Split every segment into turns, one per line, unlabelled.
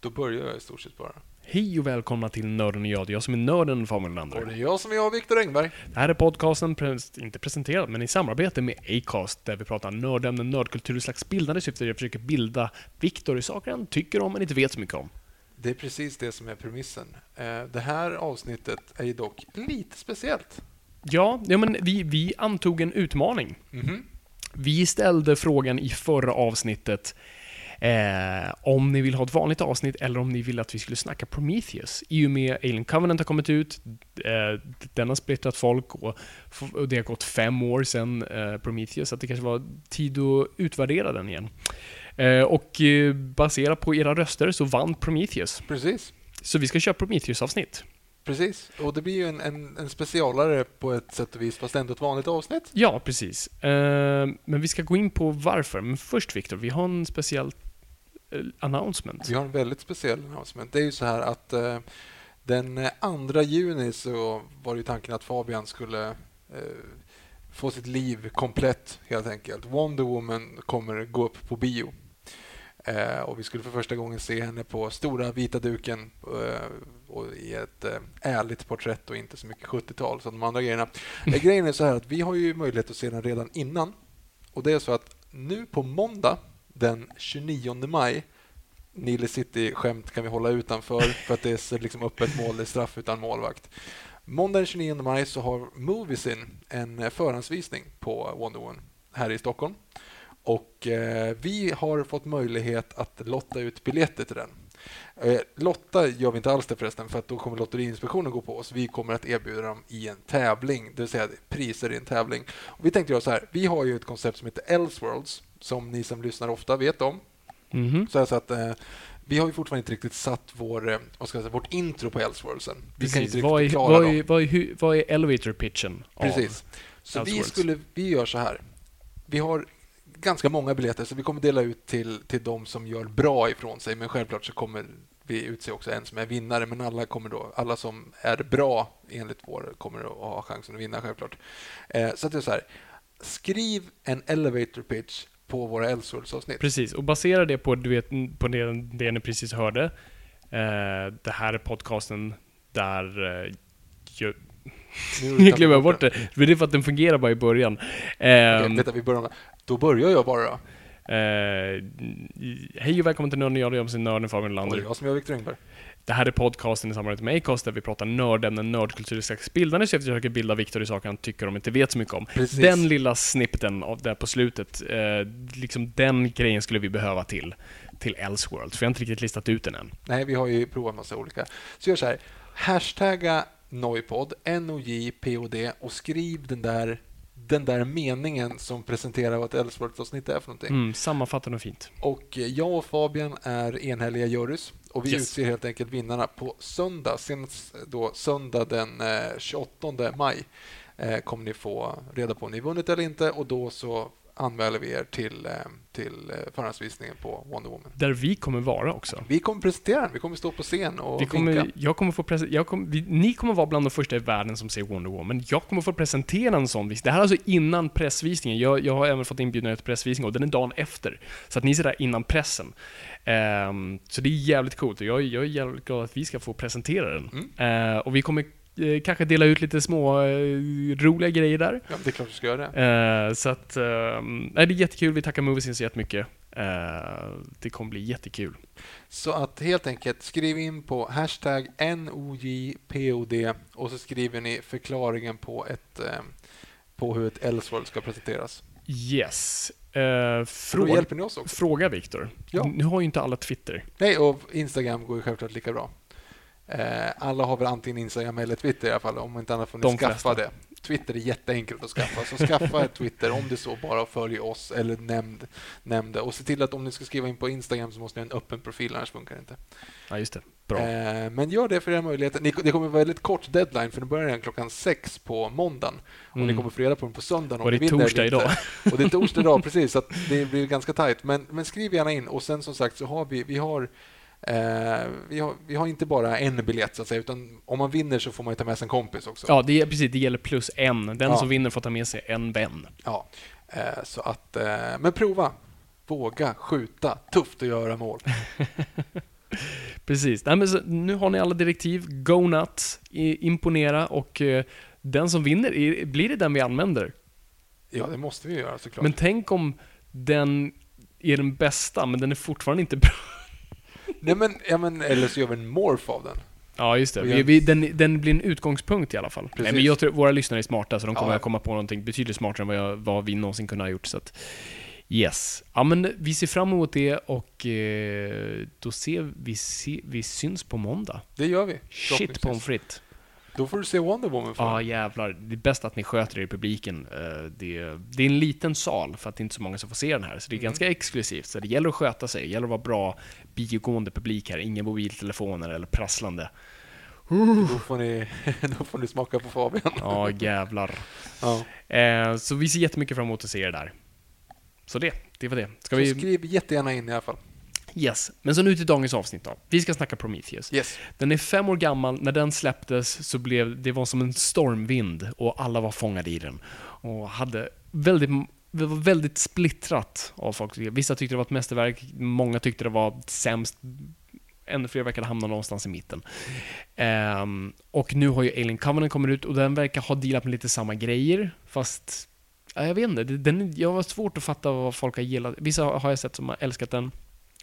Då börjar jag i stort sett bara.
Hej och välkomna till Nörden och jag. Det är jag som är nörden, Fabian
Och
Lander.
det är jag som är jag, Viktor Engberg.
Det här är podcasten, pres- inte presenterad, men i samarbete med Acast, där vi pratar nördämnen, nördkultur i slags bildande syfte. Jag försöker bilda Viktor i saker han tycker om men inte vet så mycket om.
Det är precis det som är premissen. Eh, Det här avsnittet är ju dock lite speciellt.
Ja, ja men vi, vi antog en utmaning.
Mhm.
Vi ställde frågan i förra avsnittet eh, om ni vill ha ett vanligt avsnitt eller om ni vill att vi skulle snacka Prometheus. I och med Alien Covenant har kommit ut, eh, den har splittrat folk och, och det har gått fem år sedan eh, Prometheus, så att det kanske var tid att utvärdera den igen. Eh, och eh, baserat på era röster så vann Prometheus.
Precis.
Så vi ska köra Prometheus-avsnitt.
Precis. Och det blir ju en, en, en specialare på ett sätt och vis, fast ändå ett vanligt avsnitt.
Ja, precis. Eh, men vi ska gå in på varför. Men först Viktor, vi har en speciell eh, announcement.
Vi har en väldigt speciell announcement. Det är ju så här att eh, den eh, 2 juni så var det tanken att Fabian skulle eh, få sitt liv komplett helt enkelt. Wonder Woman kommer gå upp på bio. Eh, och vi skulle för första gången se henne på stora vita duken eh, och i ett eh, ärligt porträtt och inte så mycket 70-tal som de andra grejerna. Eh, grejen är så här att vi har ju möjlighet att se den redan innan. Och det är så att nu på måndag den 29 maj Nile City-skämt kan vi hålla utanför för att det är liksom öppet mål, det är straff utan målvakt. Måndag den 29 maj så har Moviesin en förhandsvisning på Wonder Woman här i Stockholm. Och eh, vi har fått möjlighet att lotta ut biljetter till den. Eh, lotta gör vi inte alls det förresten, för att då kommer Lotteriinspektionen gå på oss. Vi kommer att erbjuda dem i en tävling, det vill säga priser i en tävling. Och vi tänkte göra så här, vi har ju ett koncept som heter Elseworlds, som ni som lyssnar ofta vet om.
Mhm.
Så, här så att, eh, vi har ju fortfarande inte riktigt satt vår, eh, vad ska jag säga, vårt intro på Elseworldsen. Vi kan inte
Vad är, vad,
dem.
är, vad, är, vad är elevator pitchen?
Precis. Så vi, skulle, vi gör så här. Vi har ganska många biljetter, så vi kommer dela ut till, till de som gör bra ifrån sig. Men självklart så kommer vi utse också en som är vinnare. Men alla, kommer då, alla som är bra enligt vår kommer att ha chansen att vinna självklart. Eh, så att det är så här. Skriv en elevator pitch på våra Elseworlds-avsnitt.
Precis, och basera det på, du vet, på det, det ni precis hörde. Eh, det här är podcasten där... Eh, nu glömmer jag bort det. Men det är för att den fungerar bara i början. Eh,
Okej, vänta, vi börjar. Då börjar jag bara.
eh, hej och välkommen till Nörden jag, är nörden Fabian
Och
Lander.
det är jag som är Viktor Engberg.
Det här är podcasten i samarbete med Acast där vi pratar nördämnen, nördkultur i slags bildande syfte. Jag försöker bilda Viktor i saker han tycker om inte vet så mycket om.
Precis.
Den lilla snippeten av där på slutet, eh, liksom den grejen skulle vi behöva till, till Elseworlds. För jag har inte riktigt listat ut den än.
Nej, vi har ju provat massa olika. Så gör så här. Hashtagga Noipod, N-O-J-P-O-D och skriv den där, den där meningen som presenterar vad ett Elseworlds-avsnitt är för någonting.
Mm, sammanfattande och fint.
Och eh, jag och Fabian är enhälliga jurys och vi
Yes.
utser helt enkelt vinnarna på söndag. Senast då söndag den eh, 28 maj eh, kommer ni få reda på om ni vunnit eller inte och då så anmäler vi er till, eh, till eh, förhandsvisningen på Wonder Woman.
Där vi kommer vara också.
Vi kommer presentera den, vi kommer stå på scen och
Vi kommer,
vinka.
jag kommer få jag kommer, vi, ni kommer vara bland de första i världen som ser Wonder Woman. Jag kommer få presentera en sån visning. Det här är alltså innan pressvisningen. Jag, jag har även fått inbjudningar till pressvisning och den är dagen efter. Så att ni ser det här innan pressen. Ehm, så det är jävligt coolt och jag, jag är jävligt glad att vi ska få presentera den. Eh, och vi kommer eh, kanske dela ut lite små eh, roliga grejer där.
Ja, det är klart vi ska göra det.
Eh, så att, uh, nej, det är jättekul. Vi tackar Moviesin så jättemycket. Uh, det kommer bli jättekul.
Så att helt enkelt skriv in på hashtag NOJPOD och så skriver ni förklaringen på, ett, eh, på hur ett Elseworld ska presenteras.
Yes.
Då
fråga,
hjälper ni oss också.
fråga Viktor.
Ja.
Nu har ju inte alla Twitter.
Nej, och Instagram går ju självklart lika bra. Eh, alla har väl antingen Instagram eller Twitter i alla fall. Om inte annat får ni
De
skaffa
flesta.
det. Twitter är jätteenkelt att skaffa. Så skaffa ett Twitter om det så bara följ oss eller nämn, nämn det. Och se till att om ni ska skriva in på Instagram så måste ni ha en öppen profil, annars funkar det inte.
Ja, just det. Bra.
Eh, men gör det för era möjligheter. Ni, det kommer vara väldigt kort deadline för den börjar redan klockan sex på måndagen. Och
Mm.
ni kommer få reda på den på söndagen.
Och det är torsdag
inte.
idag.
Och det är torsdag idag, precis. Så det blir ganska tajt. Men, men skriv gärna in. Och sen som sagt så har vi, vi har vi, har, vi har inte bara en biljett, så att säga, utan om man vinner så får man ju ta med sig en kompis också.
Ja, det precis. Det gäller plus en. Den
Ja.
som vinner får ta med sig en vän.
Ja, eh, så att, eh, men prova. Våga skjuta. Tufft att göra mål.
Precis. Nej, men så, nu har ni alla direktiv. Go nuts. Imponera och eh, den som vinner, blir det den vi använder?
Ja, det måste vi göra såklart.
Men tänk om den är den bästa, men den är fortfarande inte bra.
Nej, men, ja, men, eller så gör vi en morph av den.
Ja, just det. Vi, vi, den, den blir en utgångspunkt i alla fall. Nej, men jag tror våra lyssnare är smarta, så de kommer
Ja.
att komma på någonting betydligt smartare än vad, jag, vad vi någonsin kunde ha gjort. Så att, yes. Ja, men vi ser fram emot det och eh, då ser vi, se, vi syns på måndag.
Det gör vi.
Shit pommes frites.
Då får du se Wonder Woman. För.
Ja, jävlar. Det är bäst att ni sköter er i publiken. Eh, Det, det är en liten sal, för att det är inte så många som får se den här. Så det är
Mm.
ganska exklusivt. Så det gäller att sköta sig. Det gäller att vara bra biogående publik här. Inga mobiltelefoner eller prasslande.
Då, får ni, då får ni smaka på Fabian.
Ja, jävlar.
Ja.
Eh, så vi ser jättemycket fram emot att se er där. Så det, det var det. Ska
Så
vi...
skriv jättegärna in i alla fall.
Yes. Men så nu till dagens avsnitt då. Vi ska snacka Prometheus.
Yes.
Den är fem år gammal. När den släpptes så blev det var som en stormvind och alla var fångade i den. Och hade väldigt, det var väldigt splittrat av folk. Vissa tyckte det var ett mästerverk, många tyckte det var sämst. Ännu fler verkade hamna någonstans i mitten. Ehm, och nu har ju Alien Covenant kommit ut och den verkar ha dealat med lite samma grejer, fast ja, jag vet inte, den, jag har svårt att fatta vad folk har gillat. Vissa har jag sett som har älskat den.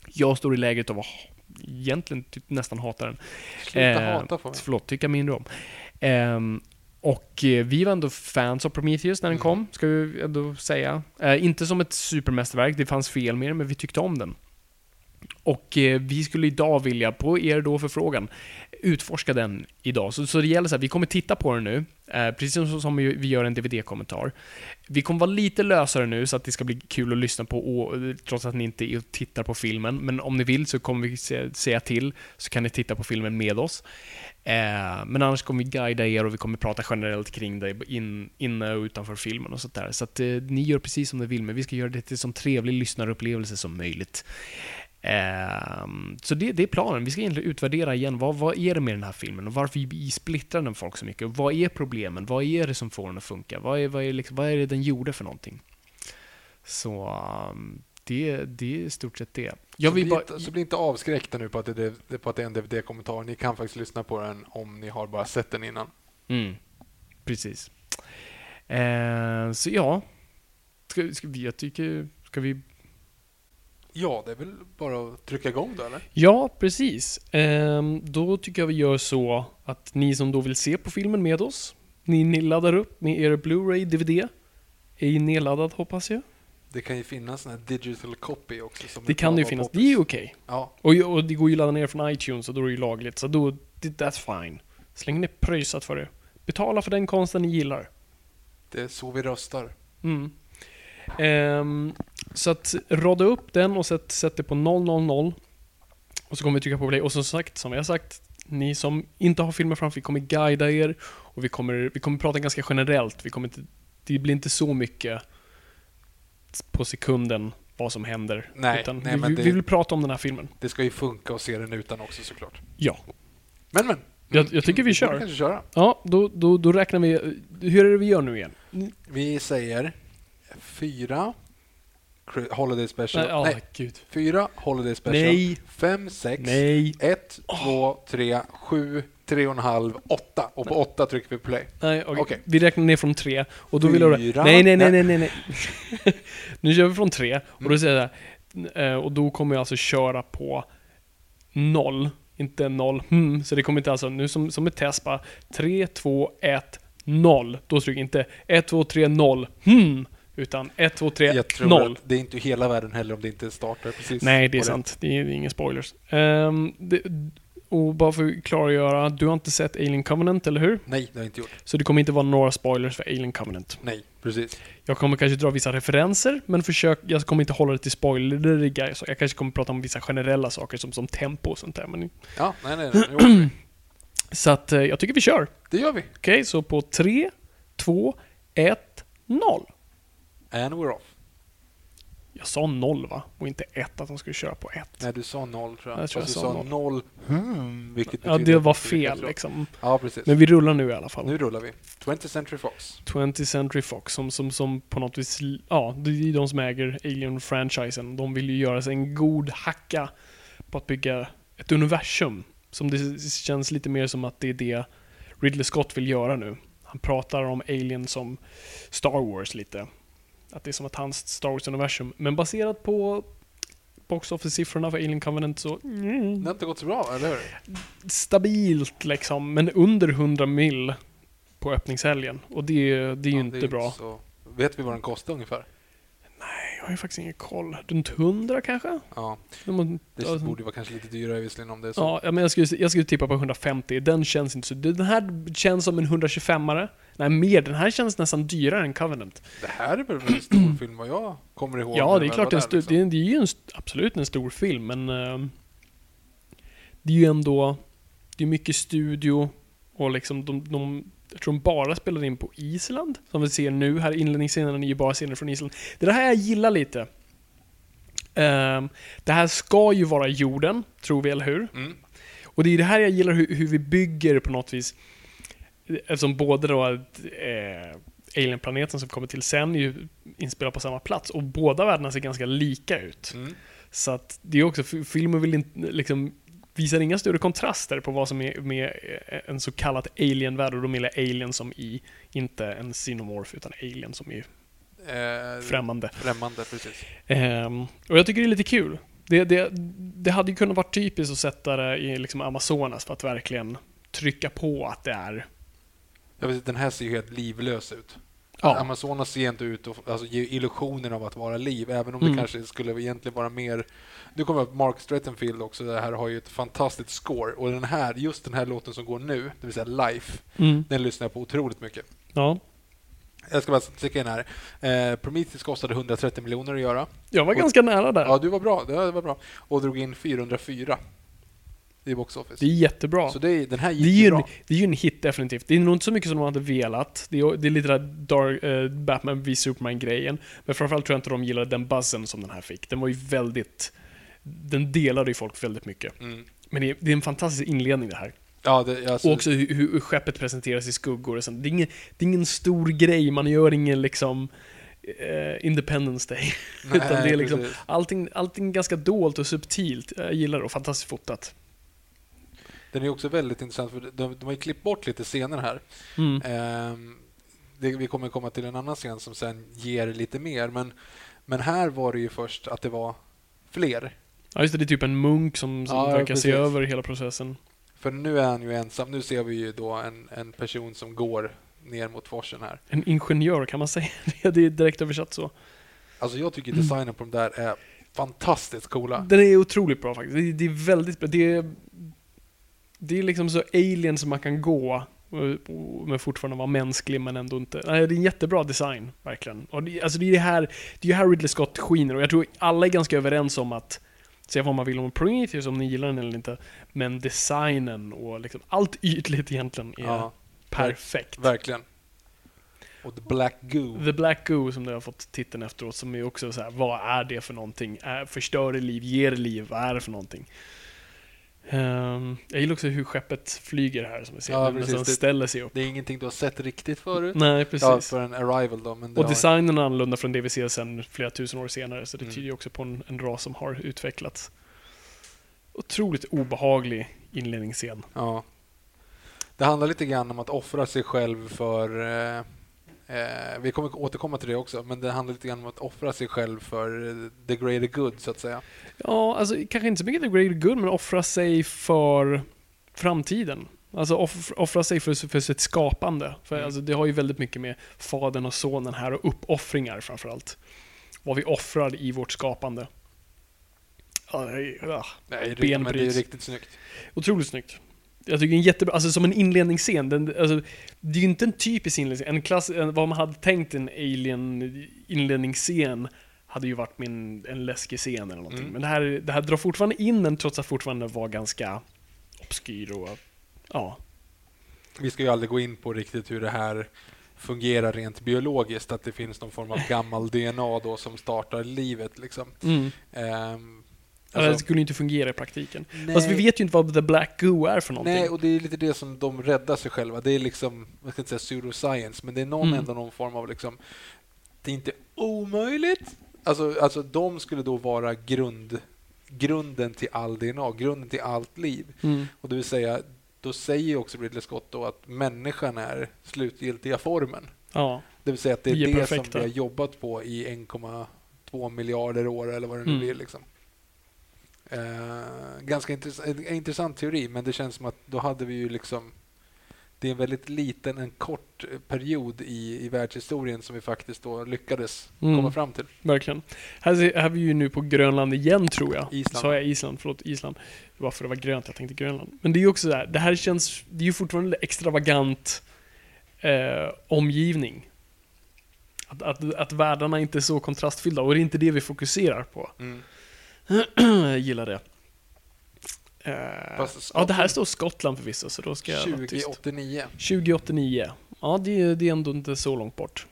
Jag står i läget av att egentligen typ nästan hatar den.
Sluta
Eh,
hata Fabian.
Förlåt, tycka mindre om. Ehm, och eh, vi var ändå fans av Prometheus när den
Mm.
kom, ska vi ändå säga. Eh, inte som ett supermästerverk, det fanns fel med den, men vi tyckte om den. Och eh, vi skulle idag vilja, på er då förfrågan, utforska den idag. Så, så det gäller så här, vi kommer titta på den nu, eh, precis som, som vi vi gör en DVD-kommentar. Vi kommer vara lite lösare nu så att det ska bli kul att lyssna på, och, trots att ni inte är och tittar på filmen. Men om ni vill så kommer vi se- säga till, så kan ni titta på filmen med oss. Eh, men annars kommer vi guida er och vi kommer prata generellt kring det in, inne och utanför filmen och sånt där. Så att eh, ni gör precis som ni vill, men vi ska göra det till så trevlig lyssnarupplevelse som möjligt. Ehm, så det, det är planen. Vi ska egentligen utvärdera igen. Vad, vad är det med den här filmen och varför vi splittrar den folk så mycket? Vad är problemen? Vad är det som får den att funka? Vad är, vad är, liksom, vad är det den gjorde för någonting? Så um, det, det är i stort sett det. Jag
så, bli
bara...
inte, så bli inte avskräckta nu på att, det, det, på att det är en DVD-kommentar. Ni kan faktiskt lyssna på den om ni har bara sett den innan.
Mm, precis. Eh, så ja, ska, ska vi, jag tycker, ska vi...
Ja, det är väl bara att trycka igång då, eller?
Ja, precis. Ehm, då tycker jag vi gör så att ni som då vill se på filmen med oss, ni, ni laddar upp med er Blu-ray DVD. Är nedladdad hoppas jag.
Det kan ju finnas en här digital copy också.
Det kan det ju finnas. Det är ju okej.
Ja,
Och, och det går ju att ladda ner från iTunes och då är det ju lagligt. Så då, that's fine. Så länge ni pröjsat för det. Betala för den konsten ni gillar.
det är så vi röstar.
Mm. Ehm, så att rada upp den och sätt, sätt det på 000. Och så kommer vi trycka på play. Och som sagt, som jag har sagt, ni som inte har filmer framför, vi kommer guida er. Och vi kommer, vi kommer prata ganska generellt. Vi kommer inte, det blir inte så mycket på sekunden vad som händer.
Nej, nej,
vi,
men
vi,
det-
vi vill prata om den här filmen.
Det ska ju funka att se den utan också såklart.
Ja.
Men men.
Jag- jag tycker vi
borde
kör.
kanske köra.
Ja, då, då, då räknar vi... Hur är det vi gör nu igen?
Vi säger fyra Holiday Special.
Nej, ja,
Nej,
gud.
fyra Holiday Special.
Nej.
Fem, sex,
Nej.
ett, två, tre, sju, tre och en halv, åtta. Och på åtta trycker vi play.
Nej, okej.
Okej.
Vi räknar ner från tre och då vill jag...
Fyra.
Nej, nej, nej,
Nej.
nej, nej, nej. nu kör vi från tre och
Mm.
då säger jag här, eh, och då kommer jag alltså köra på noll, inte noll, hmm, så det kommer inte alltså, nu som, som ett test bara, tre, två, ett, noll. Då stryker jag inte ett, två, tre, noll, hmm, utan ett, två, tre,
Jag tror
noll.
att det är inte hela världen heller om det inte startar precis.
Nej, det är sant. Det är, det är inga spoilers. Ehm, det, och bara för att klargöra, du har inte sett Alien Covenant, eller hur?
Nej, det har jag inte gjort.
Så det kommer inte vara några spoilers för Alien Covenant.
Nej, precis.
Jag kommer kanske dra vissa referenser, men försök, jag kommer inte hålla det till spoileriga. Jag kanske kommer prata om vissa generella saker som, som tempo och sånt där. Men,
Ja, nej, nej, nej.
Så att eh, jag tycker vi kör.
det gör vi.
Okej, så på 3, 2, 1, 0.
And we're off.
Jag sa 0 va? Och inte 1, att de skulle köra på 1.
Nej, du sa noll tror jag.
Jag tror jag
du
sa noll.
noll. Hmm, vilket
Ja, det var fel liksom.
Ja, precis.
Men vi rullar nu i alla fall.
Nu rullar vi. 20th Century Fox.
20th Century Fox som, som, som på något vis, ja, det är de som äger Alien-franchisen. De vill ju göra sig en god hacka på att bygga ett universum. Som det känns lite mer som att det är det Ridley Scott vill göra nu. Han pratar om Alien som Star Wars lite. Att det är som att hans Star Wars-universum. Men baserat på box office-siffrorna för Alien Covenant så... Mm,
Det har inte gått så bra, eller hur?
stabilt liksom, men under 100 mil på öppningshelgen. Och det, det är ju
Ja,
inte
det är
bra.
Så... Vet vi vad den kostar ungefär?
Jag har ju faktiskt ingen koll. Runt 100 kanske?
Ja,
De
det
ja,
borde vara kanske lite dyrare visserligen om det är så.
Ja, men jag skulle, jag skulle tippa på 150. Den känns inte så... Den här känns som en 125-are. Nej, mer. Den här känns nästan dyrare än Covenant.
Det här är väl en stor film vad jag kommer ihåg.
Ja, det är klart en stor,
liksom.
det, är, det är ju en, absolut en stor film, men... ehm, det är ju ändå... Det är mycket studio och liksom de, de jag tror de bara spelade in på Island, som vi ser nu. Här inledningsscenen är ju bara scener från Island. Det är det här jag gillar lite. Ehm, det här ska ju vara jorden, tror vi, eller hur?
Mm.
Och det är det här jag gillar hur, hur vi bygger på något vis. Eftersom både då eh, Alien-planeten som kommer till sen är ju inspelad på samma plats och båda världarna ser ganska lika ut.
Mm.
Så att det är också, filmen vill inte, liksom, visar inga större kontraster på vad som är med eh, en så kallad alien-värld och då menar jag alien som i, inte en xenomorph utan alien som är
Eh,
främmande.
Främmande, precis.
Ehm, och jag tycker det är lite kul. Det, det, det hade ju kunnat vara typiskt att sätta det i liksom Amazonas för att verkligen trycka på att det är...
Jag vet, den här ser ju helt livlös ut.
Ja,
Amazonas ser inte ut att alltså, ge illusionen av att vara liv, även om
Mm.
det kanske skulle egentligen vara mer... Nu kommer Mark Strettenfield också, det här har ju ett fantastiskt score. Och den här, just den här låten som går nu, det vill säga Life,
mm,
den lyssnar jag på otroligt mycket.
ja.
Jag ska bara sticka in här. Eh, Prometheus kostade 130 miljoner att göra.
Jag var
Och-
ganska nära där.
Ja, du var bra. Det var bra. Och drog in 404 i box office.
Det är jättebra.
Så det, den här
Det
gick
är,
ju
ju en,
bra.
det är ju en hit definitivt. Det är nog inte så mycket som de hade velat. Det är, det är lite där Dark, eh, Batman v Superman-grejen. Men framförallt tror jag inte de gillade den buzzen som den här fick. Den var ju väldigt... Den delade ju folk väldigt mycket.
Mm.
Men det är, det är en fantastisk inledning det här.
Ja, det, alltså,
Och också hur, hur skeppet presenteras i skuggor och sånt. Det är ingen, det är ingen stor grej, man gör ingen liksom eh, Independence Day.
nej,
utan det är liksom allting, allting ganska dolt och subtilt. Jag gillar det och fantastiskt fotat.
Den är också väldigt intressant, för de, de har klippt bort lite scener här.
Mm.
Ehm, det, vi kommer komma till en annan scen som sen ger lite mer, men, men här var det ju först att det var fler.
Ja just det, det är typ en munk som, som
Ja,
verkar
precis.
se över hela processen.
För nu är han ju ensam. Nu ser vi ju då en, en person som går ner mot forsen här.
En ingenjör kan man säga. Det det är direkt översatt så.
Alltså jag tycker
Mm.
designen på de där är fantastiskt coola.
Den är otroligt bra faktiskt. Det är, det är väldigt bra. Det är, det är liksom så alien som man kan gå. Men fortfarande vara mänsklig men ändå inte. Nej, det är en jättebra design, verkligen. Och det, alltså det är det här, det är här Ridley Scott skiner och jag tror alla är ganska överens om att Säga vad man vill om Prometheus, om ni gillar den eller inte. Men designen och liksom allt ytligt egentligen är
Ja,
perfekt.
verkligen. Och The Black Goo.
The Black Goo som det har fått titeln efteråt, som är också så här, vad är det för någonting? Är, förstör det liv? Ger det liv? Vad är det för någonting? Ehm, jag gillar också hur skeppet flyger här, som vi ser.
Ja,
nu,
precis. Det-
ställer sig upp.
Det är ingenting du har sett riktigt förut.
Nej, precis.
Ja, för en Arrival då. Men
Och designen är annorlunda från det vi ser sen flera tusen år senare, så det
Mm.
tyder ju också på en, en ras som har utvecklats. Otroligt obehaglig inledningsscen.
Ja. Det handlar lite grann om att offra sig själv för... Eh, eh, vi kommer återkomma till det också, men det handlar lite grann om att offra sig själv för the greater good, så att säga.
Ja, alltså kanske inte så mycket The Greater Good, men offra sig för framtiden. Alltså off, offra sig för, för sitt skapande. För
Mm.
alltså, det har ju väldigt mycket med fadern och sonen här och uppoffringar framförallt. Vad vi offrar i vårt skapande. Det är- ah.
Nej, det,
Ben
men det är riktigt snyggt.
Otroligt snyggt. Jag tycker en jättebra, alltså som en inledningsscen, den, alltså, det är ju inte en typisk inledningsscen. En klass, en, vad man hade tänkt en alien inledningsscen hade ju varit min, en läskig scen eller någonting.
Mm.
Men det här, det här drar fortfarande in den trots att fortfarande var ganska obskyr och ja.
Vi ska ju aldrig gå in på riktigt hur det här fungerar rent biologiskt, att det finns någon form av gammal DNA då som startar livet. Liksom.
Mm.
Ehm,
Alltså, det
alltså,
skulle ju inte fungera i praktiken.
nej,
Fast vi vet ju inte vad the black goo är för någonting.
nej, och det är lite det som de räddar sig själva. Det är liksom, jag ska inte säga pseudoscience, men det är någon
Mm.
ändå någon form av liksom, det är inte omöjligt. Alltså, alltså de skulle då vara grund, grunden till all DNA, grunden till allt liv.
Mm.
Och det vill säga, då säger också Ridley Scott då att människan är slutgiltiga formen.
Ja.
Det vill säga att det är
är
det
perfekta.
som vi har jobbat på i 1,2 miljarder år eller vad det nu
Mm.
blir. Liksom. Eh, ganska intress- en intressant teori, men det känns som att då hade vi ju liksom det är en väldigt liten, en kort eh, period i, i världshistorien som vi faktiskt då lyckades
Mm.
komma fram till.
Verkligen. Här, ser- här är vi ju nu på Grönland igen tror jag.
Island.
Sa jag Island? Förlåt, Island. Det var för det var grönt, jag tänkte Grönland. Men det är ju också så här, det här känns, det är ju fortfarande extravagant eh, omgivning. Att, att, att världarna inte är så kontrastfyllda, och det är inte det vi fokuserar på. Jag gillar det. Eh,
Fast
ja, det här står Skottland förvisso, så då ska jag vara tyst.
2089.
2089. Ja, det, är- det är ändå inte så långt bort.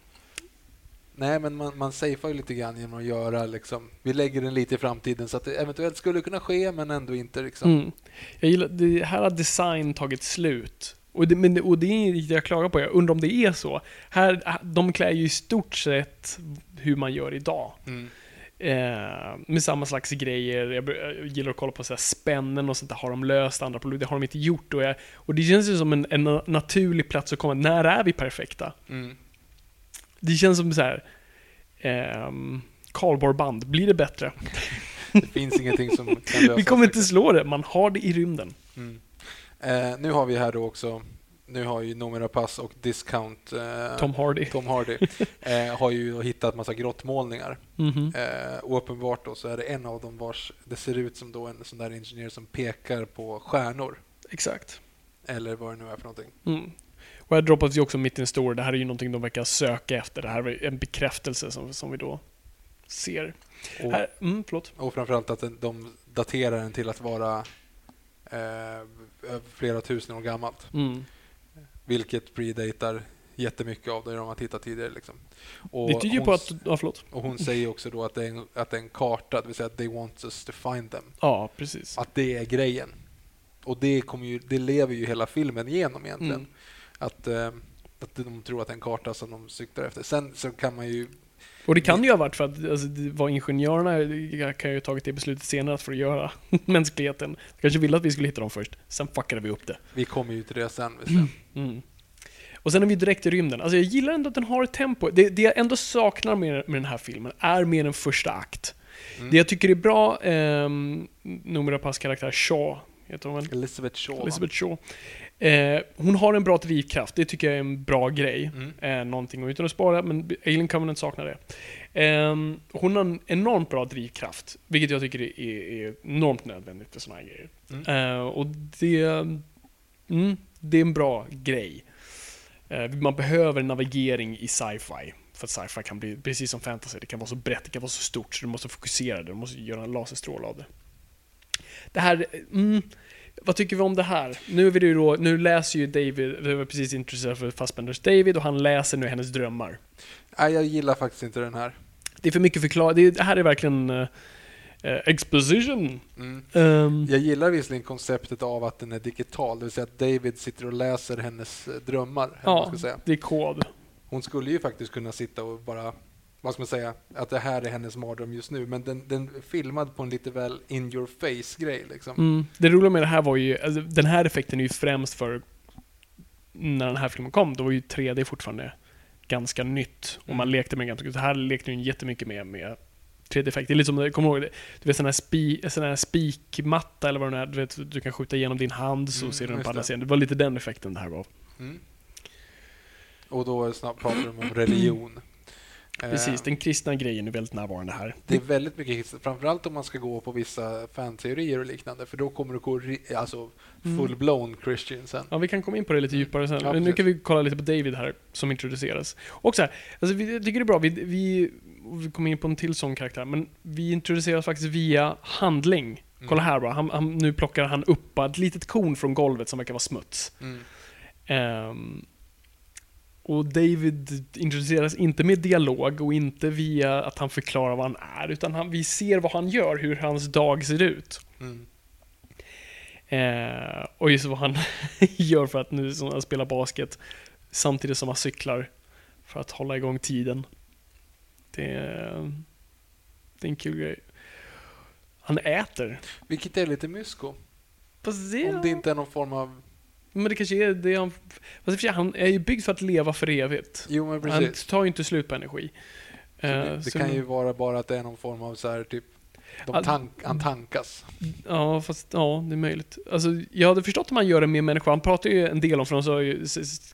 Nej, men man, man safear ju lite grann genom att göra liksom, vi lägger den lite i framtiden så att det eventuellt skulle kunna ske, men ändå inte liksom.
Mm. Jag gillar, det här har design tagit slut. Och det, men det, och det är inget jag klagar på, jag undrar om det är så. Här, de klär ju i stort sett hur man gör idag.
Mm.
Eh, med samma slags grejer. Jag, gillar att kolla på så här spännen och sånt där. Har de löst andra problem? Det har de inte gjort. Och, jag, och det känns ju som en, en naturlig plats att komma. När är vi perfekta?
Mm.
Det känns som så här. ehm, kardborreband. Blir det bättre?
Det finns ingenting som kan lösa
Vi kommer inte slå det. Man har det i rymden.
Mm. Eh, nu har vi här då också, nu har ju Noomi Pass och Discount eh,
Tom Hardy.
Tom Hardy eh, har ju hittat massa grottmålningar.
Mhm.
Eh, och uppenbart då så är det en av dem vars det ser ut som då en sån där ingenjör som pekar på stjärnor.
Exakt.
Eller vad det nu är för någonting.
Mm. Och här droppas ju också mitt i en story. Det här är ju någonting de verkar söka efter. Det här är en bekräftelse som, som vi då ser.
Och,
Här, mm, förlåt.
och framförallt att de daterar den till att vara eh, flera tusen år gammalt.
Mm.
Vilket predatar jättemycket av det de har tittat tidigare. Liksom. Och
Det tyder ju
hon
på att... Ja, förlåt.
Och hon säger också då att det, är en, att det är en karta, det vill säga att they want us to find them.
Ja, precis.
Att det är grejen. Och det, kommer ju, det lever ju hela filmen igenom egentligen.
Mm.
Att, eh, att de tror att det är en karta som de siktar efter. Sen så kan man ju...
Och det kan ju ha varit för att alltså, var ingenjörerna jag kan ju ha tagit det beslutet senare för att göra mänskligheten. De kanske ville att vi skulle hitta dem först. Sen fuckade vi upp det.
Vi kommer ju till det sen. Sen.
Mm. Och sen är vi direkt i rymden. Alltså jag gillar ändå att den har ett tempo. Det, det jag ändå saknar med, med den här filmen är mer en första akt.
Mm.
Det jag tycker är bra, um, Noomi Rapaces karaktär Shaw, heter hon väl?
Elizabeth Shaw.
Elizabeth Shaw. Eh, hon har en bra drivkraft, det tycker jag är en bra grej.
Mm.
Eh, någonting utan att spara, men Alien Covenant saknar det. Ehm, hon har en enormt bra drivkraft, vilket jag tycker är, är enormt nödvändigt för såna här grejer.
Mm.
Eh, och det, mm, det är en bra grej. Eh, man behöver navigering i sci-fi. För att sci-fi kan bli, precis som fantasy, det kan vara så brett, det kan vara så stort, så du måste fokusera det, du måste göra en laserstråle av det. Det här, mm, vad tycker vi om det här? Nu, är ju då, nu läser ju David, vi var precis intresserade för Fassbenders David och han läser nu hennes drömmar.
Nej, jag gillar faktiskt inte den här.
Det är för mycket förklarat. Det, det här är verkligen uh, exposition.
Mm.
Um,
Jag gillar visserligen konceptet av att den är digital, det vill säga att David sitter och läser hennes eh, drömmar.
ja, det är kod.
Hon skulle ju faktiskt kunna sitta och bara, vad ska man säga, att det här är hennes mardröm just nu, men den, den filmad på en lite väl in your face-grej liksom.
Mm. Det roliga med det här var ju, alltså, den här effekten är ju främst för när den här filmen kom, då var ju 3D fortfarande ganska nytt och man
Mm.
lekte med det ganska mycket. Så här lekte den jättemycket med, med 3D-effekt. Det är lite som, kommer ihåg? Du vet sån här, spi, sån här spikmatta eller vad det är, du vet, du kan skjuta igenom din hand så
Mm,
ser du den på andra sidan. Det var lite den effekten det här var.
Mm. Och då snabbt pratar de om religion. Eh,
Precis, den kristna grejen är väldigt närvarande här.
Det är väldigt mycket hiss, framförallt om man ska gå på vissa fanteorier och liknande, för då kommer det gå alltså
Mm.
full-blown Christian sen.
Ja, vi kan komma in på det lite djupare sen.
Ja,
nu kan vi kolla lite på David här, som introduceras. Och så här, alltså vi, tycker det är bra, vi, vi, vi kommer in på en till sån karaktär, men vi introduceras faktiskt via handling. Kolla
Mm.
här bara, han, han, nu plockar han upp ett litet korn från golvet som verkar vara smuts.
Mm.
Ehm, och David introduceras inte med dialog och inte via att han förklarar vad han är, utan han, vi ser vad han gör, hur hans dag ser ut.
Mm.
Eh, och just vad han gör för att nu som han spelar basket samtidigt som han cyklar för att hålla igång tiden. Det är, det är en kul grej. Han äter.
Vilket är lite mysko. Om det inte är någon form av...
Men det kanske är det han... Fast för sig, han är ju byggd för att leva för evigt.
Jo, men
Han
precis.
tar ju inte slut på energi.
Så
Eh,
det det
så-
kan ju vara bara att det är någon form av så här, typ... De tank, han tankas.
Ja, fast ja, det är möjligt. Alltså, jag hade förstått om man gör det med människor. Han pratar ju en del om, för han sa ju,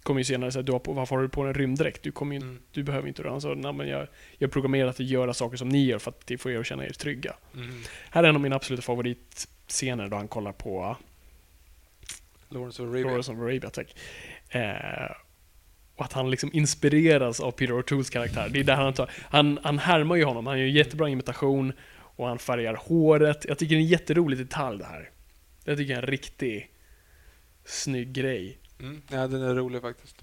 kommer ju senare säga, du har på, varför har du på en rymddräkt? Du, kommer ju,
Mm.
du behöver inte det. Han sa, nej men jag, jag är programmerad att göra saker som ni gör för att det får er att känna er trygga.
Mm.
Här är en av mina absoluta favoritscener då han kollar på
Lawrence of Arabia.
Lawrence of Arabia, tack. Eh, och att han liksom inspireras av Peter O'Tooles karaktär. Det är där han tar, han, han härmar ju honom, han gör jättebra imitation och han färgar håret. Jag tycker det är en jätterolig detalj det här. Jag tycker det är en riktig snygg grej.
Mm. Ja, den är rolig faktiskt.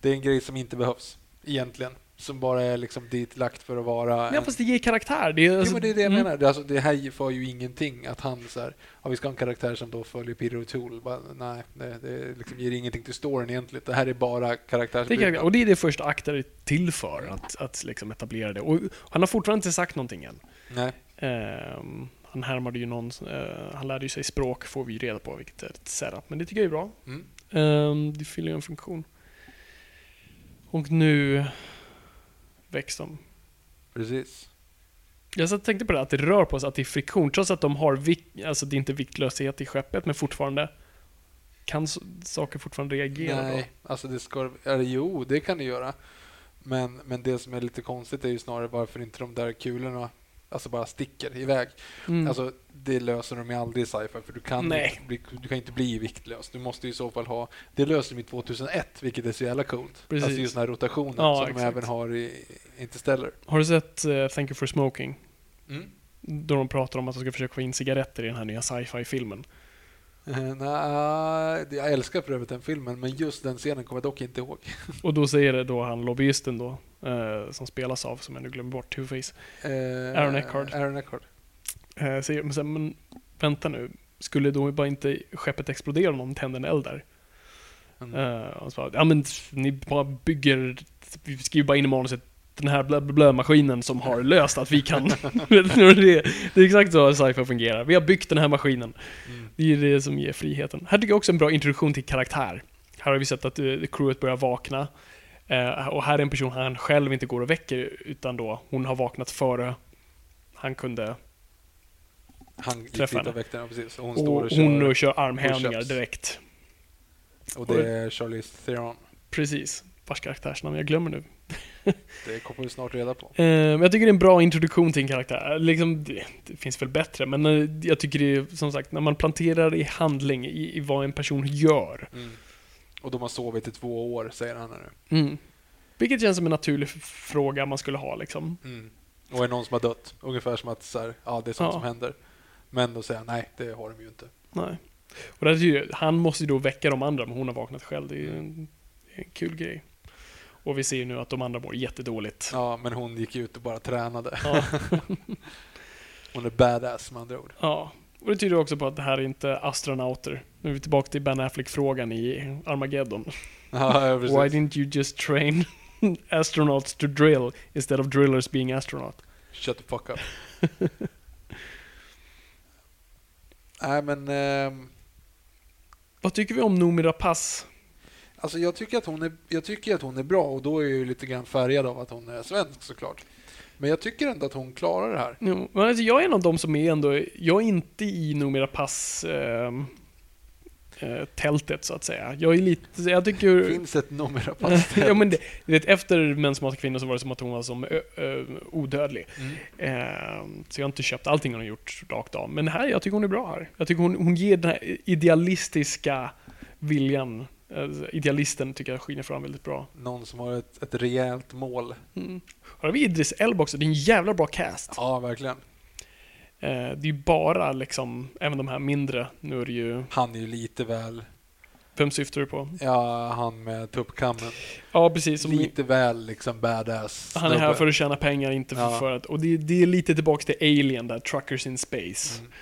Det är en grej som inte behövs, egentligen. Som bara är liksom dit lagt för att vara...
Ja,
en-
fast det ger karaktär. Det är,
Jo,
alltså,
men det är det jag
mm.
menar. Det, alltså, det här för ju ingenting. Att han så här, ja, vi ska ha en karaktär som då följer Peter O'Toole. Bara, Nej, det, det liksom ger ingenting till storyn egentligen. Det här är bara
Det är
karaktärsbyggnad.
karaktär. Och det är det första akten till för, att, att liksom etablera det. Och han har fortfarande inte sagt någonting än.
Nej.
Ehm, han härmade ju någon, eh, han lärde ju sig språk får vi ju reda på, vilket är ett setup. Men det tycker jag är bra.
Mm.
Ehm, det fyller ju en funktion. Och nu väcks de.
Precis.
Jag och tänkte på det, att det rör på sig, att det är friktion. Trots att de har vikt, alltså det är inte viktlöshet i skeppet, men fortfarande kan saker fortfarande reagera då?
Nej, alltså det ska... Eller, jo, det kan det göra. Men, men det som är lite konstigt är ju snarare varför inte de där kulorna alltså bara sticker iväg.
Mm.
Alltså, det löser de ju aldrig i sci-fi för du kan, bli, du kan inte bli viktlös. Du måste i så fall ha... Det löser de i 2001, vilket är så jävla coolt.
Precis.
Alltså just den här rotationen
Ja,
som de
exakt.
även har i Interstellar.
Har du sett eh, Thank You For Smoking?
Mm.
Då de pratar om att de ska försöka få in cigaretter i den här nya sci-fi-filmen.
Eh, nej, jag älskar för övrigt den filmen, men just den scenen kommer jag dock inte ihåg.
Och då säger det då han lobbyisten då, eh, som spelas av, som jag nu glömmer bort, Two-Face,
Eh,
Aaron Eckhart.
Aaron Eckhart.
eh, säger men, sen, men vänta nu, skulle då bara inte skeppet explodera om någon tände en eld där?
Mm.
Eh, bara, ja men ni bara bygger, vi skriver bara in i manuset den här blö, blö, maskinen som har löst att vi kan... det, det är exakt så sci-fi fungerar. Vi har byggt den här maskinen.
Mm.
Det är det som ger friheten. Här tycker jag också en bra introduktion till karaktär. Här har vi sett att uh, crewet börjar vakna. Eh, och här är en person han själv inte går och väcker, utan då hon har vaknat före han kunde...
Han
Träffa
och
henne.
precis. Och hon
Och
står och kör.
hon och kör armhävningar direkt.
och det är Charlize Theron.
Precis. Vars karaktärsnamn jag glömmer nu.
Det kommer vi snart reda på.
Eh, men jag tycker det är en bra introduktion till en karaktär. Liksom, det, det finns väl bättre, men eh, jag tycker det är som sagt, när man planterar i handling, i, i vad en person gör.
Mm. Och de har sovit i två år, säger han nu.
Mm. Vilket känns som en naturlig fråga man skulle ha liksom.
Mm. Och är någon som har dött. Ungefär som att så här, ja, det är sånt
Ja.
som händer. Men då säger han nej, det har de ju inte.
Nej. Och det är ju, han måste ju då väcka de andra, men hon har vaknat själv. Det är ju en, en kul grej. Och vi ser ju nu att de andra mår jättedåligt.
Ja, men hon gick ut och bara tränade.
Ja.
Hon är badass med andra ord.
ja. Och det tyder också på att det här är inte astronauter. Nu är vi tillbaka till Ben Affleck-frågan i Armageddon.
Ja, ja,
Why didn't you just train astronauts to drill instead of drillers being astronaut?
Shut the fuck up. Nej, men... ehm,
Vad tycker vi om Noomi Rapace?
Alltså jag tycker, att hon är, jag tycker att hon är bra och då är jag ju lite grann färgad av att hon är svensk såklart. Men jag tycker ändå att hon klarar det här.
Jo, men alltså jag är en av dem som är ändå, jag är inte i Noomi Rapace ehm, eh, tältet så att säga. Jag är lite, jag tycker...
Finns ett nummer pass
ja, men det, vet, efter Män som hatar kvinnor så var det som att hon var som ö, ö, odödlig.
Mm.
Ehm, så jag har inte köpt allting hon har gjort rakt av. Men här, jag tycker hon är bra här. Jag tycker hon, hon ger den här idealistiska viljan. Eh, Idealisten tycker jag skiner fram väldigt bra.
Någon som har ett, ett rejält mål.
Mm. Har vi Idris Elba också, det är en jävla bra cast.
Ja, verkligen.
Eh, det är ju bara liksom, även de här mindre, nu är det ju,
Han är ju lite väl...
vem syftar du på?
Ja, han med tuppkammen.
Ja, precis. Som
Lite väl liksom badass.
han är här för att tjäna pengar, inte för,
Ja.
för att... Och det, det är lite tillbaka till Alien där, Truckers in Space.
Mm.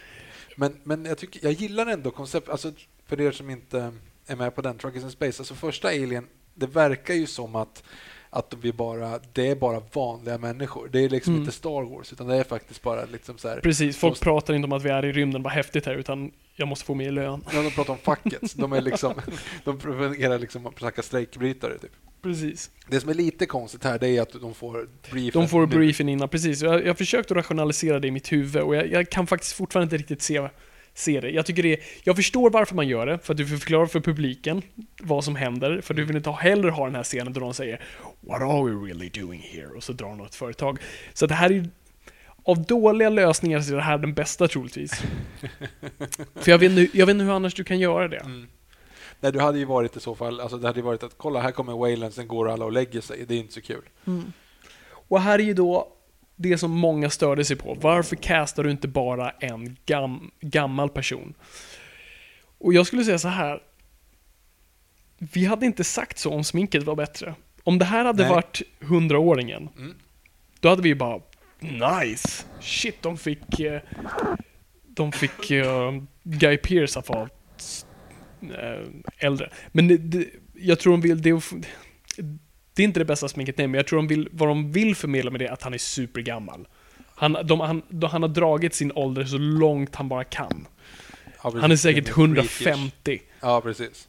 Men, men jag, tycker, jag gillar ändå konceptet. Alltså, för er som inte är med på den, Truckers in Space. Alltså första Alien, det verkar ju som att, att vi bara, det är bara vanliga människor. Det är liksom
Mm.
inte Star Wars, utan det är faktiskt bara liksom så här...
Precis, folk
Måste-
pratar inte om att vi är i rymden, vad häftigt här, utan jag måste få mer lön.
Ja, de pratar om facket. De är liksom, de fungerar liksom att snacka strejkbrytare. Typ.
Precis.
Det som är lite konstigt här, det är att de får briefen.
De får briefen innan, precis. Jag, jag har försökt att rationalisera det i mitt huvud och jag, jag kan faktiskt fortfarande inte riktigt se, se det. Jag tycker det är, jag förstår varför man gör det, för att du vill förklara för publiken vad som händer, för du vill inte heller ha den här scenen där de säger What are we really doing here? Och så drar de ett företag. Så det här är av dåliga lösningar så är det här den bästa troligtvis. för jag vet, inte, jag vet inte hur annars du kan göra det.
Mm. Nej, du hade ju varit i så fall, alltså det hade ju varit att kolla här kommer Wayland, sen går alla och lägger sig. Det är inte så kul.
Och här är ju då det som många störde sig på. Varför castar du inte bara en gam, gammal person? Och jag skulle säga så här. Vi hade inte sagt så om sminket var bättre. Om det här hade
Nej.
varit hundraåringen,
Mm.
då hade vi ju bara nice. Shit, de fick eh, de fick eh, Guy Pearce att vara eh, äldre. Men det, det, jag tror de vill, det, det är inte det bästa sminket, nej, men jag tror de vill, vad de vill förmedla med det är att han är supergammal. Han, de, han, de, han har dragit sin ålder så långt han bara kan.
Ja.
Han är säkert
Det freakish.
150.
Ja, precis.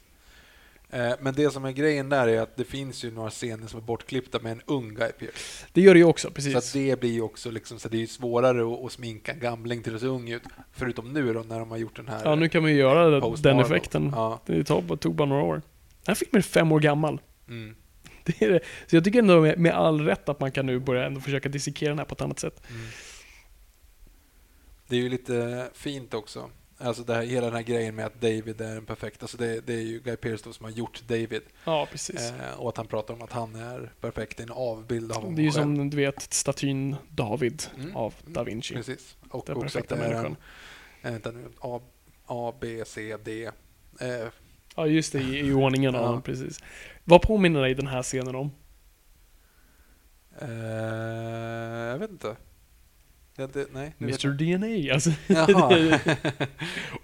Eh, Men det som är grejen där är att det finns ju några scener som är bortklippta med en ung Guy Pearce.
Det gör det ju också,
Så
precis.
att det blir ju också liksom, så det är ju svårare att, sminka en gamling till att se ung ut. Förutom nu då när de har gjort den här
Ja, nu kan man ju göra den effekten.
Ja.
Det tog, tog bara några år. Den här filmen är fem år gammal.
Mm.
Det är det. Så jag tycker ändå med, med all rätt att man kan nu börja ändå försöka dissekera den här på ett annat sätt.
Det är ju lite fint också. Alltså det här, hela den här grejen med att David är en perfekt, alltså det, det är ju Guy Pearce som har gjort David.
Ja, precis.
Eh, och att han pratar om att han är perfekt, en avbild av honom
det är ju
själv.
som du vet statyn David
Mm.
av Da Vinci.
Precis. Och
Den
också att
perfekta
det är en,
människan.
eh, vänta nu, A, A, B, C, D. Eh,
Ja, just det, i, i ordningen. Ja. precis. Vad påminner dig den här scenen om?
eh, jag vet inte. Det, det, nej,
Mr. DNA, alltså.
Jaha.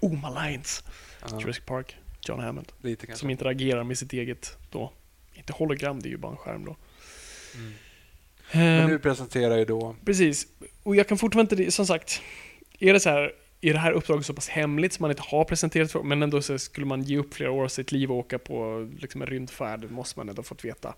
oh, lines.
ja,
Jurassic Park, John Hammond.
lite kanske.
Som interagerar med sitt eget, då, inte hologram, det är ju bara en skärm då.
Mm. Men
Ehm,
nu presenterar ju då
Precis. Och jag kan fortfarande inte, som sagt, är det så här, är det här uppdraget så pass hemligt som man inte har presenterat för, men ändå så skulle man ge upp flera år av sitt liv och åka på liksom en rymdfärd, måste man ändå fått veta.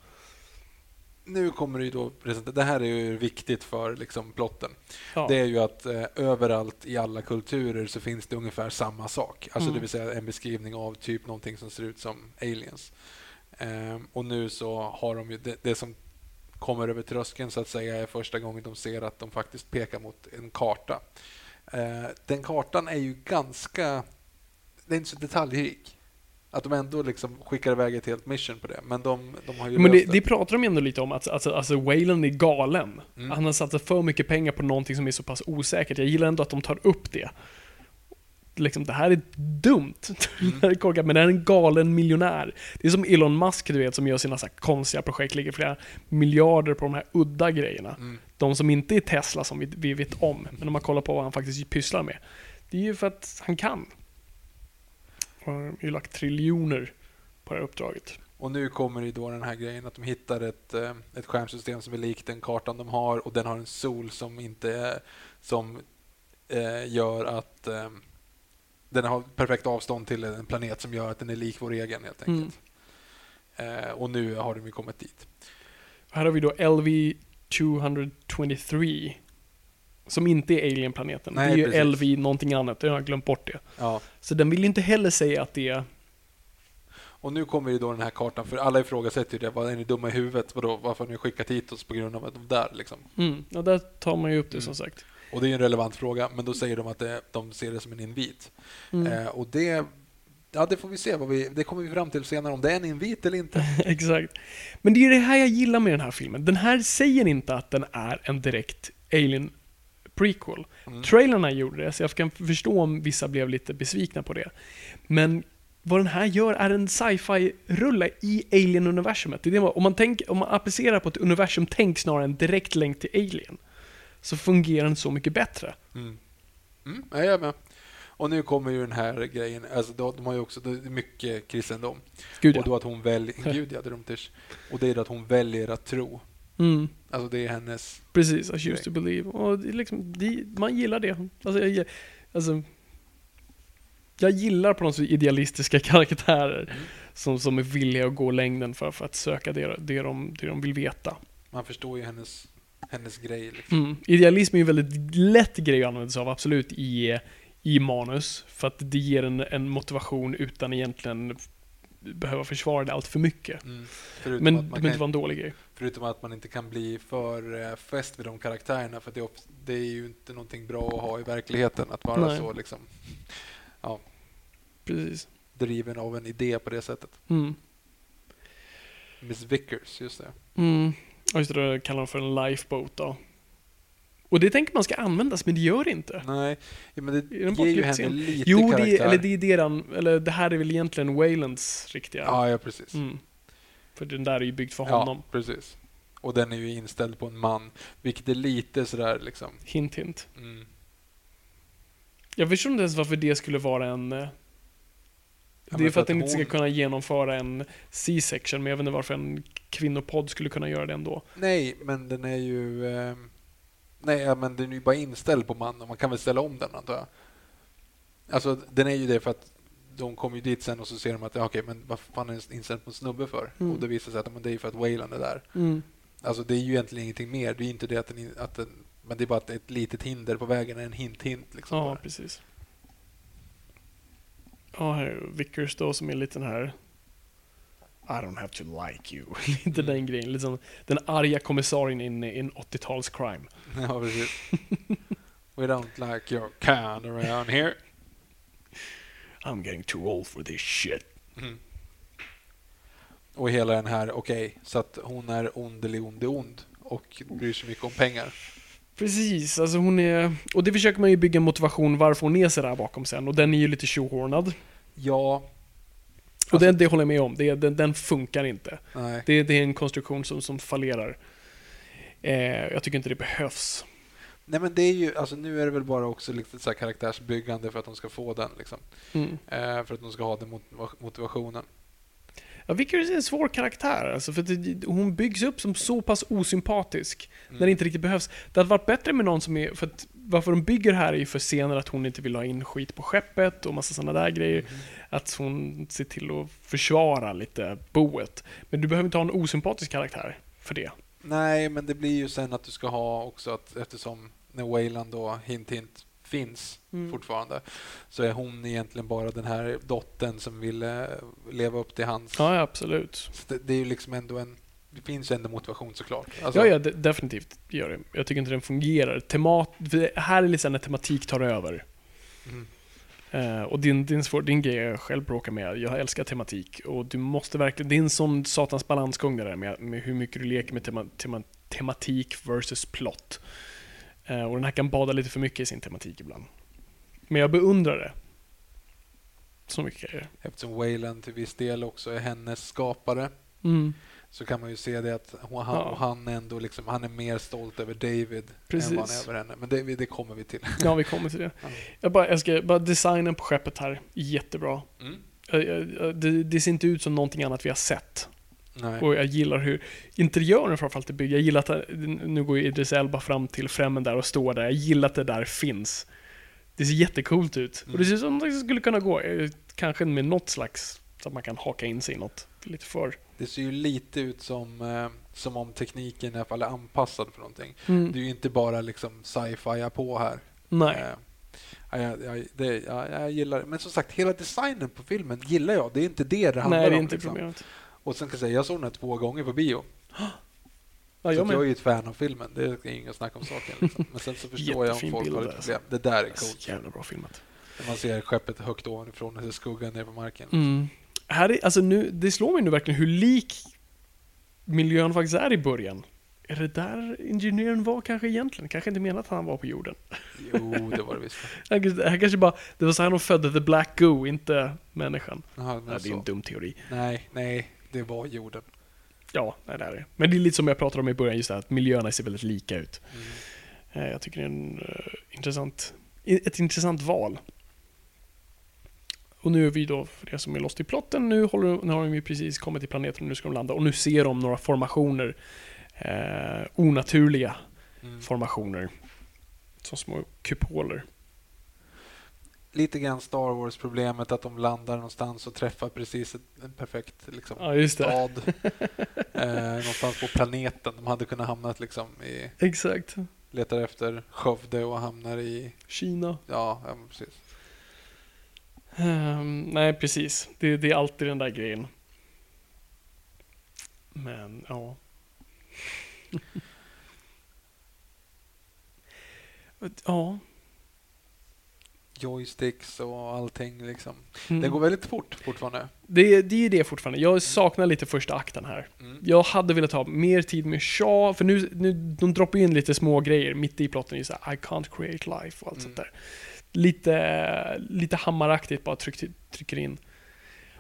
nu kommer det ju då det här är ju viktigt för liksom plotten.
Ja.
Det är ju att eh, överallt i alla kulturer så finns det ungefär samma sak. Alltså
Mm.
det vill säga en beskrivning av typ någonting som ser ut som aliens. Ehm, och nu så har de ju det, det som kommer över tröskeln så att säga är första gången de ser att de faktiskt pekar mot en karta. Eh, den kartan är ju ganska... Det är inte så detaljrik. Att de ändå liksom skickar iväg ett helt mission på det. Men de, de har ju
Men det, det pratar de ändå lite om, att alltså, alltså Wayland är galen.
Mm.
Han har satsat för mycket pengar på någonting som är så pass osäkert. Jag gillar ändå att de tar upp det. Liksom, det här är dumt. det här är korkat, men det här är en galen miljonär. Det är som Elon Musk, du vet, som gör sina så konstiga projekt, lägger flera miljarder på de här udda grejerna.
Mm.
De som inte är Tesla, som vi, vi vet om. Men om man kollar på vad han faktiskt pysslar med. Det är ju för att han kan. Han har ju lagt triljoner på det här uppdraget.
Och nu kommer det då den här grejen att de hittar ett, eh, ett stjärnsystem som är likt den kartan de har och den har en sol som inte som eh, gör att eh, den har perfekt avstånd till en planet som gör att den är lik vår egen helt
Mm.
enkelt. Eh, och nu har de ju kommit dit.
Här har vi då LV-223. Som inte är Alien-planeten.
Nej,
det är ju
precis.
LV någonting annat, jag har glömt bort det.
Ja.
Så den vill inte heller säga att det är...
Och nu kommer ju då den här kartan, för alla ifrågasätter ju det. Vad är ni dumma i huvudet? Vadå, varför har ni skickat hit oss på grund av att de där liksom?
Mm, och där tar man ju upp det
Mm.
som sagt.
Och det är en relevant fråga, men då säger de att det, de ser det som en invit.
Mm.
Eh, och det, ja, det får vi se. Vad vi, det kommer vi fram till senare, om det är en invit eller inte.
Exakt. Men det är det här jag gillar med den här filmen. Den här säger inte att den är en direkt Alien prequel.
Mm.
Trailerna gjorde det, så jag kan förstå om vissa blev lite besvikna på det. Men vad den här gör är en sci-fi-rulle i Alien-universumet. Om, man tänker, om man applicerar på ett universum-tänk snarare än direkt länk till Alien, så fungerar den så mycket bättre.
Mm. Mm, jag är med. Och nu kommer ju den här grejen, alltså de, de har ju också det är mycket kristendom.
Gud
Och
ja.
då att hon väljer, gud ja, det är dumtish. Och det är att hon väljer att tro.
Mm,
Alltså det är hennes,
precis, I choose to believe. Och det är liksom, det, man gillar det. Alltså, jag, alltså, jag gillar på något sätt idealistiska karaktärer
Mm.
som, som är villiga att gå längden för, för att söka det, det, de, det de vill veta.
man förstår ju hennes, hennes grej. Liksom.
Mm. Idealism är ju en väldigt lätt grej att använda sig av, absolut, i, i manus. För att det ger en, en motivation utan egentligen behöva försvara det allt för mycket.
Mm.
Men det behöver inte vara en dålig grej.
förutom att man inte kan bli för eh, fäst vid de karaktärerna, för det är, det är ju inte någonting bra att ha i verkligheten, att vara
Nej.
så liksom,
Precis.
driven av en idé på det sättet.
Mm.
Miss Vickers, just det.
Mm. Och just det, då kallar de för en lifeboat då. Och det tänker man ska användas, men det gör det inte.
Nej, ja, men det ger ju henne lite
Jo,
karaktär.
det, eller det är deran, eller det här är väl egentligen Waylands riktiga.
Ja, ja, precis.
Mm. För den där är ju byggd för
Ja,
honom.
precis. Och den är ju inställd på en man, vilket är lite sådär liksom...
Hint, hint.
Mm.
Jag förstår inte ens varför det skulle vara en...
Ja,
det är för att den inte ska
hon-
kunna genomföra en C-section, men jag vet inte varför en kvinnopodd skulle kunna göra det ändå.
Nej, men den är ju... Eh... Nej, ja, men den är ju bara inställd på man och man kan väl ställa om den antar jag. Alltså, den är ju det för att de kommer ju dit sen och så ser de att, ja, okej, men vad fan är den inställd på en snubbe för?
Mm.
Och det visar sig att men det är ju för att Wayland är där.
Mm.
Alltså, det är ju egentligen ingenting mer. Det är inte det att den, att den men det är bara ett, ett litet hinder på vägen, en hint-hint. Liksom,
Ja,
bara.
precis. Ja, här Vickers då som är lite den här I don't have to like you. lite
Mm.
den grejen. Liksom, den arga kommissarien i en, i en 80-tals crime.
Ja, precis. We don't like your kind around here.
I'm getting too old for this shit.
Mm. Och hela den här, okej, så att hon är ond eller ond är ond och bryr sig mycket om pengar.
Precis, alltså hon är... Och det försöker man ju bygga motivation varför hon är så där bakom sen. Och den är ju lite tjohornad.
Ja,
Och det, det håller jag med om. Det, den, den funkar inte.
nej.
Det, det är en konstruktion som, som fallerar. Eh, jag tycker inte det behövs.
Nej men det är ju, alltså nu är det väl bara också lite så karaktärsbyggande för att de ska få den liksom.
Mm.
Eh, för att de ska ha den motiva- motivationen.
Ja, Vickers är en svår karaktär, alltså, för det, hon byggs upp som så pass osympatisk
Mm.
när det inte riktigt behövs. Det hade varit bättre med någon som är, för att varför de bygger här är ju för senare att hon inte vill ha in skit på skeppet och massa sådana där grejer.
Mhm.
Att hon ser till att försvara lite boet. Men du behöver inte ha en osympatisk karaktär för det.
Nej, men det blir ju sen att du ska ha också att eftersom när Wayland då hint hint finns
Mm.
fortfarande så är hon egentligen bara den här dottern som vill leva upp till hans...
Ja, absolut.
Det, det är ju liksom ändå en... Det finns ändå motivation såklart. Alltså,
Ja, ja, de- definitivt gör det. Jag tycker inte den fungerar. Temat, här är liksom när tematik tar över.
Mm.
Eh, och din, din, svår, din grej jag själv bråkar med, jag älskar tematik. Och du måste verkligen, det är en sån satans balansgång det där med, med hur mycket du leker med tema, tema, tematik versus plott. Eh, och den här kan bada lite för mycket i sin tematik ibland. Men jag beundrar det. Så mycket grejer.
Eftersom Wayland till viss del också är hennes skapare
Mm.
så kan man ju se det att hon, han,
Ja.
han ändå liksom, han är mer stolt över David
Precis.
än vad han är över henne. Men det, det kommer vi till.
Ja, vi kommer till det.
Ja.
Jag bara älskar, bara designen på skeppet här, jättebra.
Mm.
Jag- jag- Det, det ser inte ut som någonting annat vi har sett.
Nej.
Och jag gillar hur interiören framförallt är byggd. Jag gillar att, nu går ju Idris Elba fram till främmen där och står där. Jag gillar att det där finns. Det ser jättecoolt ut. Och det
Mm.
ser ut som det skulle kunna gå. eh, Kanske med något slags, så att man kan haka in sig i något lite för.
Det ser ju lite ut som, eh, som om tekniken i alla fall är anpassad för någonting.
Mm.
Det är ju inte bara liksom sci-fi på här.
Nej.
Eh, ja, jag, jag, det, ja, jag gillar det. Men som sagt, hela designen på filmen gillar jag. Det är inte det det handlar
Nej, det är
om.
inte
liksom.
problemet.
Och sen kan jag säga, jag såg den här två gånger på bio.
Ja,
så
jag
att jag är ju ett fan av filmen. Det är inget snack om saken. Liksom. Men sen så förstår jag om folk har ett
alltså.
problem. Det där är
Så
coolt.
jävla bra filmat.
När man ser skeppet högt ovanifrån och ser skuggan ner på marken.
Mm. Här är, alltså nu, det slår mig nu verkligen hur lik miljön faktiskt är i början. Är det där ingenjören var kanske egentligen? Kanske inte menat att han var på jorden.
Jo, det var det visst.
Han kanske, han kanske bara, det var så här de födde the black goo, inte människan. Ja, det är en
så.
dum teori.
Nej, nej, det var jorden.
Ja, det är det. Men det är lite som jag pratade om i början, just det här att miljöerna ser väldigt lika ut.
Mm.
Eh, Jag tycker det är en, eh, intressant, ett intressant val. Och nu är vi då, för det som är lost i plotten, nu, håller, nu har de ju precis kommit till planeten och nu ska de landa. Och nu ser de några formationer, eh, onaturliga
Mm.
formationer. Som små kupoler.
Lite grann Star Wars-problemet att de landar någonstans och träffar precis en perfekt liksom,
Ja,
stad. eh, någonstans på planeten. De hade kunnat hamna liksom i,
Exakt.
letar efter Skövde och hamnar i,
Kina.
ja, ja precis.
Ehm, nej, precis. Det, det är alltid den där grejen. Men, ja. ja.
Joysticks och allting liksom.
Mm.
Det går väldigt fort fortfarande.
Det, det är det fortfarande. Jag saknar lite första akten här.
Mm.
Jag hade velat ha mer tid med Shaw, för nu, nu de droppar in lite små grejer mitt i plotten. Ju så här, I can't create life och allt
Mm.
sånt där. Lite, lite hammaraktigt bara tryck, trycker in.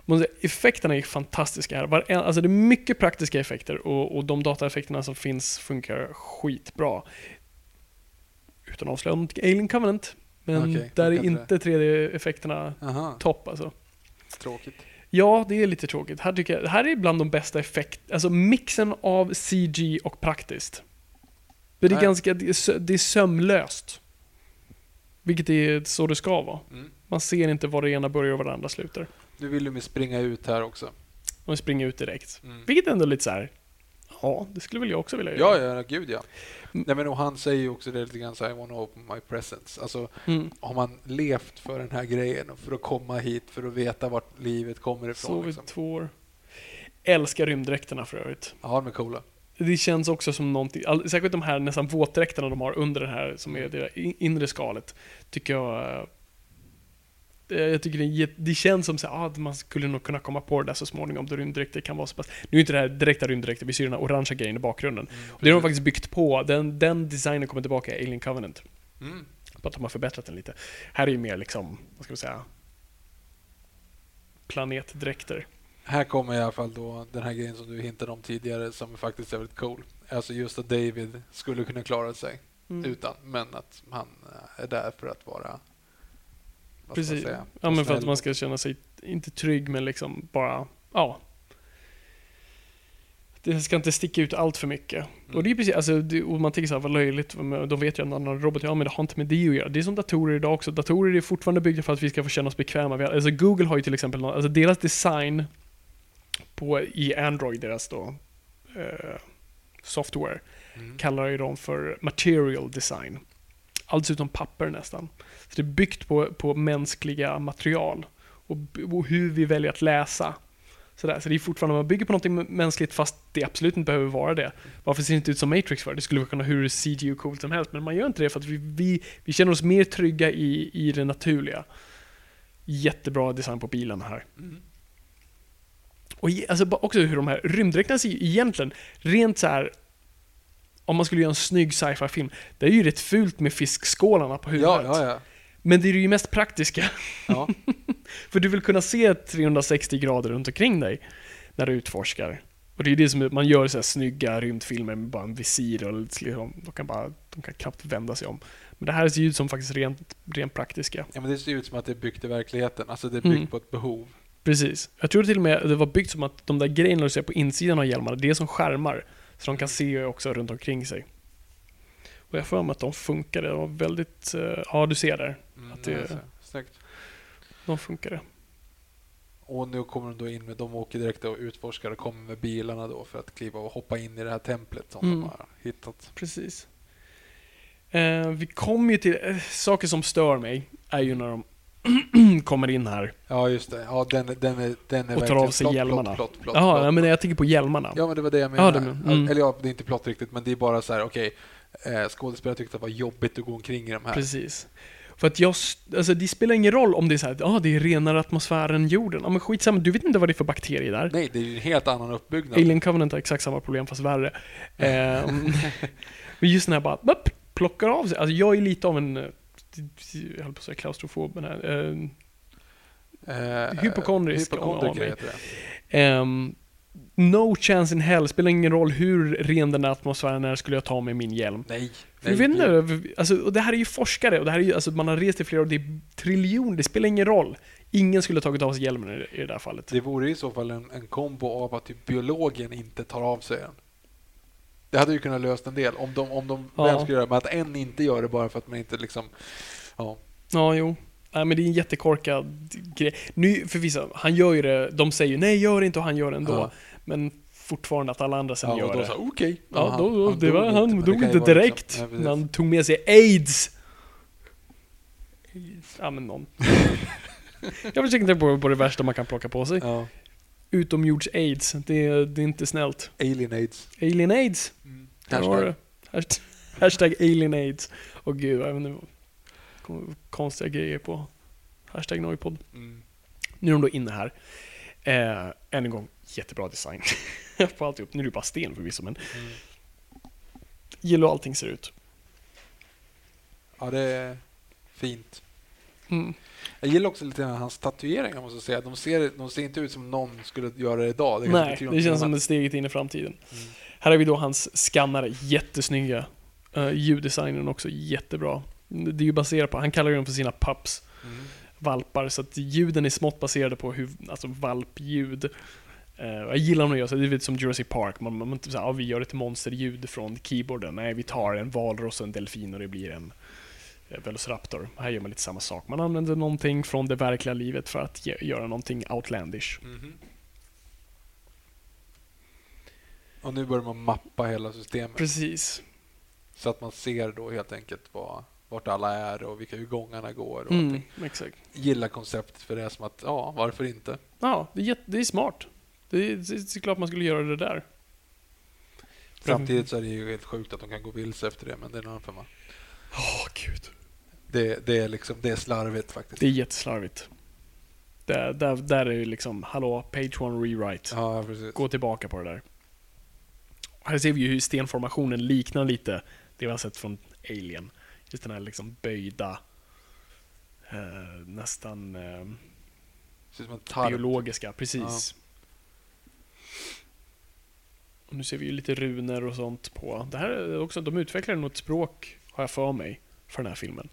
Men effekterna är fantastiska här. Varen, alltså det är mycket praktiska effekter och, och de dataeffekterna som finns funkar skitbra. Utan att avslöja något Alien Covenant. Men
Okej,
där är
inte
inte 3D-effekterna
Aha,
topp alltså.
tråkigt.
Ja, det är lite tråkigt. Här tycker jag, det här är bland de bästa effekt, alltså mixen av CG och praktiskt. Det är ganska, det är, sö- det är sömlöst. Vilket är så det ska vara.
Mm.
Man ser inte var det ena börjar och var det andra slutar.
Nu vill du springa ut här också.
Man springer ut direkt.
Mm.
Vilket ändå är lite så här. Ja, det skulle väl jag också vilja göra.
Ja, ja, gud ja.
Mm.
Nej, men och han säger ju också det lite grann så här, I wanna open my presence. Alltså,
Mm.
har man levt för den här grejen och för att komma hit, för att veta vart livet kommer ifrån.
Sovit
Liksom.
två år. Älskar rymddräkterna för övrigt.
Ja, de är coola.
Det känns också som någonting, all, säkert de här nästan våtdräkterna de har under den här, som
Mm.
är det in- inre skalet, tycker jag... eh, Jag tycker det, det känns som så ah, att man skulle nog kunna komma på det där så småningom, då rymddräkter kan vara så pass... Nu är inte det här direkta rymddräkter, vi ser den här orangea grejen i bakgrunden. Och det har de faktiskt byggt på, den, den designen kommer tillbaka i Alien Covenant.
Mm.
Bara att de har förbättrat den lite. Här är ju mer liksom, vad ska vi säga, planetdräkter.
Här kommer i alla fall då den här grejen som du hintade om tidigare som faktiskt är väldigt cool. Alltså just att David skulle kunna klara sig
Mm.
utan, men att han är där för att vara... Vad ska
Precis.
säga?
Ja, men för att man ska känna sig, inte trygg, men liksom bara, ja. Det ska inte sticka ut allt för mycket.
Mm.
Och det är precis, alltså, det, och man tänker så här, vad löjligt, de vet ju att en annan robot, ja men det har inte med det att göra. Det är som datorer idag också. Datorer är fortfarande byggda för att vi ska få känna oss bekväma. Alltså Google har ju till exempel, alltså deras design på, i Android, deras då, eh, software,
Mm.
kallar ju dem för material design. Allt utom papper nästan. Så det är byggt på, på mänskliga material och, och hur vi väljer att läsa. Sådär. Så det är fortfarande, man bygger på något mänskligt fast det absolut inte behöver vara det. Varför ser det inte ut som Matrix för? Det skulle kunna hur CG och coolt som helst, men man gör inte det för att vi, vi, vi känner oss mer trygga i, i det naturliga. Jättebra design på bilen här.
Mm.
Och alltså också hur de här rymddräkterna ser egentligen, rent så här om man skulle göra en snygg sci-fi film, det är ju rätt fult med fiskskålarna på huvudet.
Ja, ja, ja.
Men det är ju mest praktiska.
Ja.
För du vill kunna se 360 grader runt omkring dig när du utforskar. Och det är det som man gör så här snygga rymdfilmer med bara en visir och liksom, de, kan bara, de kan knappt vända sig om. Men det här ser ju ut som faktiskt rent, rent praktiska.
ja, men det ser ut som att det är byggt i verkligheten. Alltså det är byggt
Mm.
på ett behov.
Precis. Jag tror till och med det var byggt som att de där grejerna du ser på insidan av hjälmarna, det är som skärmar. Så de kan se också runt omkring sig. Och jag för mig att de funkade. De var väldigt... eh, Ja, du ser där.
Mm,
Att det-
alltså, snyggt.
De funkade.
Och nu kommer de då in med, de åker direkt och utforskar och kommer med bilarna då för att kliva och hoppa in i det här templet som
Mm.
de har hittat.
Precis. Eh, vi kommer ju till... Eh, saker som stör mig är ju när de kommer in här.
Ja, just det. Ja, den, den är, den är
Och tar av sig
plott,
hjälmarna.
Plott, plott, plott,
ja, men jag tänker på hjälmarna.
Ja, men det var det jag
Ja,
menade.
det men- mm.
Eller ja, det är inte plott riktigt, men det är bara så här, okej. Eh, skådespelare tyckte att det var jobbigt att gå omkring i de här.
Precis. För att jag, alltså det spelar ingen roll om det är så här, ja det är renare atmosfär än jorden. Ja men skitsamma, du vet inte vad det är för bakterier där.
Nej, det är ju en helt annan uppbyggnad.
Alien Covenant har exakt samma problem fast värre. Ehm, men just den här bara, upp, plockar av sig. Alltså jag är lite av en, eh, jag höll på att säga klaustrofob, men här, ehm,
Eh,
hypokondrisk
hypokondriker heter det.
ehm, no chance in hell, spelar ingen roll hur ren den här atmosfären är, skulle jag ta med min hjälm.
Nej.
För
nej,
vet inte, alltså, och det här är ju forskare och det här är ju, alltså, man har rest i flera år, det är triljoner, det spelar ingen roll. Ingen skulle ha tagit av sig hjälmen i, i det här fallet.
Det vore i så fall en, en kombo av att typ biologen inte tar av sig den. Det hade ju kunnat lösa en del om de, om de
Ja.
väl skulle göra det, men att en inte gör det bara för att man inte liksom... Ja,
Ja, jo. Nej, men det är en jättekorkad grej. Nu, för vissa, han gör ju det, de säger ju nej, gör det inte och han gör det ändå.
Ja.
Men fortfarande att alla andra sen
ja
gör
och då
det.
okej.
Ja,
han-
då, då,
han
det var, han
det
dog inte
vara
direkt.
liksom- ja,
men han tog med sig aids. Ja, men någon. Jag försöker tänka på, på det värsta man kan plocka på sig.
Ja.
Utomjords-aids. Det, är- det är inte snällt.
Alien aids.
Alien aids.
Mm.
Där har du det. Hasht- Hashtag alien aids. Och gud, jag vet inte. Konstiga grejer på hashtag Noipod.
Mm.
Nu är de då inne här. Eh, än en gång, jättebra design. på alltihop. Nu är det bara sten förvisso, men
Mm.
gillar hur allting ser ut.
Ja, det är fint.
Mm.
Jag gillar också lite grann hans tatueringar måste jag säga. De ser, de ser inte ut som någon skulle göra det idag. Det
Nej, det känns som ett steget in i framtiden.
Mm.
Här har vi då hans skannare, jättesnygga. Uh, ljuddesignen också jättebra. Det är ju baserat på, han kallar dem för sina pups,
Mm.
valpar, så att ljuden är smått baserade på hur, alltså valpljud. Eh, jag gillar när de gör så, det är lite som Jurassic Park, man, man inte säger ja, vi gör ett monsterljud från keyboarden. Nej, vi tar en valross och en delfin och det blir en eh, Velociraptor. Här gör man lite samma sak. Man använder någonting från det verkliga livet för att ge, göra någonting outlandish.
Mhm. Och nu börjar man mappa hela systemet
Precis.
så att man ser då helt enkelt vad, vart alla är och vilka hur gångarna går. Och
Mm.
Gillar konceptet för det är som att, ja, varför inte?
Ja, det är, det är smart. Det är, det är klart man skulle göra det där.
Samtidigt så är det ju helt sjukt att de kan gå vilse efter det, men det är en annan femma.
Åh, gud.
Det, det, är liksom, det är slarvigt faktiskt.
Det är jätteslarvigt. Där, där, där är ju liksom, hallå, page one rewrite.
Ja, precis.
Gå tillbaka på det där. Här ser vi ju hur stenformationen liknar lite det vi har sett från Alien. Just den här liksom böjda, eh, nästan eh, biologiska, precis. Och nu ser vi ju lite runer och sånt på. Det här är också, de utvecklar något språk, har jag för mig, för den här filmen.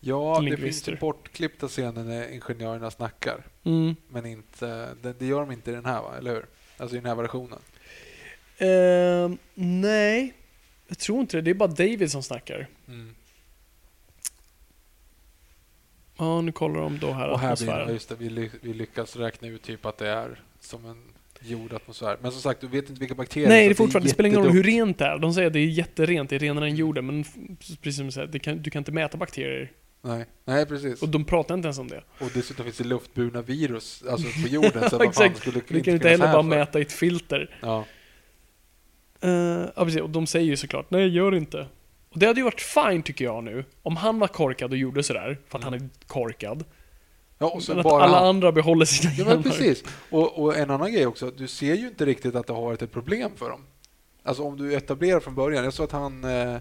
Ja, det finns bortklippta scener när ingenjörerna snackar.
Mm.
Men inte, det, det gör de inte i den här, va? eller hur? Alltså i den här versionen.
Ehm, nej, jag tror inte det. Det är bara David som snackar.
Mm.
Ja, nu kollar de då här
Och här blir
atmosfären.
just det, vi lyckas räkna ut typ att det är som en jordatmosfär. Men som sagt, du vet inte vilka bakterier.
Nej, det fortfarande, det spelar ingen roll hur rent det är. De säger att det är jätterent, det är renare än jorden, men precis som du säger, det kan, du kan inte mäta bakterier.
Nej, nej, precis.
Och de pratar inte ens om det.
Och dessutom finns det luftburna virus alltså på jorden. så
Exakt.
skulle
Du kan inte heller bara
för?
mäta i ett filter.
Ja,
Uh, ja, precis. Och de säger ju såklart, nej gör det inte. Och det hade ju varit fine tycker jag nu, om han var korkad och gjorde sådär, för att han är korkad.
Ja och så
Men att
bara
alla andra behåller sina
Ja, men precis. Och, och en annan grej också, du ser ju inte riktigt att det har varit ett problem för dem. Alltså om du etablerar från början. Jag såg att han, eh,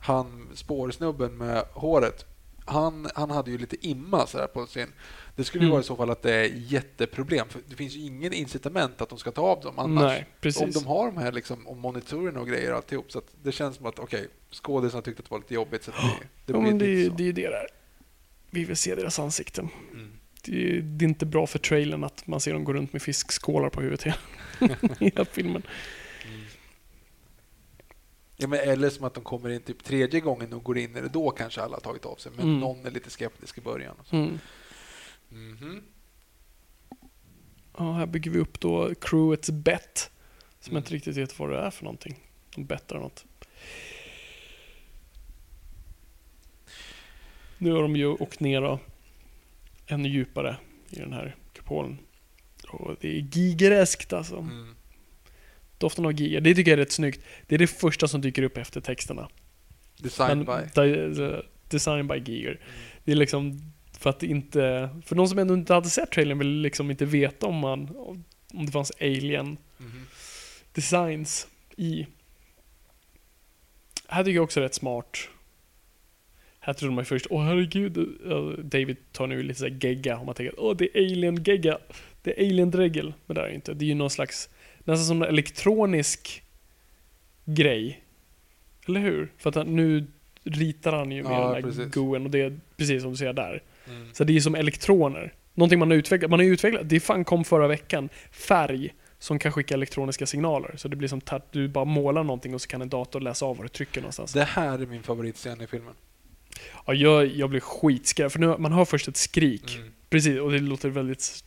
han spårsnubben med håret, han, han hade ju lite imma så här på sin... Det skulle ju
Mm.
vara i så fall att det är jätteproblem. För det finns ju ingen incitament att de ska ta av dem annars.
Nej, precis.
Om de har de här liksom, om monitorerna och grejer och alltihop. Så det känns som att okej, skådisarna tyckte att det var lite jobbigt. Så det, det
ja, det, är det är ju det där. Vi vill se deras ansikten.
Mm.
Det är, det är inte bra för trailern att man ser dem gå runt med fiskskålar på huvudet hela, filmen.
Ja, men eller som att de kommer in typ tredje gången och går in det, då kanske alla har tagit av sig. Men
Mm.
någon är lite skeptisk i början. Och så.
Mm.
Mhm.
Ja, här bygger vi upp då crewets bet. Som
Mm.
jag inte riktigt vet vad det är för någonting. De bettar något. Nu har de ju åkt ner då, ännu djupare i den här kupolen. Och det är gigereskt alltså.
Mm.
Doften av giger, det tycker jag är rätt snyggt. Det är det första som dyker upp efter texterna.
Designed
Men
by.
di- design by Giger. Det är liksom för att inte, för de som ännu inte hade sett trailern vill liksom inte veta om man, om det fanns alien
Mhm.
designs i. Här tycker jag också är rätt smart. Här trodde man först, åh herregud, David tar nu lite såhär gegga, om man tänker åh det är alien-gegga, det är alien-dregel. Men det är det inte, det är ju någon slags, nästan som en elektronisk grej. Eller hur? För att nu ritar han ju med
Ja,
den där
precis.
goen och det är precis som du ser där.
Mm.
Så det är ju som elektroner. Någonting man har utvecklat. Man har utvecklat, det fan kom förra veckan, färg som kan skicka elektroniska signaler. Så det blir som att du bara målar någonting och så kan en dator läsa av vad du trycker någonstans.
Det här är min favoritscen i filmen.
Ja, jag, jag blir skitskraj, för nu, man hör först ett skrik.
Mm.
Precis, och det låter väldigt...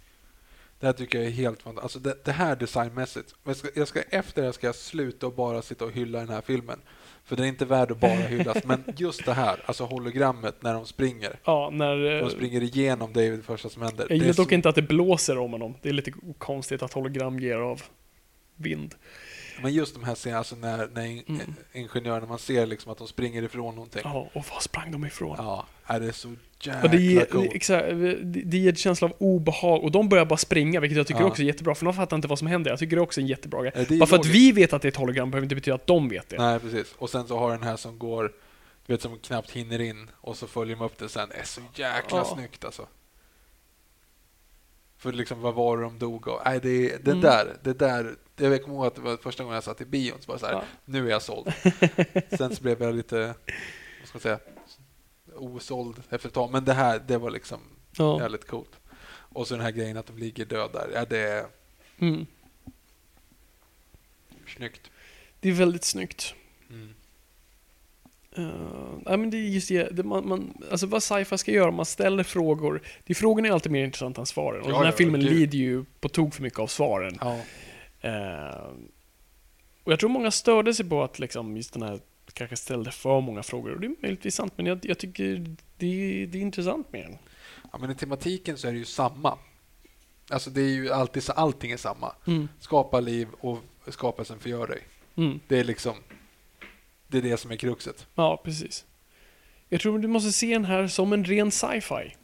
Det här tycker jag är helt fantastiskt. Alltså det, det här designmässigt. Jag ska, jag ska, efter det här ska jag sluta och bara sitta och hylla den här filmen. För den är inte värd att bara hyllas. Men just det här, alltså hologrammet när de springer.
Ja, när... eh,
De springer igenom David det första som händer.
Jag gillar dock
så-
inte att det blåser om honom. Det är lite konstigt att hologram ger av vind.
Men just de här scenerna, alltså när, när in,
Mm.
ingenjörerna, man ser liksom att de springer ifrån någonting.
Ja, och var sprang de ifrån?
Ja, är det är så jäkla
Och det, ger,
coolt.
exakt, det, ger en känsla av obehag och de börjar bara springa, vilket jag tycker
Ja.
också är jättebra, för de fattar inte vad som händer. Jag tycker det är också en jättebra grej. Bara för att vi vet att det är ett hologram behöver inte betyda att de vet det.
Nej, precis. Och sen så har den här som går, du vet som knappt hinner in och så följer de upp det sen. Det är så jäkla
Ja.
snyggt alltså. För liksom, vad var det de dog av? Nej, det, det
Mm.
där, det där. Jag kommer ihåg att det var första gången jag satt i bion, så bara så här,
Ja.
nu är jag såld. sen så blev jag lite, vad ska man säga, osåld efter ett tag. Men det här, det var liksom
Ja.
jävligt coolt. Och så den här grejen att de ligger döda där. Ja, det är
Mm.
snyggt.
Det är väldigt snyggt.
Mm.
Uh, nej, men det är just det, det man, man, alltså vad sci-fi ska göra, man ställer frågor. Det, frågorna är alltid mer intressanta än svaren. Och
Ja,
den här
ja,
filmen
gud.
lider ju på tok för mycket av svaren.
Ja.
Eh, och jag tror många störde sig på att liksom just den här kanske ställde för många frågor. Och det är möjligtvis sant, men jag, jag tycker det, det är intressant med den.
ja, men i tematiken så är det ju samma. Alltså det är ju alltid allting är samma.
Mm.
Skapa liv och skapelsen förgör dig.
Mm.
Det är liksom, det är det som är kruxet.
Ja, precis. Jag tror du måste se den här som en ren sci-fi.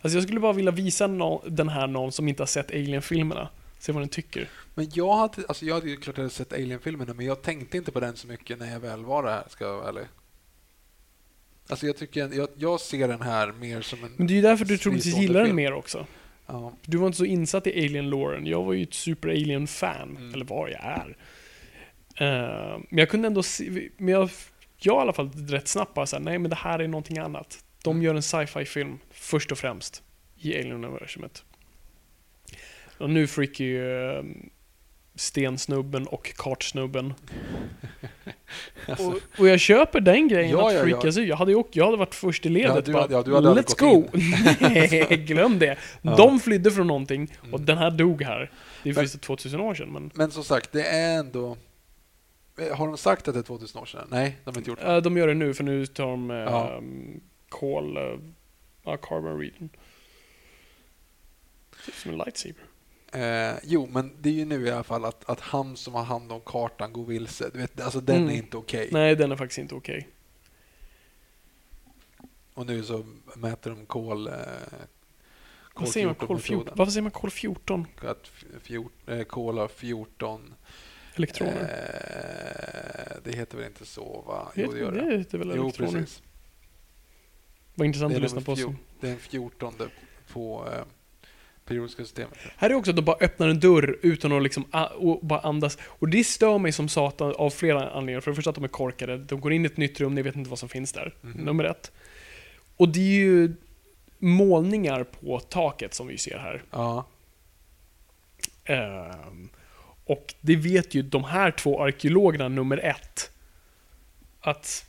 Alltså jag skulle bara vilja visa den här någon som inte har sett Alien-filmerna. Se vad den tycker.
Men jag hade, alltså jag hade ju klart hade sett Alien-filmerna, men jag tänkte inte på den så mycket när jag väl var där, ska jag vara ärlig. Alltså jag tycker, jag, jag ser den här mer som en...
Men det är ju därför du troligtvis gillar den
film.
mer också.
Ja.
Du var inte så insatt i Alien-loren. Jag var ju ett super-Alien-fan.
Mm.
Eller vad jag är. Eh, men jag kunde ändå se... Men jag, jag i alla fall rätt snabbt bara såhär, nej men det här är någonting annat. De
Mm.
gör en sci-fi-film, först och främst, i Alien-universumet. Och nu freakar ju eh, stensnubben och kartsnubben.
Alltså,
Och, och jag köper den grejen
Ja,
att
ja, ja.
freakas ut. Jag hade, ju åkt- jag hade varit först i ledet.
Ja, du
bara,
ja,
Let's go! Nej, glöm det.
Ja.
De flydde från någonting och
Mm.
den här dog här. Det är förvisso 2000 år sedan, men
Men som sagt, det är ändå... Eh, Har de sagt att det är 2000 år sedan? Nej, de har inte gjort det.
äh, de gör det nu för nu tar de äh,
Ja.
kol, ja, carbon region. Typ som en lightsaber.
Eh, jo, men det är ju nu i alla fall att, att han som har hand om kartan går vilse. Du vet, alltså den
Mm.
är inte okej.
Nej, den är faktiskt inte okej.
Och nu så mäter de kol... Eh,
Vad säger man? Kol 14? Varför säger man kol 14?
Att fjort, eh, kol har 14...
Elektroner?
Eh, det heter väl inte så, va? Jo, det gör det.
det heter väl
Jo,
elektroner?
precis.
Var intressant att lyssna på.
Det är den fjortonde på eh, periodiska systemet.
Här är också att de bara öppnar en dörr utan att liksom och bara andas. Och det stör mig som satan av flera anledningar. För det första att de är korkade. De går in i ett nytt rum, ni vet inte vad som finns där.
Mhm.
Nummer ett. Och det är ju målningar på taket som vi ser här.
Ja,
Ehm, och det vet ju de här två arkeologerna nummer ett. Att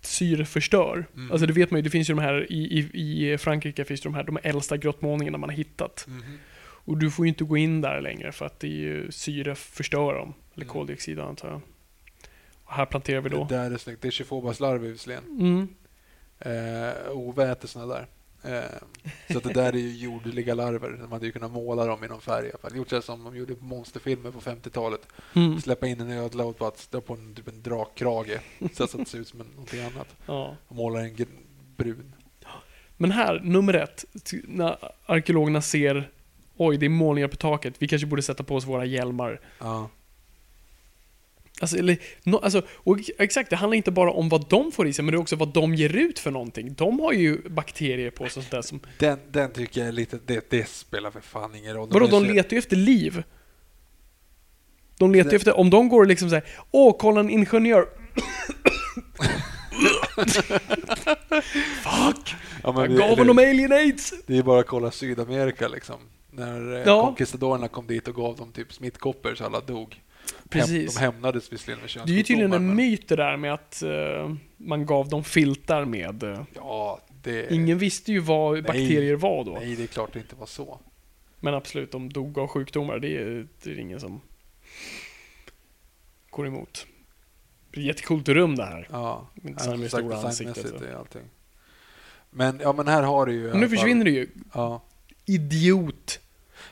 syre förstör.
Mm.
Alltså det vet man ju, det finns ju de här i, i, i Frankrike finns det de här, de äldsta grottmålningarna man har hittat.
Mhm.
Och du får ju inte gå in där längre för att det är ju syre förstör dem. Eller
Mm.
koldioxid antar jag. Och här planterar vi då.
Det där är snyggt. Det är Chifobas-larver visserligen.
Mm.
Eh, Ove äter såna där. Eh, så att det där är ju jordliga larver. Man hade ju kunnat måla dem i någon färg. Gjort så som de gjorde på monsterfilmer på 50-talet.
Mm.
Släppa in en ödla och bara dra på en, typ en drakkrage så att det ser ut som en, någonting annat.
Ja.
Och målar en brun.
Men här, nummer ett. När arkeologerna ser Oj, det är målningar på taket. Vi kanske borde sätta på oss våra hjälmar.
Ja.
Alltså, eller, no, alltså, och exakt, det handlar inte bara om vad de får i sig, men det är också vad de ger ut för någonting. De har ju bakterier på sig och sånt där som...
Den, den tycker jag är lite... Det, det spelar för fan ingen roll.
Vadå, de letar ju efter liv. De letar ju efter, om de går och liksom såhär, åh, kolla en ingenjör. Fuck!
Ja, men
Jag gav honom alien aids!
Det är bara att kolla Sydamerika liksom. När eh,
Ja.
kom dit och gav dem typ smittkoppor så alla dog.
Precis.
De hämnades visserligen med
Det är ju tydligen
könssjukdomar,
en myt det där med att eh, man gav dem filtar med... eh,
Ja, det...
ingen visste ju vad bakterier var då.
Nej, det är klart det inte var så.
Men absolut, de dog av sjukdomar. Det är, det är ingen som går emot. Det är ett jättecoolt rum det här.
Ja,
Med det
som
stora ansiktet.
Men, ja, men här har du ju...
Men nu försvinner det ju.
Ja.
Idiot!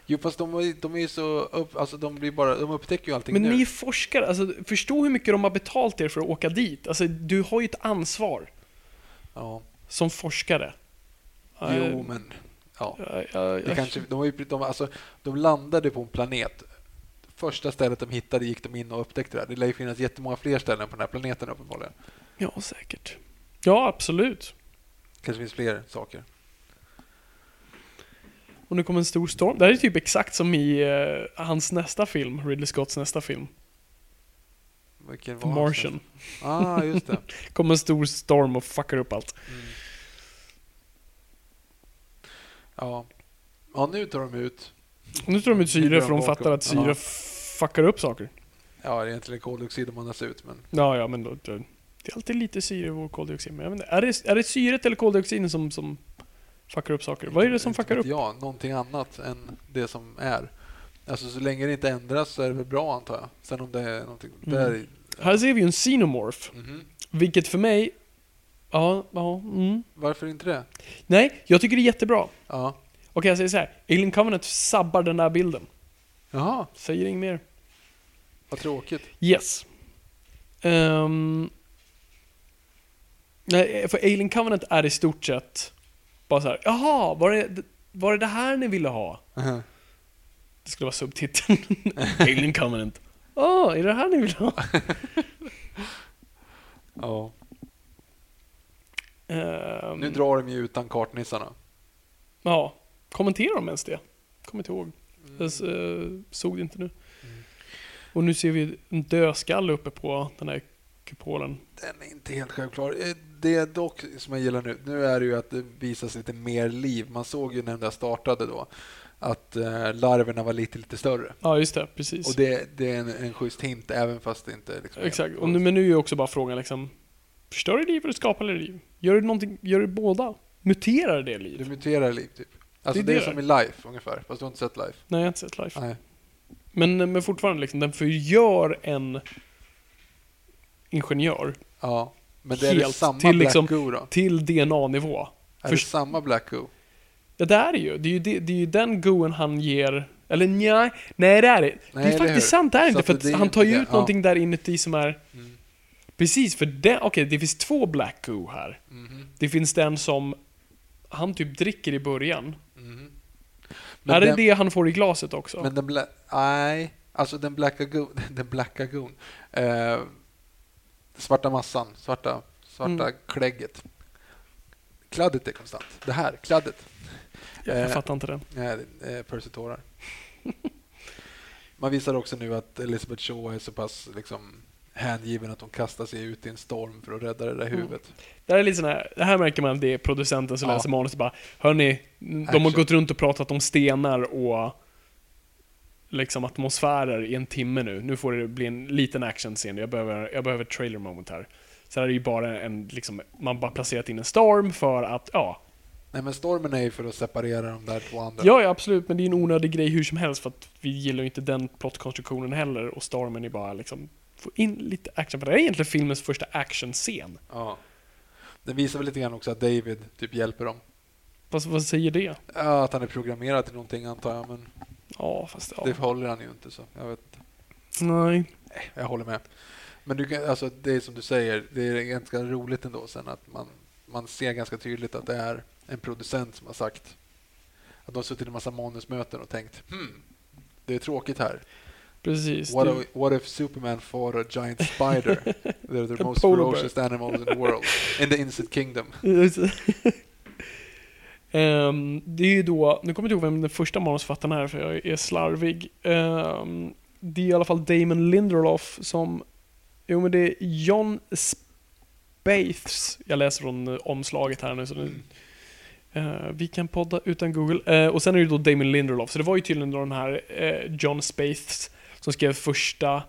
Jo, fast de, är- de är ju så... Upp, alltså, de, blir bara, de upptäcker ju allting
Men
nu.
ni är forskare, alltså, förstå hur mycket de har betalt er för att åka dit. Alltså, du har ju ett ansvar
Ja.
som forskare.
Jo, men... Ja.
Ja, ja,
Det
ja.
kanske, de, var ju, de, alltså, de landade på en planet. Första stället de hittade gick de in och upptäckte det. Det lär ju finnas jättemånga fler ställen på den här planeten uppenbarligen.
ja, säkert. Ja, absolut.
kanske finns fler saker.
Och nu kommer en stor storm. Det här är typ exakt som i eh, hans nästa film, Ridley Scotts nästa film,
Vilken var
Martian.
Ah, just det.
kommer en stor storm och fuckar upp allt.
Mm. Ja. ja, nu tar de ut...
Nu tror de ut syre för de fattar att syre
Ja.
fuckar upp saker.
Ja, det är egentligen koldioxid de andas ut, men...
Ja, ja, men då, det är alltid lite syre och koldioxid. Men jag vet inte, är det, är det syret eller koldioxiden som, som fuckar upp saker? Vad är det som fuckar upp?
Ja, någonting annat än det som är. Alltså så länge det inte ändras så är det väl bra antar jag. Sen om det är någonting
Mm.
där i...
Här ser vi ju en xenomorph,
Mhm.
vilket för mig... Ja, ja, mm.
Varför inte det?
Nej, jag tycker det är jättebra.
Ja.
Okej, jag säger så här. Alien Covenant sabbar den där bilden.
Jaha,
Säger inget mer.
vad tråkigt.
Yes. Nej, för Alien Covenant är i stort sett bara så här. Jaha, var det, var det det här ni ville ha?
Mhm.
Det skulle vara subtiteln. Alien Covenant. Åh, är det här ni vill ha?
Ja.
Ehm,
Nu drar de ju utan kartnissarna.
Ja. Kommenterar de ens det? Kommer inte ihåg. Jag s- eh, såg det inte nu. Och nu ser vi en dödskalle uppe på den här kupolen.
Den är inte helt självklar. Det dock som jag gillar nu, nu är det ju att det visas lite mer liv. Man såg ju när den där startade då att eh, larverna var lite, lite större.
Ja, just det. Precis.
Och det, det är en, en schysst hint även fast det inte liksom
Exakt. Och nu, men nu är ju också bara frågan liksom. Förstör det liv eller skapar det liv? Gör det någonting, gör det båda? Muterar det
Det
liv?
muterar liv typ. Alltså
Det
det
är
är,
det.
som i Life ungefär, fast du har inte sett Life.
Nej, jag har inte sett live.
Nej.
Men, men fortfarande liksom, den förgör en ingenjör
Ja. Men det är det
Helt
samma
till
Black
liksom-
Goo då?
till DNA-nivå.
Är
Först-
det samma Black Goo?
Ja, det är det ju. Det är ju, det, det är ju den goen han ger... Eller nej, nej det är det. det är faktiskt sant, det är det inte. För
det
han tar ju ut
det.
någonting där inuti som är...
Mm.
Precis, för den... Okej, det finns två black goo här.
Mhm.
Det finns den som han typ dricker i början.
Mhm.
är det
den,
det han får i glaset också?
Men den Nej, alltså den Black Goo, den Black Goo. Eh, svarta massan, svarta, svarta
Mm.
klägget. kladdet är konstant. Det här, kladdet.
Jag
Eh,
fattar inte det.
Är Percy tårar. Man visar också nu att Elizabeth Shaw är så pass liksom, hängiven att hon kastar sig ut i en storm för att rädda det där
Mm.
huvudet.
Det här, är lite sån här, det här märker man att det är producenten som
Ja.
läser manus och bara Hörni, de har gått runt och pratat om stenar och liksom atmosfärer i en timme nu. Nu får det bli en liten actionscen. Jag behöver, jag behöver ett trailer moment här. Så här är det ju bara en, liksom, man bara placerat in en storm för att, ja.
Nej, men stormen är ju för att separera de där två andra.
Ja, ja absolut, men det är en onödig grej hur som helst för att vi gillar ju inte den plottkonstruktionen heller och stormen är bara liksom, få in lite action. För det är egentligen filmens första actionscen.
Ja. Den visar väl lite grann också att David typ hjälper dem.
Fast vad säger det?
Ja, att han är programmerad till någonting antar jag, men
Ja, fast ja.
det håller han ju inte. så jag vet inte.
Nej.
Jag håller med. Men du kan, alltså, det är som du säger, det är ganska roligt ändå sen att man, man ser ganska tydligt att det är en producent som har sagt att de har suttit i en massa manusmöten och tänkt hmm, det är tråkigt här.
Precis.
What,
det-
if- what if Superman fought a giant spider? They're the
A
most ferocious animals in the world. In the Insect Kingdom.
Ehm, det är ju då, nu kommer jag inte ihåg vem den första manusförfattaren är för jag är slarvig. Ehm, det är i alla fall Damon Lindelof som, jo men det är John Spaeths, jag läser från eh, omslaget här nu så nu, eh, vi kan podda utan Google. Eh, och sen är det då Damon Lindelof, så det var ju tydligen då den här eh, John Spaeths som skrev första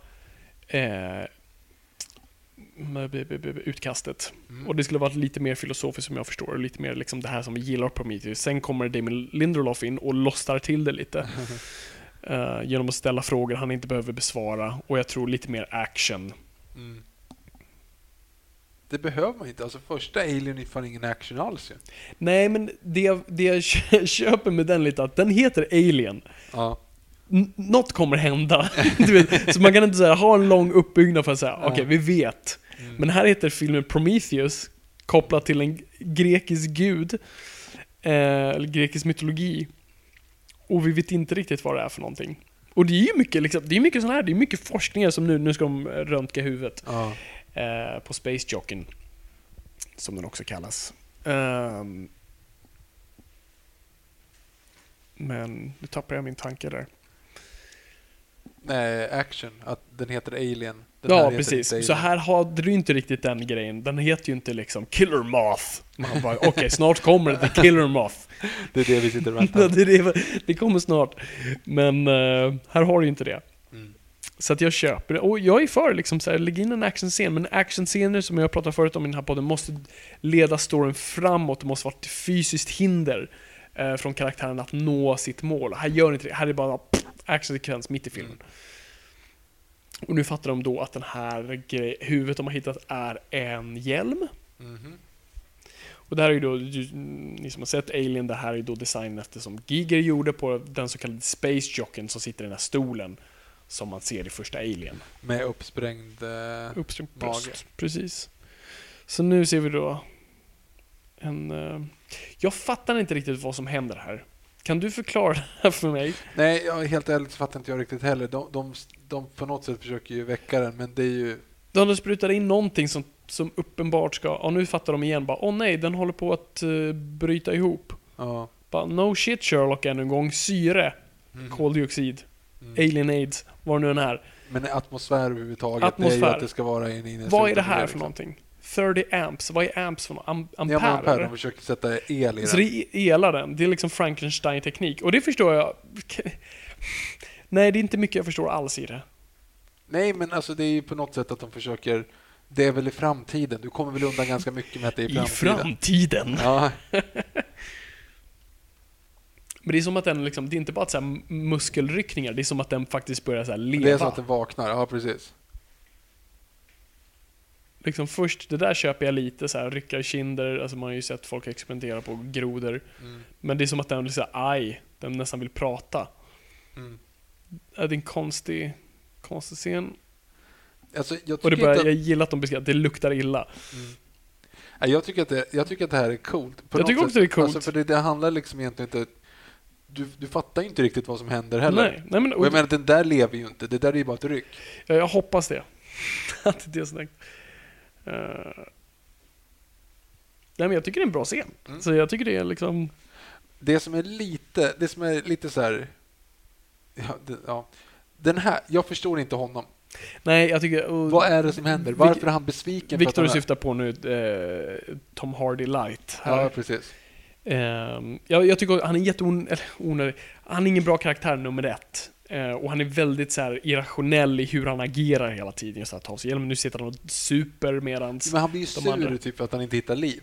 utkastet.
Mm.
Och det skulle vara lite mer filosofiskt som jag förstår och lite mer liksom det här som vi gillar Prometheus. Sen kommer Damon Lindelof in och lossar till det lite. Eh, genom att ställa frågor han inte behöver besvara och jag tror lite mer action.
Mm. Det behöver man inte. Alltså första Alien är fan ingen action alls ju.
Nej men det, jag- det jag kö- köper med den lite att den heter Alien.
Ja.
N- något kommer hända. så man kan inte säga ha en lång uppbyggnad för att säga okej vi vet.
Mm.
Men här heter filmen Prometheus kopplat till en grekisk gud. Eh, eller grekisk mytologi. Och vi vet inte riktigt vad det är för någonting. Och det är ju mycket, liksom, det är mycket sån här, det är mycket forskningar som nu, nu ska de röntga huvudet.
Ja.
Eh, på Space Jocken. Som den också kallas. Ehm, men nu tappar jag min tanke där.
Nej, action. Att den heter Alien. Den
ja, precis.
inte
Så
Alien.
här hade du inte riktigt den grejen. Den heter ju inte liksom Killer Moth. Man bara, okej, snart kommer The Killer Moth.
Det är det vi sitter och väntar
det, det, det kommer snart. Men eh, här har du inte det.
Mm.
Så att jag köper det. Och jag är för liksom så här, lägg in en actionscen. Men actionscener som jag pratade förut om i den här podden måste leda storyn framåt. Det måste vara ett fysiskt hinder eh, från karaktären att nå sitt mål. Här gör inte det. Här är det bara actionsekvens mitt i filmen. Och nu fattar de då att den här grej, huvudet de har hittat är en hjälm.
Mhm.
Och det här är ju då, ni som har sett Alien, det här är ju då designen efter som Giger gjorde på den så kallade Space Jocken som sitter i den här stolen som man ser i första Alien.
Med uppsprängd... Eh,
Uppströmt
Mage.
bröst. Precis. Så nu ser vi då en... eh, jag fattar inte riktigt vad som händer här. Kan du förklara det här för mig?
nej, jag, helt ärligt så fattar inte jag riktigt heller. De, de, de på något sätt försöker ju väcka den, men det är ju...
De sprutar in någonting som, som uppenbart ska... Ja, nu fattar de igen bara, åh nej, den håller på att uh, bryta ihop.
Ja.
Bara, no shit Sherlock än en gång, syre,
Mm.
koldioxid,
Mm.
alien aids, vad nu än är.
Men atmosfär överhuvudtaget, det är ju
Atmosfär.
att det ska vara en innesluten
Vad är det här för
liksom.
någonting? 30 amps, vad är amps för? Am ampere?
Ja, de försöker sätta el i
Så
den.
det är elaren, det är liksom Frankenstein-teknik. Och det förstår jag. Nej, det är inte mycket jag förstår alls i det.
Nej, men alltså det är ju på något sätt att de försöker... Det är väl i framtiden. Du kommer väl undan ganska mycket med att det är i
I
framtiden.
framtiden.
Ja,
Men det är som att den liksom, det är inte bara så muskelryckningar, det är som att den faktiskt börjar så leva.
det är så att den vaknar. Ja, precis.
Liksom först, det där köper jag lite så här, rycka kinder, alltså man har ju sett folk experimentera på grodor.
Mm.
Men det är som att den blir så här, aj, den nästan vill prata.
Mm.
Det är en konstig, konstig scen.
Alltså, jag,
Och det börjar,
inte
jag
att,
gillar att de beskriver att det luktar illa.
Nej, jag, tycker att det, jag tycker att det här är coolt. På
Jag tycker också
sätt.
det är coolt.
Alltså, för det, det handlar liksom egentligen inte... Du, du fattar ju inte riktigt vad som händer heller.
Nej, nej men,
Och jag menar, den där lever ju inte. Det där är ju bara ett ryck.
Ja, jag hoppas det. att det är snyggt. Uh, Nej, men jag tycker det är en bra scen.
Mm.
Så jag tycker det är liksom...
Det som är lite, det som är lite så här... Ja, det, ja. Den här, jag förstår inte honom.
Nej, jag tycker... och-
Vad är det som händer? Varför är han besviken?
Victor
han
syftar på nu eh, Tom Hardy light. Här.
Ja, precis.
Ehm, jag, jag tycker han är jätteonödig. Han är ingen bra karaktär nummer ett. Eh, och han är väldigt så här irrationell i hur han agerar hela tiden. Just att ta sig igenom. Nu sitter han och super medans...
Men han blir ju sur
andra-
typ för att han inte hittar liv.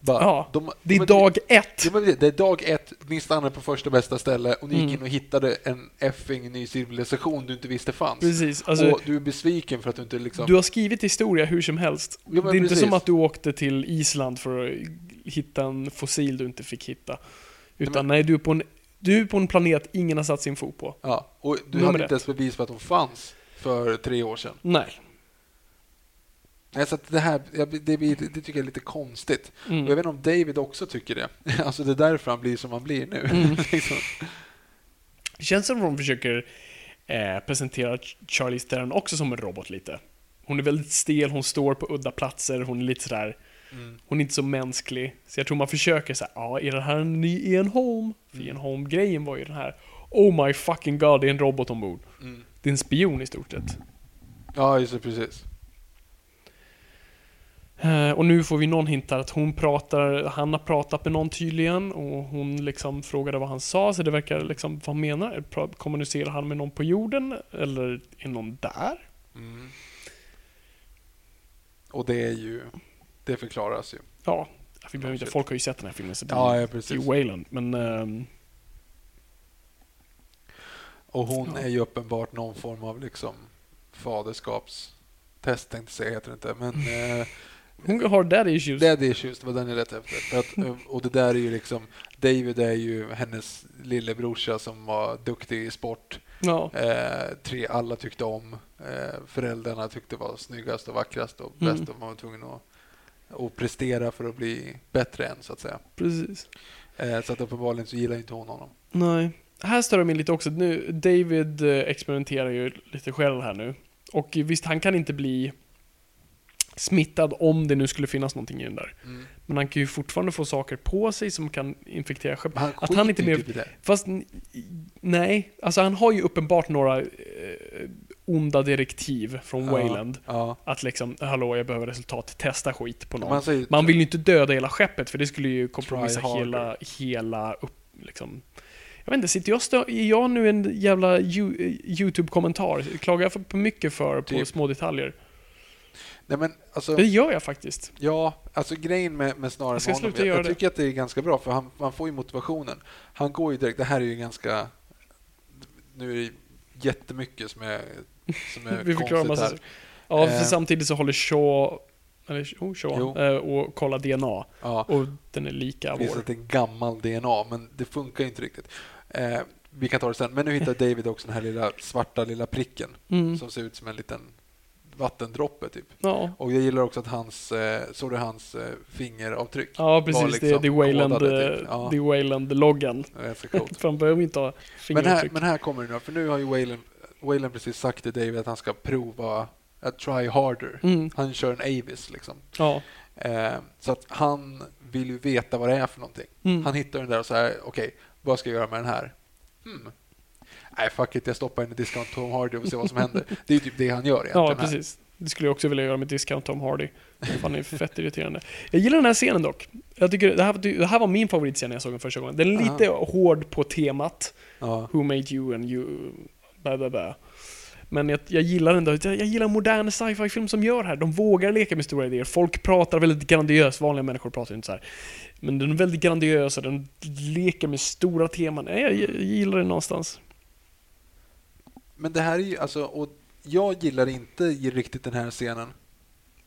Bara,
Ja,
de-
Det är
de-
dag ett.
Ja, men det det är dag ett, ni stannade på första bästa ställe och ni gick
Mm.
in och hittade en effing ny civilisation du inte visste fanns.
Precis. Alltså,
och du är besviken för att du inte liksom...
Du har skrivit historia hur som helst.
Ja, men
det är inte
precis.
som att du åkte till Island för att hitta en fossil du inte fick hitta. Utan nej, du är på en, du är på en planet ingen har satt sin fot på.
Ja, och du
Nummer
hade inte ens bevis för att de fanns för tre år sedan.
Nej.
Nej, så det här det, blir, det tycker jag är lite konstigt.
Mm.
Och jag vet inte om David också tycker det. Alltså det är därför han blir som han blir nu.
Mm.
liksom.
Det känns som att de försöker eh, presentera Charlize Theron också som en robot lite. Hon är väldigt stel, hon står på udda platser, hon är lite sådär...
Mm.
Hon är inte så mänsklig. Så jag tror man försöker säga, ja, är det här en ny Ian Holm? För
Mm.
Ian Holm-grejen var ju den här, oh my fucking god, det är en robot ombord.
Mm.
Det är en spion i stort sett.
Ja, just det, precis.
Eh, och nu får vi någon hint att hon pratar, han har pratat med någon tydligen och hon liksom frågade vad han sa, så det verkar liksom, vad han menar? Pra- Kommunicerar han med någon på jorden? Eller är någon där?
Mm. Och det är ju... Det förklaras ju.
Ja, vi behöver inte, folk har ju sett den här filmen så det
Ja,
är
ja
ju
precis.
Wayland. Men ehm,
Och hon
Ja.
är ju uppenbart någon form av liksom faderskapstest, tänkte jag säga, heter det inte. Men eh,
hon har daddy issues.
Dead Issues, det var den jag letade efter. Att, eh, och det där är ju liksom, David är ju hennes lillebrorsa som var duktig i sport.
Ja,
Eh, tre alla tyckte om. Eh, föräldrarna tyckte var snyggast och vackrast och
Mm.
bäst och man var tvungen att, att prestera för att bli bättre än så att säga.
precis.
Eh, så att uppenbarligen så gillar inte hon honom.
Nej. Här stör jag mig lite också. Nu, David eh, experimenterar ju lite själv här nu. Och visst, han kan inte bli smittad om det nu skulle finnas någonting i den där. Men han kan ju fortfarande få saker på sig som kan infektera skepp.
Men han
Att han inte mer-
typ.
Fast nej, alltså han har ju uppenbart några eh, onda direktiv från
Ja,
Wayland.
Ja.
Att liksom, hallå jag behöver resultat, testa skit på någon.
Man säger,
Man vill ju inte döda hela skeppet för det skulle ju kompromissa hela, hela upp, liksom. Jag vet inte, sitter jag stö- är jag nu en jävla Yo- YouTube-kommentar? Klagar jag för, för mycket för på
Typ.
små detaljer?
Nej, men alltså,
Det gör jag faktiskt.
Ja, alltså grejen med, med snarare
Jag ska
honom, jag, jag
det.
tycker att det är ganska bra för han, man får ju motivationen. Han går ju direkt, det här är ju ganska... Nu är det jättemycket som är, som är
Vi
konstigt
massa
här.
Ja, för
Eh.
samtidigt så håller Shaw, eller oh, Shaw, eh, och kollar DNA.
Ja,
Och den är lika
det finns
vår.
en gammal DNA, men det funkar inte riktigt. Eh, vi kan ta det sen. Men nu hittar David också den här lilla svarta lilla pricken
Mm.
som ser ut som en liten vattendroppe typ.
Ja.
Och jag gillar också att hans, eh, såg du hans eh, fingeravtryck?
Ja, precis.
Var
det,
liksom
det är Wayland,
kodade, typ.
eh,
Ja.
det är Wayland-loggan. Han behöver inte ha
Men här,
fingeravtryck.
men här kommer det nu, för nu har ju Wayland, Wayland precis sagt till David att han ska prova att try harder.
Mm.
Han kör en Avis liksom.
Ja.
Eh, så att han vill ju veta vad det är för någonting.
Mm.
Han hittar den där och säger okej, vad ska jag göra med den här? Hmm. Nej, fuck it, jag stoppar in i Discount Tom Hardy och ser vad som händer. Det är ju typ det han gör egentligen.
Ja, precis. Det skulle jag också vilja göra med Discount Tom Hardy. Det är fett irriterande. Jag gillar den här scenen dock. Jag tycker, det, här, det här var min favoritscen när jag såg den första gången. Den är lite hård på temat.
Ja.
Who made you and you... Blah, blah, blah. Men jag, jag gillar ändå, jag, jag gillar modern sci-fi film som gör det här. De vågar leka med stora idéer. Folk pratar väldigt grandiöst, vanliga människor pratar inte så här. Men den är väldigt grandiös och den leker med stora teman. Jag, jag, jag gillar det någonstans.
Men det här är ju, alltså, och jag gillar inte riktigt den här scenen.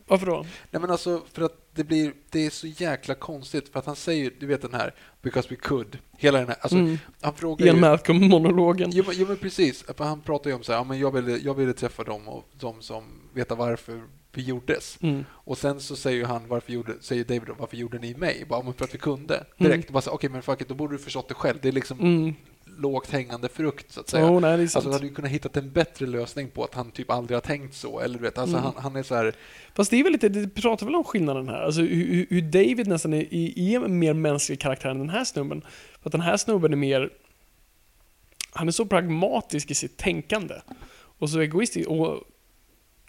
Varför då?
Nej men alltså för att det blir, det är så jäkla konstigt för att han säger, du vet den här, because we could, hela den här, alltså
Mm.
han frågar
Ian
ju,
Malcolm-monologen.
Jo, jo men precis, han pratar ju om så här, ja, men jag ville, jag ville träffa dem och de som vet varför vi gjordes.
Mm.
Och sen så säger ju han, varför gjorde, säger David då, varför gjorde ni mig? Bara, men för att vi kunde. Direkt. Bara så, okej men fuck it, då borde du förstått det själv. Det är liksom
Mm.
Lågt hängande frukt så att säga.
Oh, nej, det.
Alltså, hade ju kunnat hitta en bättre lösning på att han typ aldrig har tänkt så. Eller du vet, alltså,
Mm.
han, han är så här...
Fast det är väl lite, det pratar väl om skillnaden här. Alltså hur, hur- hur David nästan är, är en mer mänsklig karaktär än den här snubben. För att den här snubben är mer... Han är så pragmatisk i sitt tänkande. Och så egoistisk. Och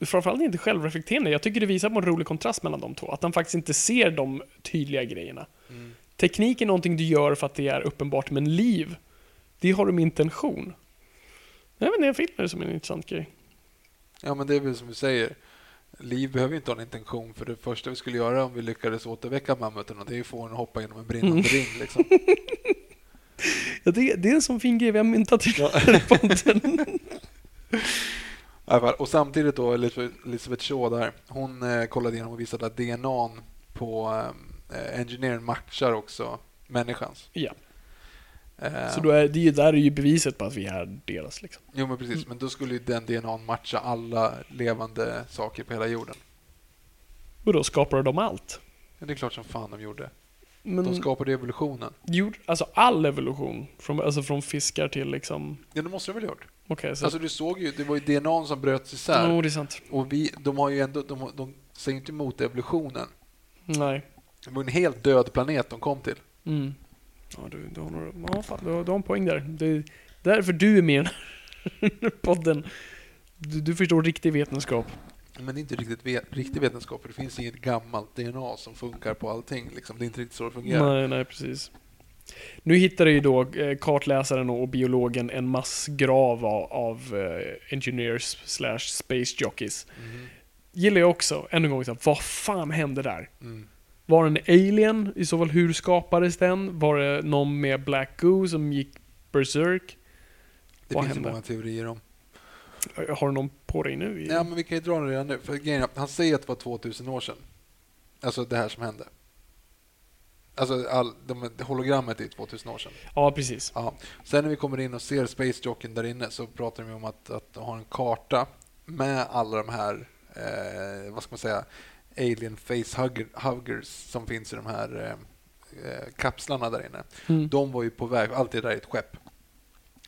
framförallt inte självreflekterande. Jag tycker det visar på en rolig kontrast mellan de två. Att han faktiskt inte ser de tydliga grejerna.
Mm.
Teknik är någonting du gör för att det är uppenbart, men liv, det har med intention. Jag vet inte, jag finner det som en intressant grej.
Ja, men det är väl som du säger. Liv behöver inte ha en intention för det första vi skulle göra om vi lyckades återväcka mammuten och det är ju få den att hoppa genom en brinnande
Mm.
ring. Liksom.
Ja, det, det är en sån fin grej vi har myntat i här podden.
Och samtidigt då, Elisabeth Shaw där, hon eh, kollade igenom och visade att DNA på eh, engineern matchar också människans.
Ja. Så då är, det ju där är ju beviset på att vi är deras. Liksom.
Jo, men precis. Men då skulle ju den DNA matcha alla levande saker på hela jorden.
Och då skapar de allt.
Ja, det är klart som fan de gjorde.
Men
De skapade evolutionen.
gjorde, alltså all evolution, från, alltså från fiskar till liksom...
Ja, det måste de väl ha gjort?
Okej, så...
Alltså du såg ju, det var ju DNA som bröts isär.
Jo, det är sant.
Och vi, de har ju ändå, de, de säger inte emot evolutionen.
Nej.
Det var en helt död planet de kom till.
Mm. Ja, du, du, har, nog- ja, fan, du, har, du har en poäng där. Det är därför du är med i den här podden. Du, du förstår riktig vetenskap.
Men det är inte riktigt ve- riktig vetenskap, för det finns inget gammalt DNA som funkar på allting. Liksom. Det är inte riktigt så det fungerar.
Nej, nej, precis. Nu hittade ju då eh, kartläsaren och biologen en massgrav av, av eh, engineers slash space jockeys.
Mhm.
Gillar jag också. Ännu en gång, så vad fan hände där?
Mm.
Var det en alien? I så fall, hur skapades den? Var det någon med Black Goo som gick berserk?
Det
Vad
finns
hände?
många teorier om.
Har du någon på dig nu?
Ja, men vi kan ju dra den redan nu. För grejen är han säger att det var 2000 år sedan. Alltså det här som hände. Alltså all, de, hologrammet är 2000 år sedan.
Ja, precis.
Ja. Sen när vi kommer in och ser Space Jocken där inne så pratar de om att, att har en karta med alla de här, eh, vad ska man säga, alien face hugger, huggers som finns i de här eh, eh, kapslarna där inne.
Mm.
De var ju på väg, allt det där är ett skepp.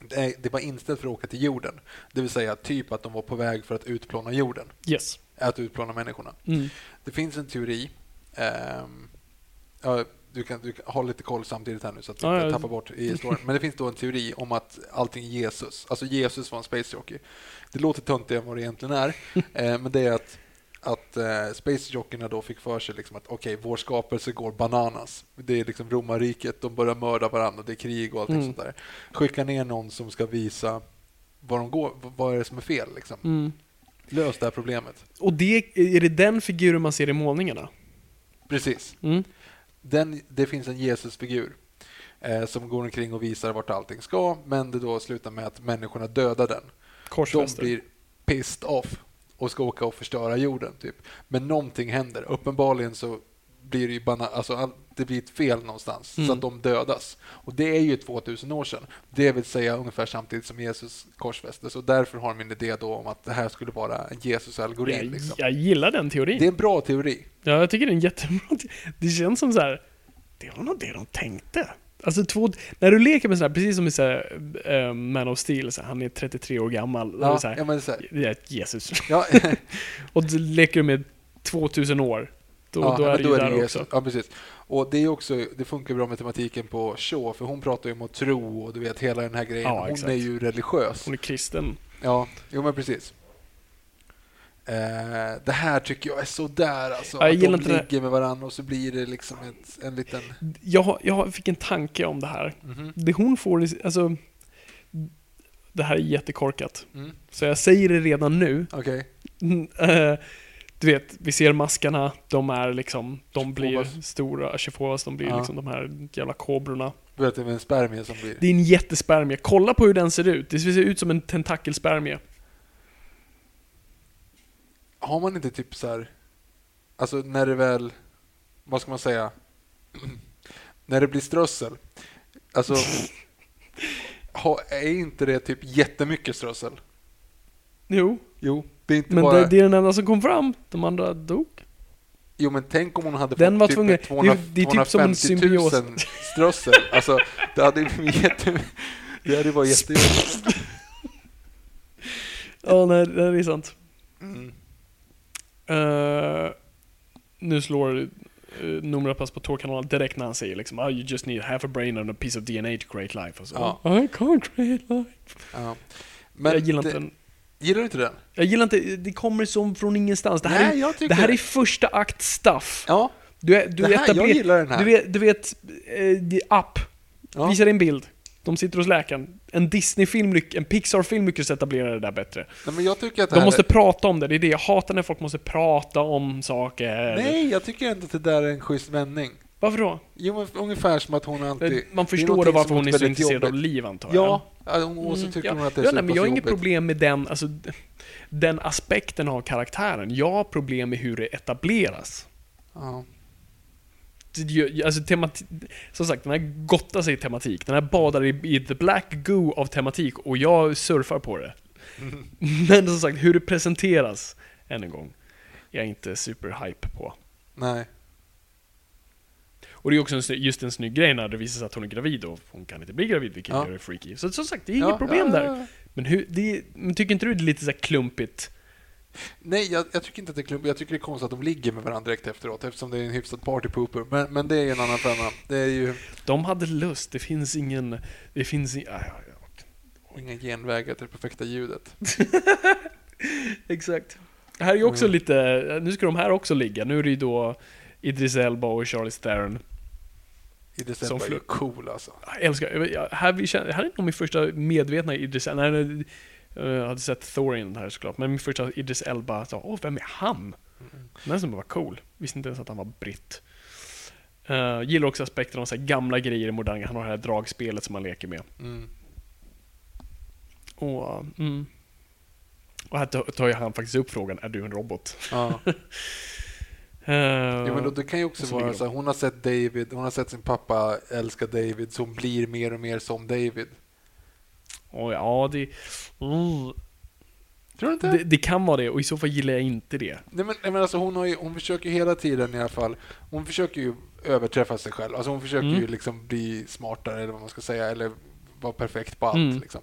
Det, det var inställt för att åka till jorden. Det vill säga typ att de var på väg för att utplåna jorden.
Yes.
Att utplåna människorna.
Mm.
Det finns en teori. ja, du kan, du kan ha lite koll samtidigt här nu så att
Ja,
inte tappar bort i historien. Men det finns då en teori om att allting är Jesus. Alltså Jesus var en space jockey. Det låter töntigare än vad det egentligen är. eh, men det är att, att eh, space jockeyna då fick för sig liksom att okej, vår skapelse går bananas. Det är liksom romarriket, de börjar mörda varandra, det är krig och allting
Mm.
sånt där. Skicka ner någon som ska visa vad de går, vad är det som är fel liksom.
Mm.
Lös det här problemet.
Och det, är det den figuren man ser i målningarna?
Precis.
Mm.
Den, det finns en Jesusfigur eh, som går omkring och visar vart allting ska, men det då slutar med att människorna dödar den. De blir pissed off och ska åka och förstöra jorden. Typ. Men någonting händer. Uppenbarligen så blir det ju bana- alltså, all- det blir ett fel någonstans
Mm.
så att de dödas. Och det är ju 2000 år sedan. Det vill säga ungefär samtidigt som Jesus korsfästes. Och därför har en idé då om att det här skulle vara en Jesus-algoritm.
jag,
Liksom.
jag gillar den teorin.
Det är en bra teori.
Ja, jag tycker det är en jättebra te- Det känns som så här. Det var nog det de tänkte. Alltså två, när du leker med sådär, precis som i så här, eh, Man of Steel, så här, han är 33 år gammal. Ja,
Ja,
så här,
ja, men så
det är Jesus.
ja,
Och så leker du med 2000 år. Då,
Ja,
då är det ju där
Jesus.
också.
Ja, precis. Och det, är också, det funkar bra med tematiken på Shaw, för hon pratar ju om att tro och du vet hela den här grejen.
Ja,
hon
exakt.
är ju religiös.
Hon är kristen.
Ja, jo men precis. Eh, det här tycker jag är så där alltså.
Ja, jag
att de
det.
ligger med varandra och så blir det liksom ett, en liten...
Jag, jag fick en tanke om det här.
Mhm.
Det hon får, alltså... Det här är jättekorkat.
Mm.
Så jag säger det redan nu.
Okej.
Mm, eh, du vet, vi ser maskarna, de är liksom, de blir stora, Chifovas, de blir
Ja.
liksom de här jävla kobrorna.
Du vet, det är en spermie som blir...
Det är en jättespermie, kolla på hur den ser ut. Det ser ut som en tentakelspermie.
Har man inte typ så här... Alltså när det väl... Vad ska man säga? när det blir strössel. Alltså... ha, är inte det typ jättemycket strössel?
Jo,
Jo. Det är inte
men
bara...
det, det är den enda som kom fram. De andra dog.
Jo, men tänk om hon hade
Den
fått typ
tvungen- det är-
200,
det är typ som en
250 000
symbios.
strössel. Alltså, det hade ju jätte... Det hade varit jättejobbigt.
Ja, nej, det är sant.
Mm.
Uh, nu slår uh, nummerpass på Tor-kanalen direkt när han säger liksom oh, you just need half a brain and a piece of DNA to create life. Och så.
Ja.
I can't create life.
Ja. Men
jag gillar
det,
inte den.
Gillar du inte den?
Jag gillar inte, det kommer som från ingenstans. Det här,
Nej,
är,
jag tycker
det här är första akt stuff.
Ja,
Du, är, du
det här, jag gillar den här.
Du vet, du vet eh, det- app,
ja.
visar en bild. De sitter hos läkaren. En Disney-film, en Pixar-film lyckas etablera det där bättre.
Nej, men jag tycker att det
De måste
är...
prata om det, det är det jag hatar när folk måste prata om saker.
Nej, jag tycker inte att det där är en schysst vändning.
Varför då?
Jo, men ungefär som att hon alltid...
Man
det
förstår
någonting
varför hon är så intresserad av liv antar jag.
Ja, och så
Mm,
tycker
ja.
hon att det är
ja, nej, men Jag har inget problem med den, alltså, den aspekten av karaktären. Jag har problem med hur det etableras.
Ja.
Alltså, temati- som sagt, den här gottar sig i tematik. Den här badar i, i the black goo av tematik och jag surfar på det.
Mm.
Men som sagt, hur det presenteras, än en gång, jag är inte super-hype på.
Nej.
Och det är också en, just en snygg grej när det visar sig att hon är gravid och hon kan inte bli gravid, vilket
Ja.
gör det freaky. Så som sagt, det är inget
Ja,
problem
ja,
där. Men, hur, det, men tycker inte du det är lite så här klumpigt?
Nej, jag, jag tycker inte att det är klump. Jag tycker det är konstigt att de ligger med varandra direkt efteråt eftersom det är en hyfsad partypooper. Men, men det är ju en annan femma. Det är ju
De hade lust, det finns ingen... Det finns ing, ah, ja, ja.
inga genvägar till det perfekta ljudet.
Exakt. Det här är ju också
Mm.
lite... Nu ska de här också ligga. Nu är det ju då Idris Elba och Charlie Theron.
I
Som
december är ju cool alltså.
Jag älskar... jag- här, vi känner, här är nog min första medvetna Idris Elba. Nej, jag hade sett Thor i den här såklart. Men min första Idris Elba, så, åh, vem är han? Den som var cool. Visste inte ens att han var britt. Uh, gillar också aspekten av så gamla grejer i moderna. Han har det här dragspelet som han leker med.
Mm.
Och, uh, mm. och här tar ju han faktiskt upp frågan, är du en robot?
Ja.
Uh,
ja, men då, det kan ju också vara så här, hon har sett David, hon har sett sin pappa älska David, så hon blir mer och mer som David.
Och ja, det, mm,
Tror du inte?
det... Det kan vara det, och i så fall gillar jag inte det.
Nej, men, nej, men alltså hon, har ju, hon försöker ju hela tiden i alla fall, hon försöker ju överträffa sig själv. Alltså hon försöker
Mm.
ju liksom bli smartare eller vad man ska säga, eller vara perfekt på allt.
Mm.
Liksom.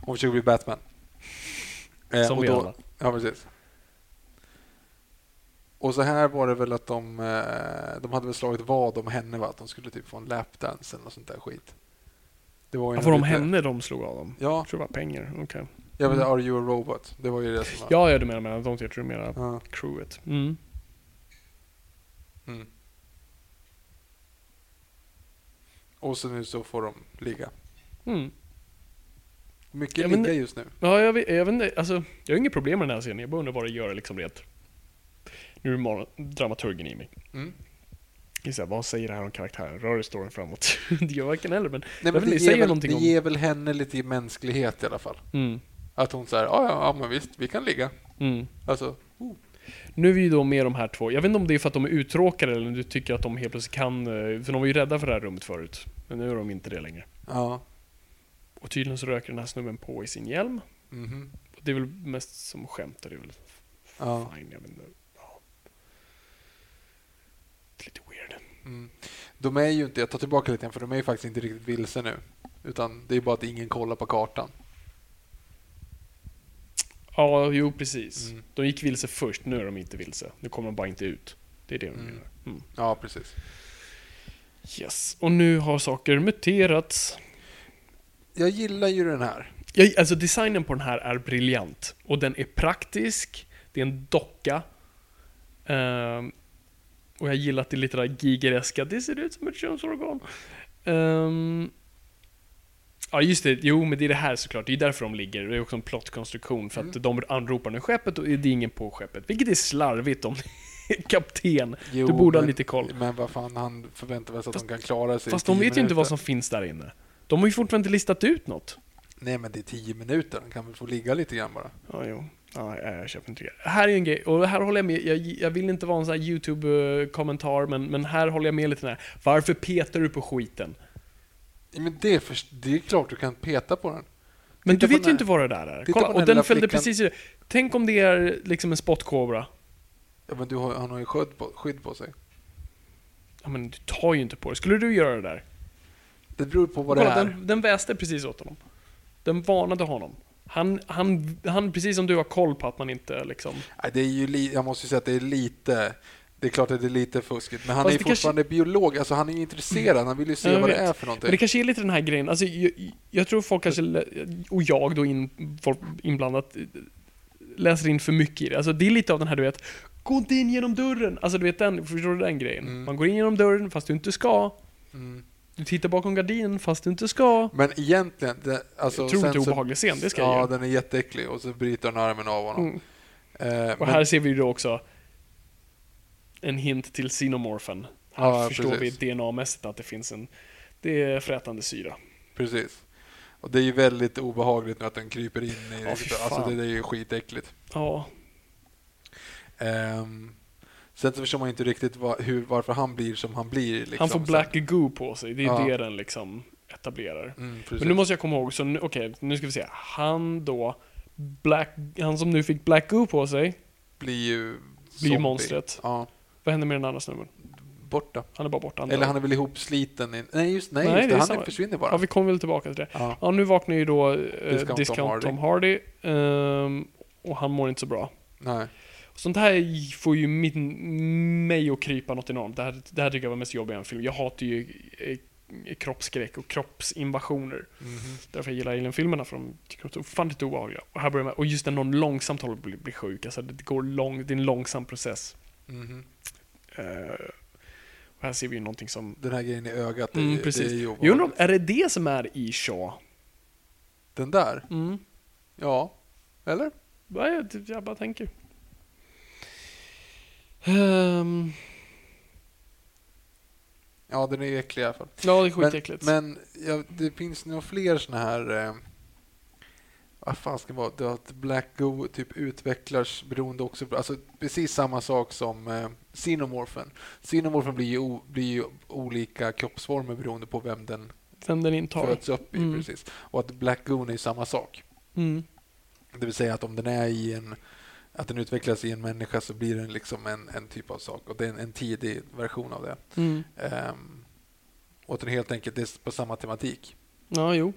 Hon försöker bli Batman. Eh,
Som
och
vi
då,
alla.
Ja, precis. Och så här var det väl att de, eh, de hade väl slagit vad om henne, va? att de skulle typ få en lapdance eller något sånt där skit. Det var ju
Ja, var de
lite-
henne de slog av dem?
Ja,
Jag tror det var pengar, okej.
jag vet,
Mm.
Are you a robot? Det var ju det som var...
Ja, ja, du menar med de jag tror du menar
Ja.
crewet. Mm.
Mm. Och så nu så får de ligga.
Mm.
Mycket
Ja, men
ligga just nu.
Ja, jag vet, jag vet inte, alltså, jag har inget problem med den här scenen, jag bara undrar vad det gör liksom rent... Nu är dramaturgen i mig.
Mm.
Säga, vad säger det här om karaktären? Rör storyn framåt? det gör varken eller, men...
Nej, men det, ger
säger
väl,
någonting
det
om-
ger väl henne lite mänsklighet i alla fall.
Mm.
Att hon säger ja, ja, men visst, vi kan ligga.
Mm.
Alltså, oh.
Nu är vi ju då med de här två. Jag vet inte om det är för att de är uttråkade eller om du tycker att de helt plötsligt kan... eh, För de var ju rädda för det här rummet förut. Men nu är de inte det längre.
ja.
Och tydligen så röker den här snubben på i sin hjälm.
Mhm.
Och Det är väl mest som skämt. Det är väl
ja.
fine, jag vet inte. Ja. Det är lite weird.
Mm. De är ju inte, jag tar tillbaka lite för de är ju faktiskt inte riktigt vilse nu. Utan det är bara att ingen kollar på kartan.
Ja, jo precis.
Mm.
De gick vilse först, nu är de inte vilse. Nu kommer de bara inte ut. Det är det de
Mm.
menar. Mm.
Ja, precis.
Yes. Och nu har saker muterats.
Jag gillar ju den här.
Jag, alltså designen på den här är briljant. Och den är praktisk. Det är en docka. Ehm, och jag gillar att det är lite där gigereska. Det ser ut som ett könsorgan. Ehm, ja, just det. Jo, men det är det här såklart. Det är därför de ligger. Det är också en plottkonstruktion. För att
Mm.
de anropar nu skeppet och det är ingen på skeppet. Vilket är slarvigt om kapten.
Jo,
Du borde ha
men-
lite koll.
Men vad fan, han förväntar väl sig att
Fast-
de kan klara sig
Fast de vet ju inte vad som finns där inne. De har ju fortfarande inte listat ut något.
Nej, men det är tio minuter. Han kan väl få ligga lite grann bara.
Ja, jo. Ja, jag, köper inte det. Här är en grej, och här håller jag med. Jag, jag vill inte vara en sån här YouTube-kommentar, men, men här håller jag med lite här. Varför petar du på skiten?
Ja, Men det är, för, det är klart du kan peta på den.
Men
Titta
du vet
den
ju inte vad det där är. Kolla,
den
och den följde
flickan.
precis i det. Tänk om det är liksom en spottkobra.
Ja, men du har, han har ju skydd på, skydd på sig.
Ja, men du tar ju inte på det. Skulle du göra det där?
Det beror på vad det
Kolla,
är.
den, den väste precis åt honom. Den varnade honom. Han, han, han, precis som du har koll på att man inte liksom...
Det är ju jag måste ju säga att det är lite... Det är klart att det är lite fuskigt, men han
Fast
är fortfarande biolog. Alltså han är ju intresserad. Han vill ju se
Jag
vad det är för någonting.
Men det kanske är lite den här grejen, alltså jag, jag tror folk kanske, och jag då in, inblandat, läser in för mycket i det. Alltså det är lite av den här du vet, gå inte in genom dörren. Alltså du vet den, förstår du den grejen?
Mm.
Man går in genom dörren fast du inte ska.
Mm.
Du tittar bakom gardinen fast du inte ska.
Men egentligen... Det, alltså,
Otroligt
sen så-
obehaglig scen, det ska jag
Ja,
ge.
den är jätteäcklig och så bryter han armen av honom.
Mm.
Eh,
Och
men-
här ser vi ju då också en hint till xenomorphen. Här
Ja,
förstår
precis.
vi DNA-mässigt att det finns en, det är frätande syra.
Precis. Och det är ju väldigt obehagligt nu att den kryper in i...
Fy
alltså det, det är ju skitäckligt.
Ja,
Um, sen så förstår man inte riktigt var, hur, varför han blir som han blir. Liksom,
han får black goo på sig, det är
Ja.
det den liksom etablerar.
Mm.
Men nu måste jag komma ihåg, så nu- okej, nu ska vi se. Han då, Black, han som nu fick Black Goo på sig,
blir ju
blir
zombie.
monstret.
Ja,
Vad händer med den andra snubben?
borta.
Han är bara borta.
Eller han är väl ihopsliten. I, nej, just, nej,
Nej,
just
det
Han
samma.
försvinner bara.
Ja, vi kommer väl tillbaka till det.
Ja.
Ja, nu vaknar ju då eh,
Discount
Discount,
Tom
Tom Hardy, ehm, och han mår inte så bra.
Nej.
Sånt här får ju min, mig att krypa något enormt. Det här, det här tycker jag var mest jobbigt i en film. Jag hatar ju eh, kroppsskräck och kroppsinvasioner.
Mhm.
Därför jag gillar Alien-filmerna, för de tycker de är ofantligt obehagliga. Och här börjar med, och just när någon långsamt håller på att bli, bli sjuk, alltså det går lång, det är en långsam process.
Mhm.
Eh, och här ser vi ju någonting som...
Den här grejen i ögat, det,
Mm,
det
precis.
är ju
Jag undrar är det det som är i Shaw?
Den där?
Mm.
Ja. Eller?
Jag, jag bara tänker. Ehm,
Ja, den är ju äcklig i alla fall.
ja, det är skitäckligt.
Men, men ja, det finns nog fler såna här... Eh, vad fan ska det vara? Det att Black Go typ utvecklas beroende också på... Alltså precis samma sak som eh, Xenomorphen. Xenomorphen blir ju, o, blir ju olika kroppsformer beroende på vem den
Vem den intar.
föds upp i.
Mm.
Precis. Och att Black Goon är ju samma sak.
Mm.
Det vill säga att om den är i en att den utvecklas i en människa så blir den liksom en, en typ av sak. Och det är en, en tidig version av det.
Mm.
Ehm, och den helt enkelt är på samma tematik.
Ja, jo.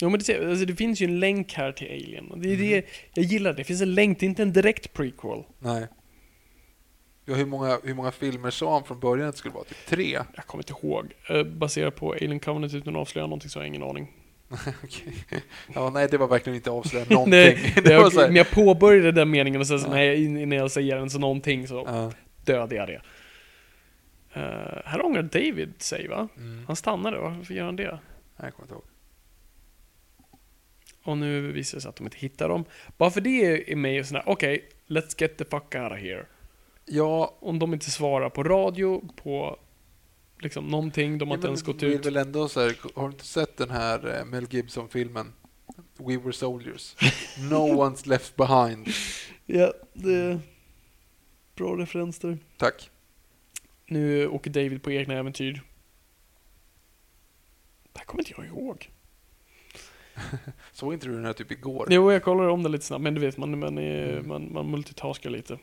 Jo, men det, alltså, det finns ju en länk här till Alien. Det är
Mhm.
det, jag gillar det. Det finns en länk, det är inte en direkt prequel.
Nej. Ja, hur, många, hur många filmer sa han från början att det skulle vara? Typ tre?
Jag kommer inte ihåg. Eh, baserat på Alien Covenant utan att avslöja någonting så har jag ingen aning.
Okej. Ja, nej, det var verkligen inte avslöja någonting.
Nej,
det var
jag, men jag påbörjade den meningen och sen så,
Ja.
nej, innan jag säger den så någonting så
ja.
dödade jag det. Eh, här ångrar David sig va?
mm.
Han stannade, varför gör han det?
Nej, jag kommer inte ihåg.
Och nu visar det sig att de inte hittar dem. Bara för det är mig sån här, okej, let's get the fuck out of here.
Ja,
Om de inte svarar på radio, på liksom någonting, de har
ja,
inte ens gått
vill
ut.
väl ändå så här, har du inte sett den här eh, Mel Gibson-filmen? We were soldiers. No one's left behind.
Ja, det är bra referens där.
Tack.
Nu åker David på egna äventyr. Det här kommer inte jag ihåg.
Såg inte du den här typ igår?
Jo, jag kollar om det lite snabbt, men du vet, man, man, är,
Mm.
man, man multitaskar lite.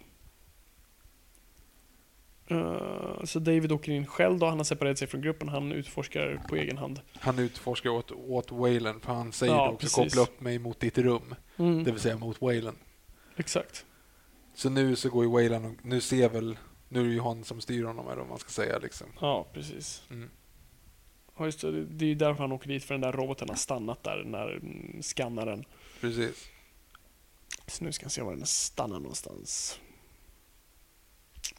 Eh, så David åker in själv då, han har separerat sig från gruppen, han utforskar på egen hand.
Han utforskar åt, åt Wayland, för han säger
Ja,
också
precis.
koppla upp mig mot ditt rum.
Mm,
Det vill säga mot Wayland.
Exakt.
Så nu så går ju Wayland och nu ser väl, nu är det ju han som styr honom eller vad man ska säga liksom.
Ja, precis.
Mm.
Ja, just det, det- är ju därför han åker dit, för den där roboten har stannat där, den där mm, skannaren.
Precis.
Så nu ska jag se var den stannar någonstans.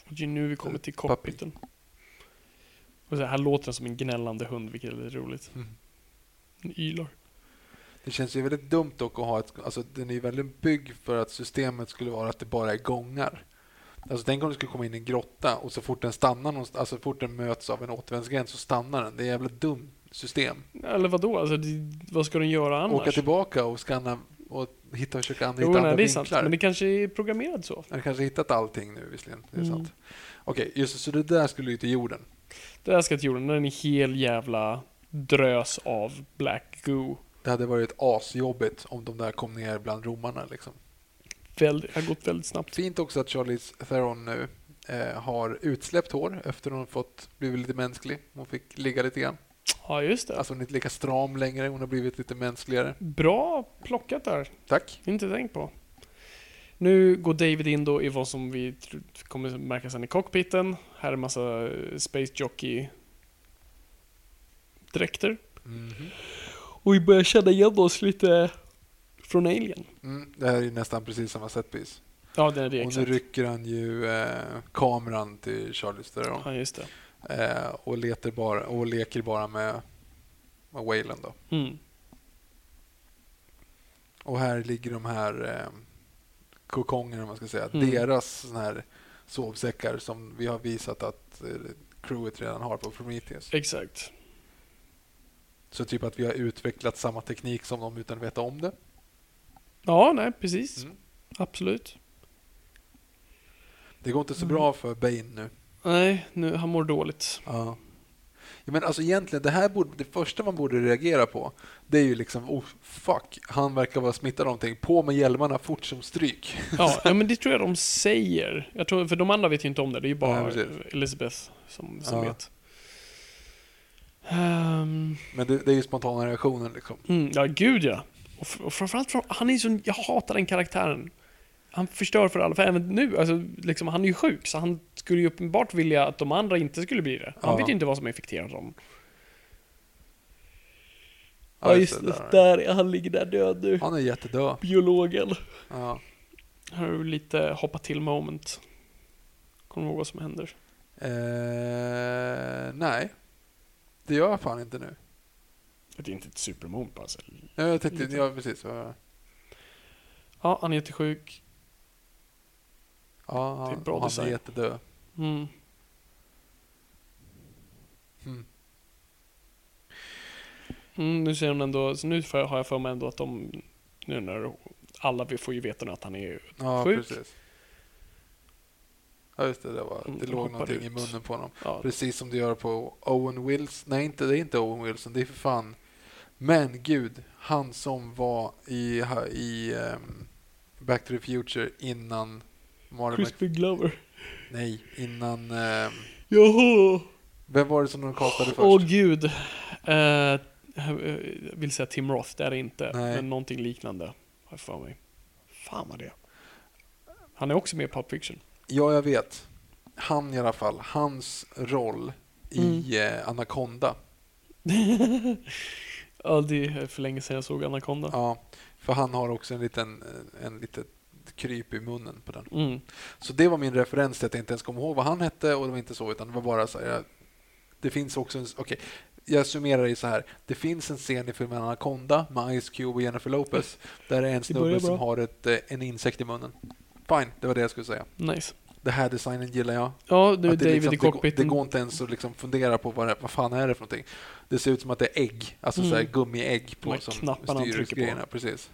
Och det är nu vi kommer till cockpiten. Och så här låter den som en gnällande hund, vilket är lite roligt.
Mm.
Den ylar.
Det känns ju väldigt dumt dock att ha ett, alltså den är ju väldigt byggd för att systemet skulle vara att det bara är gångar. Alltså tänk om du skulle komma in i en grotta och så fort den stannar någonstans, alltså så fort den möts av en återvändsgränd så stannar den. Det är ett jävla dumt system.
Eller vadå? Alltså, det, vad ska den göra annars?
Åka tillbaka och scanna och hitta, försöka hitta
Jo,
andra
nej, det är sant.
vinklar.
Men det kanske är programmerat så.
Jag har kanske hittat allting nu visserligen. Det är
Mm.
sant. Okej, just det, så det där skulle ju till jorden.
Det där ska till jorden. Den är en hel jävla drös av black goo.
Det hade varit asjobbigt om de där kom ner bland romarna. Liksom.
Väldigt, har gått väldigt snabbt.
Fint också att Charlize Theron nu eh, har utsläppt hår efter hon fått blivit lite mänsklig. Hon fick ligga lite grann.
Ja, just det.
Alltså hon är inte lika stram längre, hon har blivit lite mänskligare.
Bra plockat där.
Tack.
Inte tänkt på. Nu går David in då i vad som vi kommer märka sen i cockpiten. Här är en massa eh, Space Jockey dräkter.
Mhm.
Och vi börjar känna igen oss lite från Alien.
Mm, det här är ju nästan precis samma setpiece.
Ja, det är det
Och nu
exakt.
rycker han ju eh, kameran till Charlie Theron
Ja, just det.
Eh, och, letar bara, och leker bara med, med Wayland då.
Mm.
Och här ligger de här eh, kokongerna, man ska säga.
Mm.
Deras såna här sovsäckar som vi har visat att eh, crewet redan har på Prometheus.
Exakt.
Så typ att vi har utvecklat samma teknik som dem utan att veta om det.
Ja, nej, precis.
Mm.
Absolut.
Det går inte så
Mm.
bra för Bane nu.
Nej, nu, han mår dåligt.
Ja. ja men alltså egentligen, det här borde, det första man borde reagera på, det är ju liksom, oh fuck, han verkar vara smittad av någonting. På med hjälmarna fort som stryk.
Ja, ja, men det tror jag de säger. Jag tror, för de andra vet ju inte om det. Det är ju bara
Nej, precis.
Elizabeth som, som
Ja.
vet. Ehm,
Men det, det är ju spontana reaktionen liksom.
mm, ja, gud ja. Och, och framförallt, han är så, jag hatar den karaktären. Han förstör för alla, för även nu, alltså, liksom, han är ju sjuk, så han skulle ju uppenbart vilja att de andra inte skulle bli det. Han
Ja.
vet ju inte vad som infekterar dem.
Ja, just det, där.
där är han ligger där död nu.
Han är jättedöd.
Biologen.
Ja.
Här har du lite hoppa till moment. Kommer du ihåg vad som händer?
Eh, nej, det gör jag fan inte nu.
Det är inte ett supermoment bara. Så.
Ja, Jag tänkte,
Lite.
ja precis. Ja,
Ja, han är jättesjuk.
Ja,
Det är
han,
bra
han är
design.
jättedöd.
Mm.
Mm.
Mm, nu ser hon ändå, så nu har jag för mig ändå att de, nu när alla vi får ju veta nu att han är
Ja,
Sjuk.
precis. Ja, just det. Det, var,
Mm,
det låg någonting i
ut.
munnen på honom.
ja,
Precis som det gör på Owen Wilson. Nej, inte, det är inte Owen Wilson. Det är för fan... Men gud, han som var i, i ehm, Back to the Future innan Mc...
Crispy Glover.
Nej, innan... ehm,
Jaha!
vem var det som de castade först?
Åh gud. Eh, jag vill säga Tim Roth, det är det inte.
Nej.
Men någonting liknande. Har jag för mig. Fan vad det är. Han är också med i Pulp Fiction.
Ja, jag vet. Han i alla fall, hans roll i eh, Anaconda.
Ja, det är för länge sedan jag såg Anaconda.
Ja, för han har också en liten en litet kryp i munnen på den.
Mm.
Så det var min referens till att jag inte ens kom ihåg vad han hette och det var inte så utan det var bara så här. Jag, det finns också en... Okej, jag summerar i så här. Det finns en scen i filmen Anaconda med Ice Cube och Jennifer Lopez där det är en
Det
snubbe som har ett, eh, en insekt i munnen. Fine, det var det jag skulle säga.
Nice.
Det här designen gillar jag.
Ja, du
det
David
liksom,
i
det, går, det
cockpiten.
går inte ens att liksom fundera på vad, det, vad fan är det för någonting. Det ser ut som att det är ägg, alltså
Mm.
så här gummiägg på som styr
på.
Precis.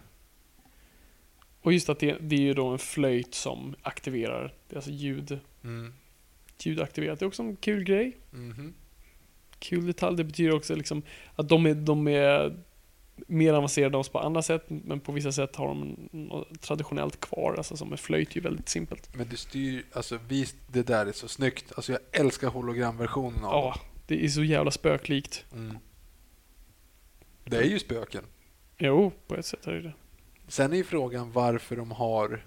Och just att det, det är ju då en flöjt som aktiverar. Alltså ljud,
Mm.
ljudaktiverat. Det är också en kul grej.
Mhm.
Kul detalj. Det betyder också liksom att de är, de är mer avancerade oss på andra sätt, men på vissa sätt har de något traditionellt kvar. Alltså som en flöjt är ju väldigt simpelt.
Men du styr, alltså visst, det där är så snyggt. Alltså jag älskar hologramversionen av
Ja, det är så jävla spöklikt.
Mm. Det är ju spöken.
Jo, på ett sätt är det det.
Sen är ju frågan varför de har,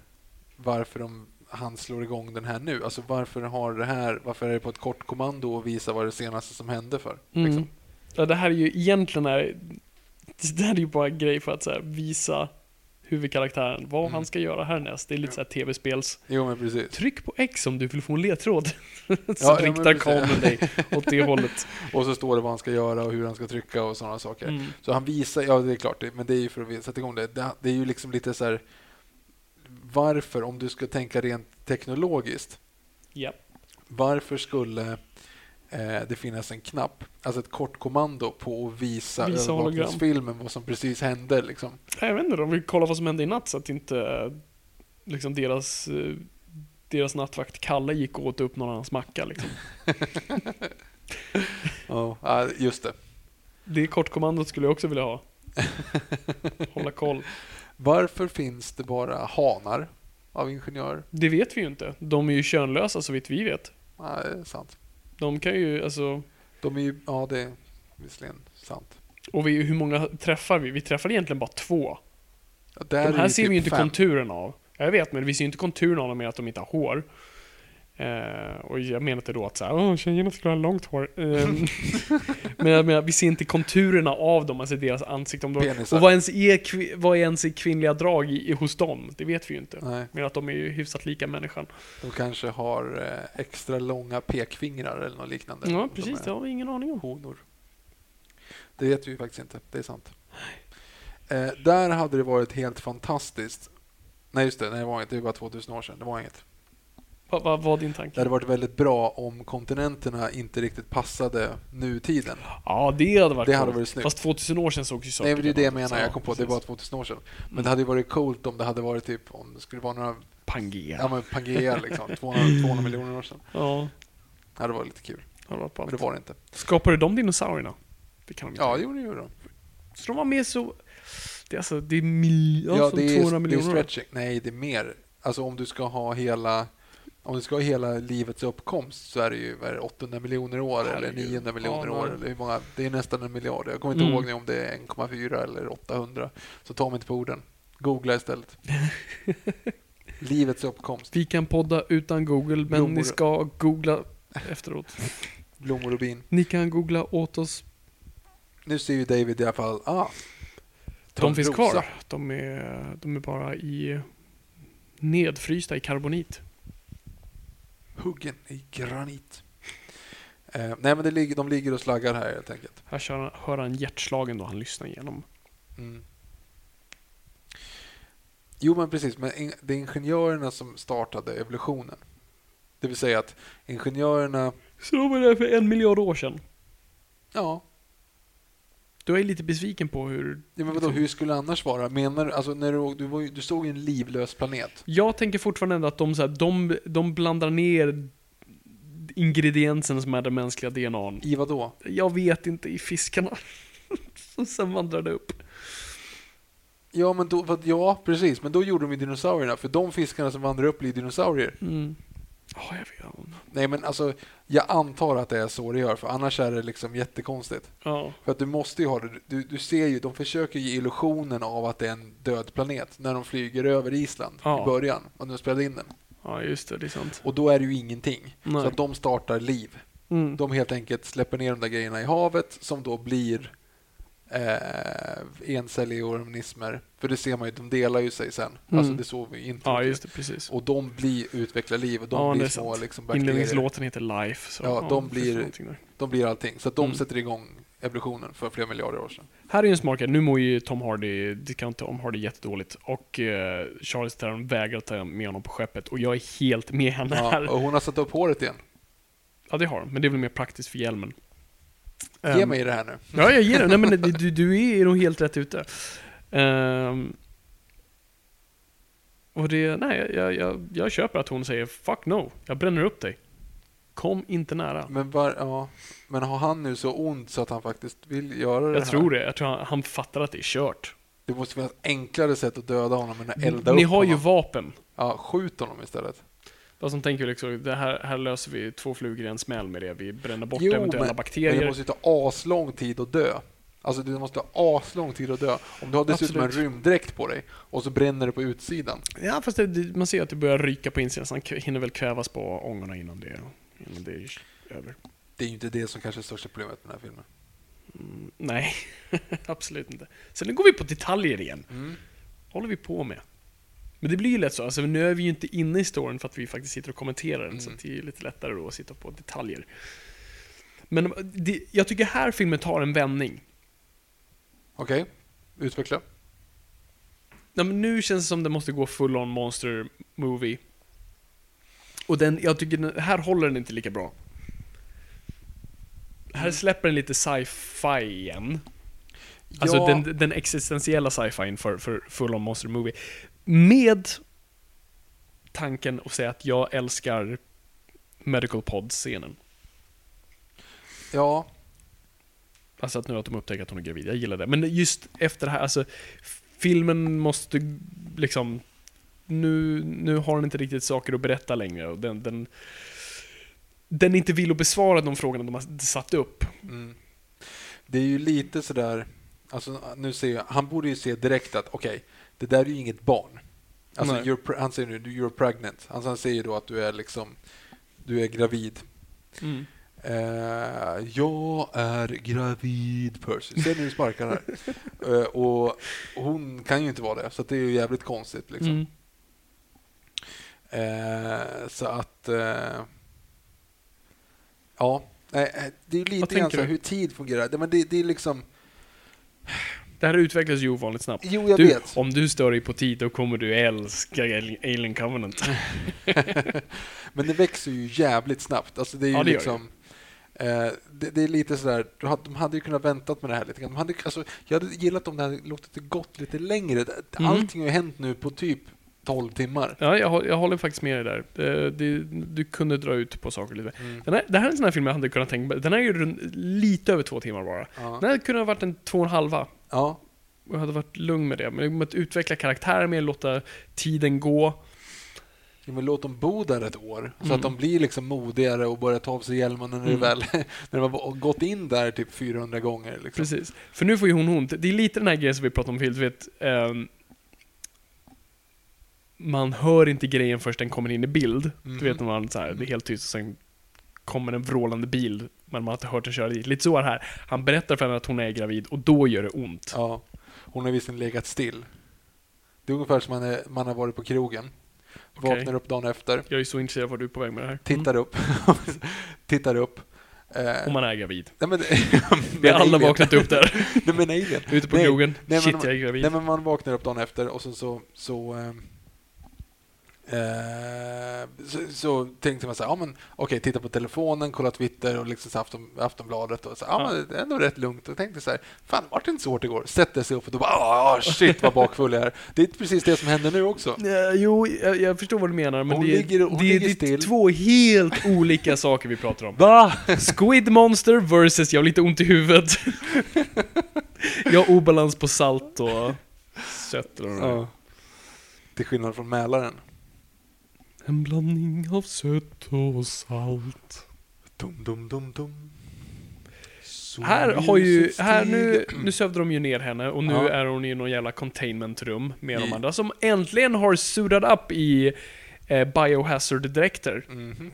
varför de, han slår igång den här nu. Alltså varför har det här, varför är det på ett kort kommando och visa vad det senaste som hände för?
Mm.
Liksom.
Ja, det här är ju egentligen är, det här är ju bara en grej för att så här, visa huvudkaraktären vad
Mm.
han ska göra härnäst. Det är lite så här tv-spels
Jo men precis.
Tryck på X om du vill få en ledtråd. så
ja,
riktar kameran dig åt det hållet.
Och så står det vad han ska göra och hur han ska trycka och sådana saker.
Mm.
Så han visar, ja det är klart, men det är ju för att sätta igång det. Det, är ju liksom lite så här, varför, om du ska tänka rent teknologiskt,
Ja.
varför skulle det finnas en knapp, alltså ett kort kommando på att visa,
Visa
övervakningsfilmen vad som precis hände liksom.
Jag vet inte, de vill kolla vad som hände i natt så att inte eh, liksom deras, eh, deras nattvakt Kalle gick och åt upp någon annans macka. Liksom.
Ja, ja, just det.
Det kortkommandot skulle jag också vilja ha. Hålla koll.
Varför finns det bara hanar av ingenjörer?
Det vet vi ju inte. De är ju könlösa så vitt vi vet.
Ja, det är sant.
De kan ju, alltså,
De är ju, ja det, visserligen sant.
Och vi, hur många träffar vi? Vi träffar egentligen bara två.
Ja, är
De här ser vi
typ
ju inte
fem.
konturen av. Jag vet, men vi ser ju inte konturen av dem med att de inte har hår. Eh, och jag menar inte då att såhär, åh tjejerna skulle ha långt hår. Eh, men jag menar, vi ser inte konturerna av dem, alltså deras ansikte. Om de, och vad ens, är, vad ens är kvinnliga drag i, hos dem? Det vet vi ju inte.
Nej,
Men att de är ju hyfsat lika människan.
de kanske har eh, extra långa pekfingrar eller något liknande.
Ja, precis. Det har vi ingen aning om.
honor. Det vet vi ju faktiskt inte, det är sant. Eh, där hade det varit helt fantastiskt. Nej, just det, nej, det var inget. Det var 2000 år sedan. Det var inget.
Vad vad var din
Det
tanke?
hade varit väldigt bra om kontinenterna inte riktigt passade nutiden.
Ja, det hade varit
Det hade varit snyggt.
Fast 2000 år sedan såg ju saker
Nej, men det är det jag menar. Jag
Ja,
kom på att det var 2000 år sedan. Men
Mm.
det hade varit coolt om det hade varit typ om det skulle vara några
Pangea.
Ja, men Pangea liksom. 200, 200 miljoner år sedan.
Ja,
Det hade varit lite kul.
det varit
Men det var det inte.
Skapade de dinosaurierna? Det kan de inte.
Ja, det gjorde det de.
Så de var med så... Det är alltså, det är mil... ja,
Ja,
som
det är,
200
det är
miljoner. år.
stretching. Nej, det är mer. Alltså om du ska ha hela om du ska ha hela livets uppkomst så är det ju är det, 800 miljoner år eller
Herregud.
900 miljoner
Ja,
år. Eller hur många, det är nästan en miljard. Jag kommer inte
Mm.
ihåg om det är 1,4 eller 800. Så ta mig inte på orden. Googla istället. livets uppkomst.
Vi kan podda utan Google, men
Blommor.
ni ska googla efteråt.
Blommor och bin.
Ni kan googla åt oss.
Nu ser ju David i alla fall... Ah,
De finns kvar. De är, de är bara i nedfrysta i karbonit.
Huggen i granit. Eh, nej, men det ligger, de ligger och slaggar här helt enkelt.
Här kör hör han hjärtslagen då han lyssnar igenom.
Mm. Jo, men precis. Men in, det är ingenjörerna som startade evolutionen. Det vill säga att ingenjörerna...
Så de var där för en miljard år sedan.
Ja,
Du är lite besviken på hur...
ja men vadå, hur skulle det annars vara? Menar du... Alltså, när du, du, var, ju- du såg ju en livlös planet.
Jag tänker fortfarande ändå att de, så här, de, de blandar ner ingrediensen som är den mänskliga DNAn.
I vad då?
Jag vet inte, i fiskarna. Och sen vandrar det upp.
Ja, men då, vad, ja, precis. Men då gjorde de ju dinosaurierna. För de fiskarna som vandrar upp blir dinosaurier.
Mm. Ja, jag vet.
Nej, men alltså, jag antar att det är så det gör. För annars är det liksom jättekonstigt.
Ja.
För att du måste ju ha det. Du, du ser ju, de försöker ge illusionen av att det är en död planet när de flyger över Island
Ja.
i början. Och de spelade in den.
ja, just det. Det är sant.
Och då är det ju ingenting.
Nej.
Så att de startar liv.
Mm.
De helt enkelt släpper ner de där grejerna i havet som då blir eh, encelliga organismer. För det ser man ju, de delar ju sig sen.
Mm.
Alltså det såg vi inte.
Ja, just det. Precis.
Och de blir, utvecklar liv och de
Ja, det
blir små liksom.
Inledningslåten heter Life. Så,
Ja, de
det
blir-. De blir allting. Så att de
Mm.
sätter igång evolutionen för flera miljarder år sedan.
Här är ju en smakare. Nu mår ju Tom Hardy, discount Tom Hardy jättedåligt. Och eh, Charles Theron vägrar ta med honom på skeppet. Och jag är helt med henne
Ja,
här.
och hon har satt upp håret igen.
Ja, det har de. Men det är väl mer praktiskt för hjälmen.
Ge
Ehm,
mig det här nu.
Ja, jag ger det. Nej, men du, du- är nog helt rätt ute. Ehm, och det, nej, jag, jag, jag köper att hon säger 'Fuck no, jag bränner upp dig' Kom inte nära.
Men, var, ja. men har han nu så ont så att han faktiskt vill göra det
Jag
här?
tror det. Jag tror han, han fattar att det är kört.
Det måste finnas enklare sätt att döda honom än att elda
Ni
upp
har ju vapen.
Ja, skjut honom istället.
Vad som tänker liksom, det här, här löser vi två flugor i en smäll med det. Vi bränner bort
Jo,
eventuella
men- Men
bakterier.
det måste ju ta aslång tid att dö. Alltså det måste ta aslång tid att dö. Om du har dessutom
Absolut.
en rymddräkt på dig och så bränner det på utsidan.
Ja, fast det, man ser att det börjar ryka på insidan, så han hinner väl kvävas på ångorna innan det, innan det är över.
Det är ju inte det som kanske är största problemet med den här filmen.
Mm, nej, absolut inte. Sen nu går vi på detaljer igen.
Mm.
håller vi på med? Men det blir ju lätt så. Alltså, nu är vi ju inte inne i storyn för att vi faktiskt sitter och kommenterar den, så
Mm.
det är lite lättare då att sitta på detaljer. Men det, jag tycker här filmen tar en vändning.
Okej, utveckla.
Ja, men nu känns det som det måste gå full on monster movie. Och den, jag tycker den, här håller den inte lika bra. Här släpper den lite sci-fi igen. Alltså
ja,
den, den existentiella sci-fi för, för full on monster movie. Med tanken att säga att jag älskar medical pod-scenen.
ja,
Alltså att nu att de upptäcker att hon är gravid. Jag gillar det. Men just efter det här, alltså filmen måste liksom nu, nu har den inte riktigt saker att berätta längre och den, den den inte vill att besvara de frågorna de har satt upp.
Mm. det är ju lite sådär, alltså nu ser jag, han borde ju se direkt att okej, det där är ju inget barn. Alltså, you're, han säger nu, you're pregnant. Alltså, han säger då att du är liksom, du är gravid.
Mm.
Eh, jag är gravid, Percy. Se nu du sparkar här. Eh, och hon kan ju inte vara det, så det är ju jävligt konstigt. Liksom.
Mm.
Eh, så att... Ja, det är lite grann så hur tid fungerar. Det, men det, det är liksom...
Det här utvecklas ju ovanligt snabbt.
Jo, jag
Du,
vet.
om du stör dig på tid, då kommer du älska Alien Covenant.
men det växer ju jävligt snabbt. Alltså det är ju
Ja, det
liksom... Eh, det, det är lite sådär, de hade ju kunnat väntat med det här lite grann. De hade, alltså, jag hade gillat om det hade låtit det gått lite längre. Det-
Mm.
Allting har ju hänt nu på typ 12 timmar.
Ja, jag, jag håller faktiskt med dig där. Eh, Det, du kunde dra ut på saker lite.
Mm.
Den här, det här är en sån här film jag hade kunnat tänka Den här är ju lite över två timmar bara.
Ja.
Den här kunde ha varit en två och en halva.
Ja,
jag hade varit lugn med det. Men att utveckla karaktärer mer, låta tiden gå.
Ja, men låt dem bo där ett år så
Mm.
att de blir liksom modigare och börjar ta av sig hjälmen när,
Mm.
väl, när de har gått in där typ 400 gånger. Liksom.
Precis. För nu får ju hon ont. Det är lite den här grejen som vi pratade om förut, vet. ehm, man hör inte grejen först den kommer in i bild.
Mhm.
Du vet när man så här, det är helt tyst och sen kommer en vrålande bil, men man har inte hört den köra dit. Lite så är det här. Han berättar för henne att hon är gravid och då gör det ont.
Ja, hon har visserligen legat still. Det är ungefär som man, är, man har varit på krogen.
Okej.
Vaknar upp dagen efter,
Jag är så intresserad av vad du är på väg med det här.
tittar upp. tittar upp. Eh,
Om man är gravid.
nej, men,
Vi har alla vaknat upp där.
nej, men alien.
Ute på
Nej,
krogen.
nej,
Shit,
men-
jag är gravid.
Nej, men man vaknar upp dagen efter och sen så... så ehm, Eh, så, så tänkte man så här, ja men okej, titta på telefonen, kolla Twitter och liksom så Afton, Aftonbladet och så, ja,
Ja.
men det är ändå rätt lugnt. Och tänkte så här, fan vart det inte så hårt igår? Sätter sig upp och då bara, ah, shit vad bakfull jag är. Det är precis det som händer nu också.
Ja, jo, jag, jag förstår vad du menar, men
Hon
det, är-
ligger-
det, det är
still.
två helt olika saker vi pratar om.
Va?
Squid Monster versus jag har lite ont i huvudet. jag har obalans på salt och sött. Och
Ja. Till skillnad från Mälaren.
En blandning av sött och salt.
Dum, dum, dum, dum.
Här har ju, här nu, nu sövde de ju ner henne och nu
Ja.
är hon i någon jävla containmentrum med de
I-
andra som äntligen har suitat upp i eh, biohazard-dräkter.
Mhm.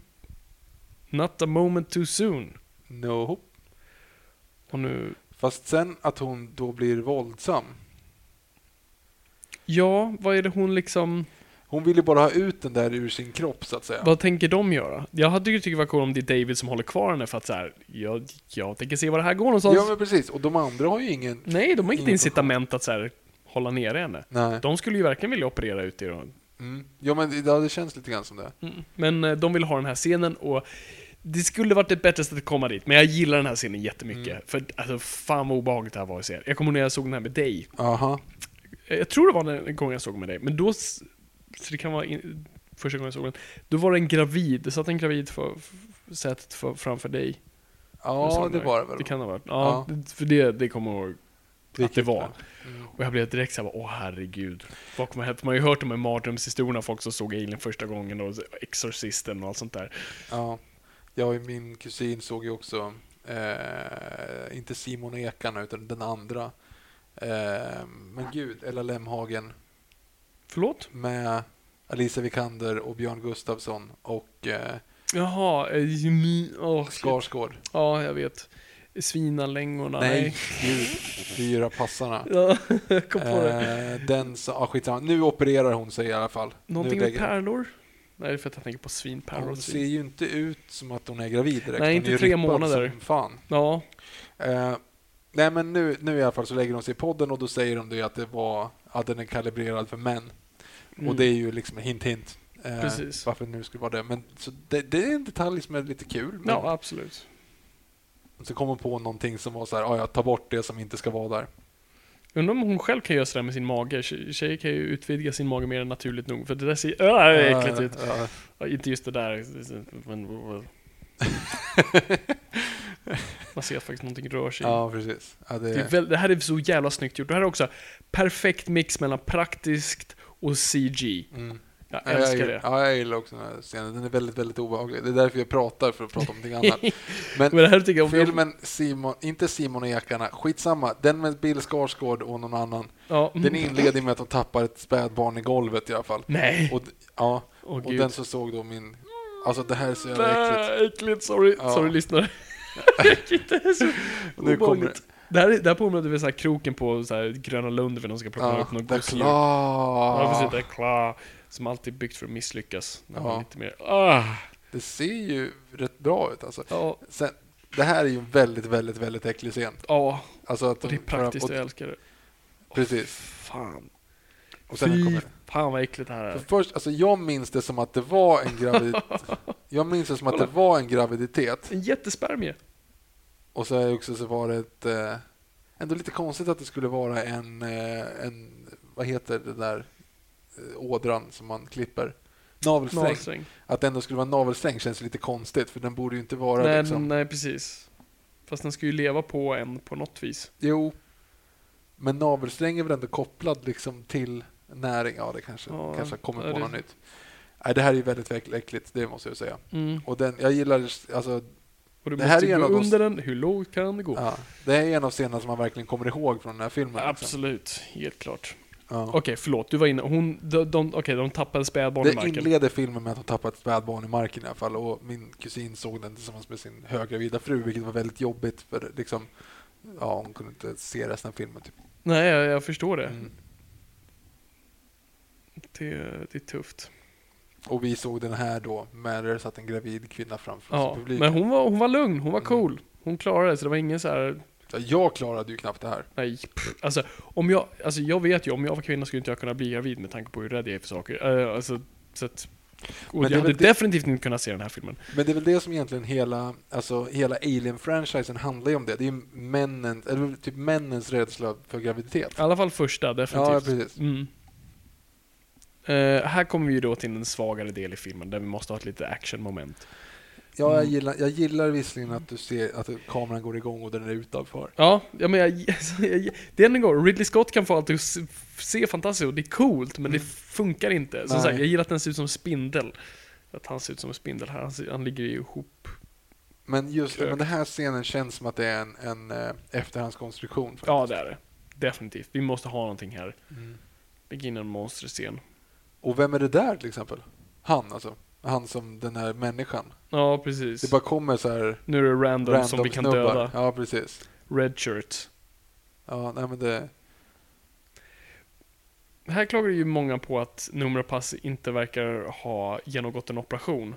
Not a moment too soon.
No.
Och nu,
Fast sen att hon då blir våldsam.
ja, vad är det hon liksom,
Hon vill ju bara ha ut den där ur sin kropp så att säga.
vad tänker de göra? Jag hade ju tyckt det var cool om det är David som håller kvar henne för att så här, jag, jag tänker se var det här går någonstans.
Ja men precis, och de andra har ju ingen...
Nej, de har inget incitament att så här, hålla nere henne.
Nej.
De skulle ju verkligen vilja operera ut det.
Mm. Ja men det, ja, det känns lite grann som det.
Mm. Men eh, de vill ha den här scenen och det skulle varit ett bättre sätt att komma dit, men jag gillar den här scenen jättemycket.
Mm.
För alltså, fan vad obehagligt det här var att se. Jag kommer ihåg när jag såg den här med dig.
Aha.
Jag tror det var den gången jag såg med dig, men då... Så det kan vara in, första gången jag såg den. Då var det en gravid, det satt en gravid för, för sätet för, framför dig.
Ja, det var det väl.
Det kan ha varit. Ja,
Ja.
För det, det kommer jag ihåg att det var.
Mm.
Och jag blev direkt såhär, åh herregud. Vad kommer hända? Man har ju hört de här mardrömshistorierna, folk som såg Alien första gången och Exorcisten och allt sånt där.
Ja. Jag och min kusin såg ju också, eh, inte Simon och Ekarna utan den andra. Eh, men gud, Ella Lemhagen
Förlåt?
med Alicia Vikander och Björn Gustafsson och eh,
Jaha, shit.
Skarsgård.
Ja, jag vet. Svinalängorna, nej.
Nej, gud. Fyra passarna.
Ja, jag kom på det.
Eh, den som, ah, skitsamma. Nu opererar hon sig i alla fall.
Någonting
nu
med pärlor? Nej, det är för att jag tänker på svinpärlor.
Hon ser ju inte ut som att hon är gravid direkt.
Nej,
Hon
inte tre månader.
Som fan.
Ja,
Eh, nej, men nu, nu i alla fall så lägger de sig i podden och då säger de det att det var att den är kalibrerad för män.
Mm.
Och det är ju liksom hint, hint. Eh,
Precis.
Varför det nu skulle vara det. Men så det, det är en detalj som är lite kul. Men
ja, absolut.
så kom hon på någonting som var så här, "Ah, ja, ta bort det som inte ska vara där.
Undrar om hon själv kan göra sådär med sin mage. Tje- Tjejer kan ju utvidga sin mage mer än naturligt nog. För det där ser äh, är äckligt ut. Ja, inte just det där. Men, man ser att faktiskt någonting rör sig.
ja, precis. Ja, det,
Det, väl, det här är så jävla snyggt gjort. Det här är också perfekt mix mellan praktiskt och CG.
mm.
Jag
Ja,
älskar
jag,
det.
Ja, jag gillar också den här scenen. Den är väldigt, väldigt obehaglig. Det är därför jag pratar, för att prata om någonting annat. Men
Men det här tycker jag...
filmen Simon, inte Simon och ekarna, skitsamma. Den med Bill Skarsgård och någon annan.
Ja.
Den inleder med att de tappar ett spädbarn i golvet i alla fall.
Nej!
Och, ja,
Åh
och
gud.
den så såg då min... Alltså det här är så jävla äckligt.
Äckligt. Sorry,
Ja.
sorry lyssnare. Det är så
Nu kommer
obehagligt. Det här, är- det här påminner om så här kroken på så här Gröna Lund när de ska plocka
Ja,
upp något
där
gosedjur. Ja, precis. Det är klar. Som alltid byggt för att misslyckas. När
Ja.
lite mer... Ah,
Det ser ju rätt bra ut alltså.
ja,
Sen, det här är ju en väldigt, väldigt, väldigt äcklig scen.
ja,
Alltså att
och det är praktiskt.
och-
Jag älskar det.
Precis.
Fan.
Och sen
Fy
kommer,
fan vad äckligt det här
för
är.
först, alltså jag minns det som att det var en graviditet. jag minns det som att det var en graviditet.
En jättespermie.
Och så är också så var det ett, eh, ändå lite konstigt att det skulle vara en, eh, en vad heter det där eh, ådran som man klipper? Navelsträng.
Navelsträng.
Att det ändå skulle vara navelsträng känns lite konstigt för den borde ju inte vara
Nej,
liksom.
nej, precis. Fast den ska ju leva på en på något vis.
Jo, men navelsträng är väl ändå kopplad liksom till näring? Ja, det kanske,
Ja,
kanske kommer på
det-
något nytt. Nej, det här är ju väldigt äck- äckligt, det måste jag säga.
Mm.
Och den, jag gillar, alltså,
Och du
Det
måste gå under den. Hur lågt kan det gå?
ja, det är en av scenerna som man verkligen kommer ihåg från den här filmen. liksom.
Absolut, helt klart.
Ja.
Okej, förlåt. Du var inne. Hon, de, de, okej, de tappade spädbarn i
Det
marken.
inleder filmen med att hon ett spädbarn i marken i alla fall och min kusin såg den tillsammans med sin höggravida fru vilket var väldigt jobbigt för liksom, ja, hon kunde inte se resten av filmen. Typ.
Nej, jag, jag förstår det.
Mm.
det. Det är tufft.
Och vi såg den här då med det satt en gravid kvinna framför oss
Ja,
i publiken.
men hon var, hon var lugn. Hon var
Mm.
cool. Hon klarade det, så det var ingen så här...
Ja, Jag klarade ju knappt det här.
Nej, pff. alltså, om jag, alltså jag vet ju, om jag var kvinna skulle inte jag kunna bli gravid med tanke på hur rädd jag är för saker. Eh, alltså, så att, och
Men
jag hade
det-
definitivt inte kunnat se den här filmen.
Men det är väl det som egentligen hela, alltså hela Alien-franchisen handlar ju om det. Det är ju männen, eller typ männens rädsla för graviditet.
I alla fall första, definitivt.
Ja, precis.
Mm. Eh, här kommer vi ju då till en svagare del i filmen, där vi måste ha ett litet action-moment.
Ja, jag
Mm.
gillar, jag gillar visserligen att du ser att kameran går igång och den är utanför.
Ja, ja men jag, jag, det är en gång, Ridley Scott kan få allt att se, fantastiskt och det är coolt, men det
Mm.
funkar inte. Som sagt, jag gillar att den ser ut som en spindel. Att han ser ut som en spindel här, han, ser, han ligger ju ihop.
Men just det, men den här scenen känns som att det är en, en eh, efterhandskonstruktion. faktiskt.
Ja, det är det. Definitivt. Vi måste ha någonting här.
Mm.
Lägg in en monsterscen.
Och vem är det där till exempel? Han alltså. Han som den här människan.
Ja, precis.
Det bara kommer så här
Nu är det random,
random
som vi kan
snubbar.
döda.
Ja, precis.
Red shirt.
Ja, nej men det...
Här klagar ju många på att Numera Pass inte verkar ha genomgått en operation.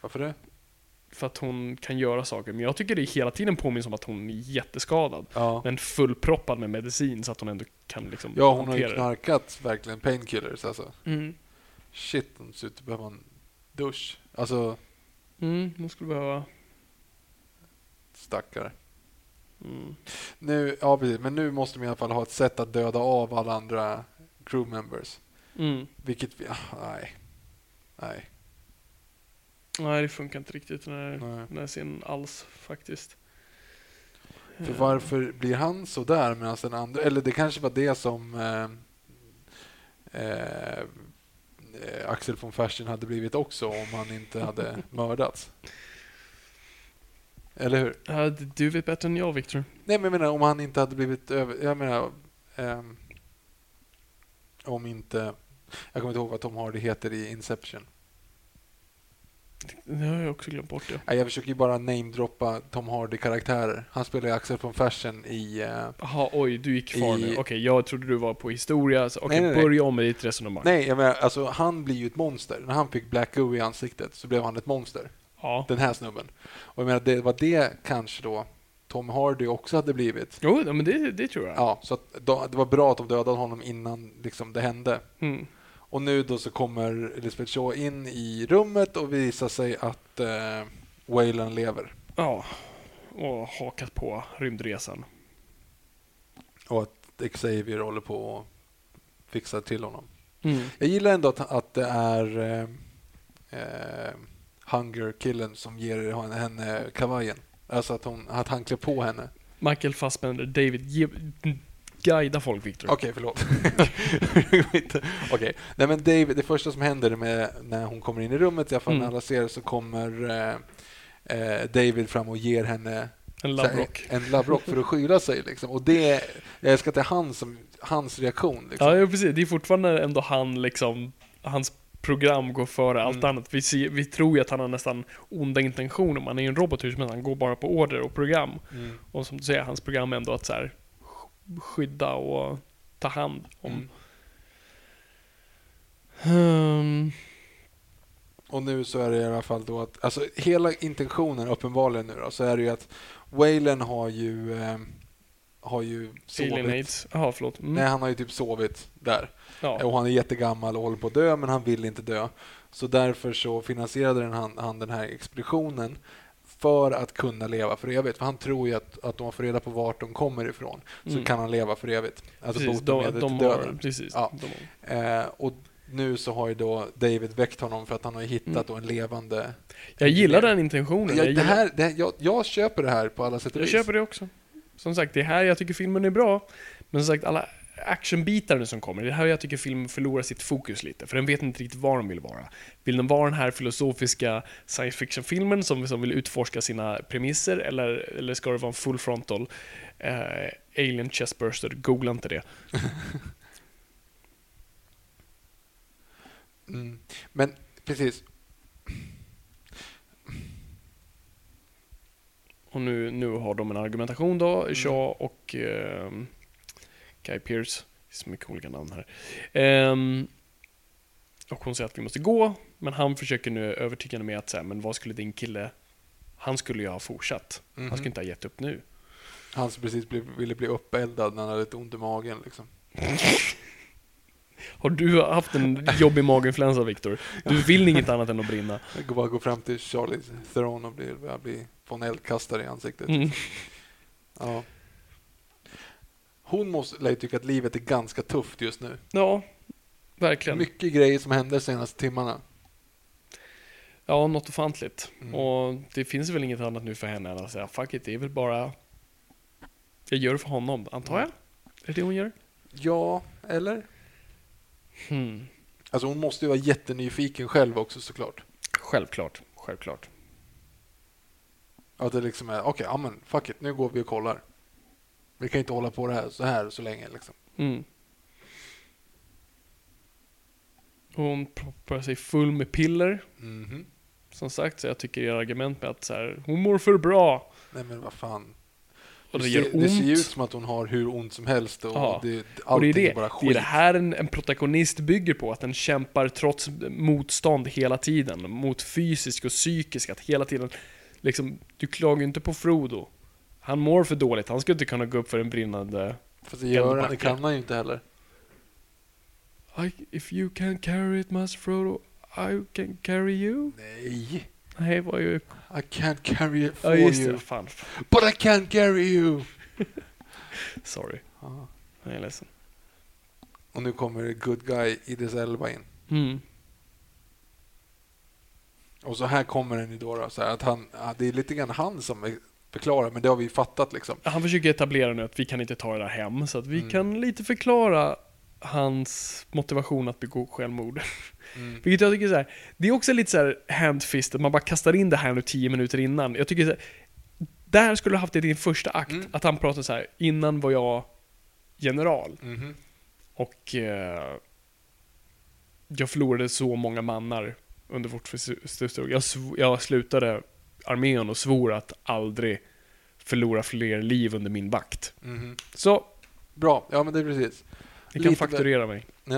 Varför det?
För att hon kan göra saker. Men jag tycker det hela tiden påminns om att hon är jätteskadad.
Ja.
Men fullproppad med medicin så att hon ändå kan liksom
Ja, hon har ju knarkat verkligen painkillers alltså.
Mm.
Shit, hon ser ut att behöva en dusch. Alltså,
Mm, hon skulle behöva...
stackare.
Mm.
Nu, ja precis, men nu måste de i alla fall ha ett sätt att döda av alla andra crew members.
Mm.
Vilket vi, ah, nej. Nej.
Nej, det funkar inte riktigt den här,
nej.
den här scenen alls faktiskt.
För
Eh,
varför blir han så där medan den andra, eller det kanske var det som eh, eh, eh, Axel von Fersen hade blivit också om han inte hade mördats. Eller hur?
D- du vet bättre än jag, Victor.
Nej, men jag menar om han inte hade blivit över... Jag menar... ehm, om inte... Jag kommer inte ihåg vad Tom Hardy heter i Inception.
Det har jag också glömt bort det.
Jag försöker ju bara namedroppa Tom Hardy-karaktärer. Han spelar ju Axel von Fersen i... eh,
Jaha, oj, du gick kvar
I-
nu. Okej, jag trodde du var på historia. Okej,
Nej, nej, nej.
börja om med ditt resonemang.
nej, jag menar, alltså han blir ju ett monster. När han fick Black Goo i ansiktet så blev han ett monster.
Ja.
Den här snubben. Och jag menar, det var det kanske då Tom Hardy också hade blivit.
Jo, men det, det tror jag.
Ja, så att då, det var bra att de dödade honom innan liksom, det hände.
Mm.
Och nu då så kommer Elizabeth Shaw in i rummet och visar sig att eh, Wayland lever.
Ja. Och hakat på rymdresan.
Och att Xavier håller på att fixa till honom.
Mm.
Jag gillar ändå att, att det är eh, eh, Hunger-killen som ger henne, henne kavajen. Alltså att, hon, att han klär på henne.
Michael Fassbender, David, ge, guida folk, Victor.
Okej, förlåt. Okej, nej men David, det första som händer med när hon kommer in i rummet, i alla fall när
Mm.
alla ser så kommer eh, eh, David fram och ger henne
En loverock.
en loverock för att skyla sig. Liksom. Och det, jag älskar att det är han som, hans reaktion. Liksom.
Ja, precis. Det är fortfarande ändå han, liksom, hans program går före allt
Mm.
annat. Vi, ser, vi tror ju att han har nästan onda intentioner. Man är ju en robot hur som helst, han går bara på order och program.
Mm.
Och som du säger, hans program är ändå att så här, skydda och ta hand om.
Mm.
Hmm.
Och nu så är det i alla fall då att, alltså hela intentionen uppenbarligen nu då, så är det ju att Waylen har ju, eh, har ju sovit.
Jaha, förlåt. Mm.
Nej, han har ju typ sovit där.
Ja.
Och han är jättegammal och håller på att dö, men han vill inte dö. Så därför så finansierade den han, han den här expeditionen för att kunna leva för evigt. För han tror ju att, att om han får reda på vart de kommer ifrån så
Mm.
kan han leva för evigt. Alltså
precis,
botemedlet
de, de
döden.
precis.
Ja.
De.
Eh, och nu så har ju då David väckt honom för att han har hittat
Mm.
en levande...
Jag gillar den intentionen.
Jag,
Jag,
det här, det här, jag, jag köper det här på alla sätt och
jag
vis.
köper det också. Som sagt, det är här jag tycker filmen är bra. Men som sagt, alla actionbitar nu som kommer, det är här jag tycker filmen förlorar sitt fokus lite. För den vet inte riktigt vad de vill vara. Vill den vara den här filosofiska science fiction-filmen som, som vill utforska sina premisser? Eller, eller ska det vara en full frontal eh, alien chestburster? Googla inte det.
Mm. Men precis,
Och nu, nu har de en argumentation då,
Mm.
Shaw och ehm, Guy Pearce. Det är så mycket olika namn här. Ehm, och hon säger att vi måste gå, men han försöker nu övertyga henne med att säga, men vad skulle din kille, han skulle ju ha fortsatt.
Mhm.
Han skulle inte ha gett upp nu.
han som precis blev, ville bli uppeldad när han hade lite ont i magen. Liksom.
Har du haft en jobbig maginfluensa, Viktor? Du vill inget annat än att brinna.
Jag går bara gå fram till Charlie Theron och bli, jag blir, få en eldkastare i ansiktet.
Mm.
Ja. Hon måste lär tycka att livet är ganska tufft just nu.
Ja, verkligen.
Mycket grejer som händer de senaste timmarna.
Ja, något ofantligt.
Mm.
Och det finns väl inget annat nu för henne än att säga, fuck it, det är väl bara... Jag gör det för honom, antar jag? Är det det hon gör?
Ja, eller?
Hmm.
Alltså hon måste ju vara jättenyfiken själv också såklart.
Självklart, självklart.
Att det liksom är, okej, ja men fuck it, nu går vi och kollar. Vi kan inte hålla på det här så här så länge liksom.
Mm. Hon proppar sig full med piller,
Mhm.
som sagt, så jag tycker er argument med att så här, hon mår för bra.
Nej men vad fan.
Och det
det, ser, det ser ju ut som att hon har hur ont som helst och
Ja.
det,
Och det är det,
bara
det
skit.
är det här en, en protagonist bygger på, att den kämpar trots motstånd hela tiden. Mot fysisk och psykisk, att hela tiden, liksom, du klagar ju inte på Frodo. Han mår för dåligt, han skulle inte kunna gå upp för en brinnande...
Fast det gör han, det kan han ju inte heller.
I, if you can carry it, Master Frodo, I can carry you.
Nej.
Nej, var ju...
I can't carry it for
Ja, just
you.
det. Fan.
But I can't carry you.
Sorry.
Ja.
Jag är ledsen.
Och nu kommer good guy Idris Elba in.
Mm.
Och så här kommer den ju då, då så här att han, det är lite grann han som förklarar, men det har vi fattat liksom.
Han försöker etablera nu att vi kan inte ta det där hem, så att vi
Mm.
kan lite förklara hans motivation att begå självmord.
Mm.
Vilket jag tycker är så här, det är också lite så här handfisted, man bara kastar in det här nu tio minuter innan. Jag tycker så här, där skulle du haft det i din första akt,
Mm.
att han pratar så här, innan var jag general
Mhm.
och eh, jag förlorade så många mannar under vårt förstånd. Jag, jag slutade armén och svor att aldrig förlora fler liv under min vakt.
Mhm.
Så,
Bra, ja men det är precis.
ni kan
Lite
fakturera mig.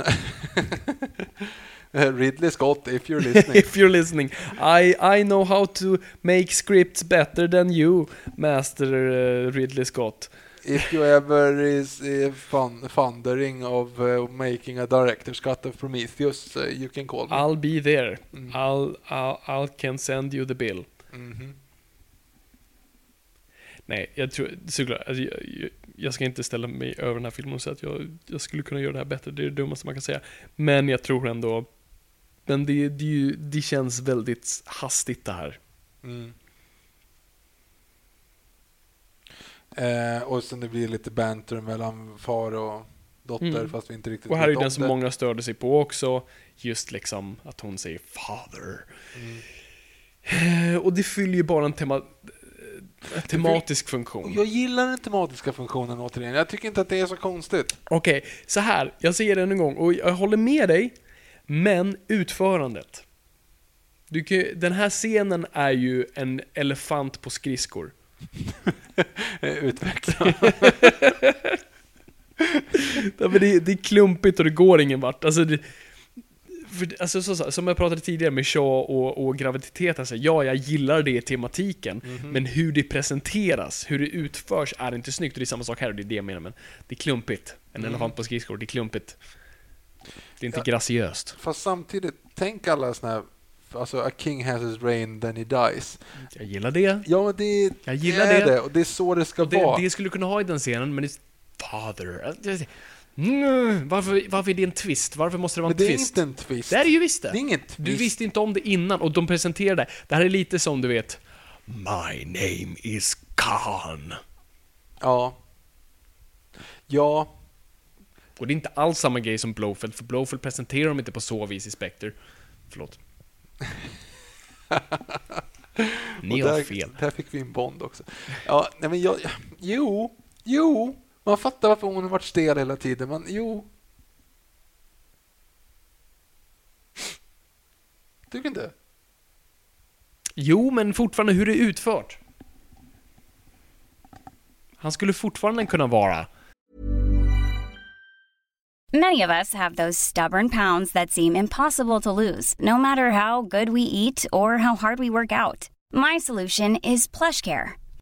Ridley Scott, if you're listening.
If you're listening, I, I know how to make scripts better than you, Master eh, Ridley Scott.
if you ever is uh, fun, fundering of uh, making a director's cut of Prometheus, uh, you can call me.
I'll be there.
Mm.
I'll, I'll, I'll can send you the bill.
Mhm.
Nej, jag tror såklart, alltså, jag, jag, jag ska inte ställa mig över den här filmen och säga att jag, jag skulle kunna göra det här bättre, det är det dummaste man kan säga. Men jag tror ändå, men det, det, det känns väldigt hastigt det här.
Mm. Eh, och sen det blir lite banter mellan far och dotter
Mm.
fast vi inte riktigt
Och här är den
om
som många störde sig på också. Just liksom att hon säger 'father'
Mm.
Eh, Och det fyller ju bara en tema, eh, tematisk funktion.
jag gillar den tematiska funktionen återigen. Jag tycker inte att det är så konstigt.
Okej, så här. Jag säger det än en gång och jag håller med dig, men utförandet. Du kan, den här scenen är ju en elefant på skridskor.
Utveckla.
Det, det är klumpigt och det går ingen vart. Alltså, det, för, alltså så, så, som jag pratade tidigare med Shaw och, och graviditet, alltså, ja, jag gillar det i tematiken, men hur det presenteras, hur det utförs är inte snyggt. Och det är samma sak här, och det är det jag menar, men det är klumpigt. En elefant på skridskor, det är klumpigt. Det är inte
Ja.
graciöst.
Fast samtidigt, tänk alla såna här... Alltså, a king has his reign, then he dies.
Jag gillar det.
Ja, men det,
Jag gillar
det är
det.
det. Och det är så det ska
Och det,
vara.
det skulle kunna ha i den scenen, men det father. Mm, varför, varför är det en twist? Varför måste det vara
men
en
det är
twist?
inte en twist.
Det är det ju visst det.
Det är ingen twist.
Du visste inte om det innan och de presenterade det. Det här är lite som du vet My name is Khan.
Ja. Ja.
Och det är inte alls samma grej som Blowfeld, för Blowfeld presenterar dem inte på så vis i Spectre. Förlåt. Ni har
där,
fel.
Där fick vi en Bond också. Ja, nej men jag... Jo, jo. Man fattar varför hon har varit stel hela tiden, men jo. Tycker inte?
Jo, men fortfarande hur det är utfört. Han skulle fortfarande kunna vara
Many of us have those stubborn pounds that seem impossible to lose, no matter how good we eat or how hard we work out. My solution is PlushCare.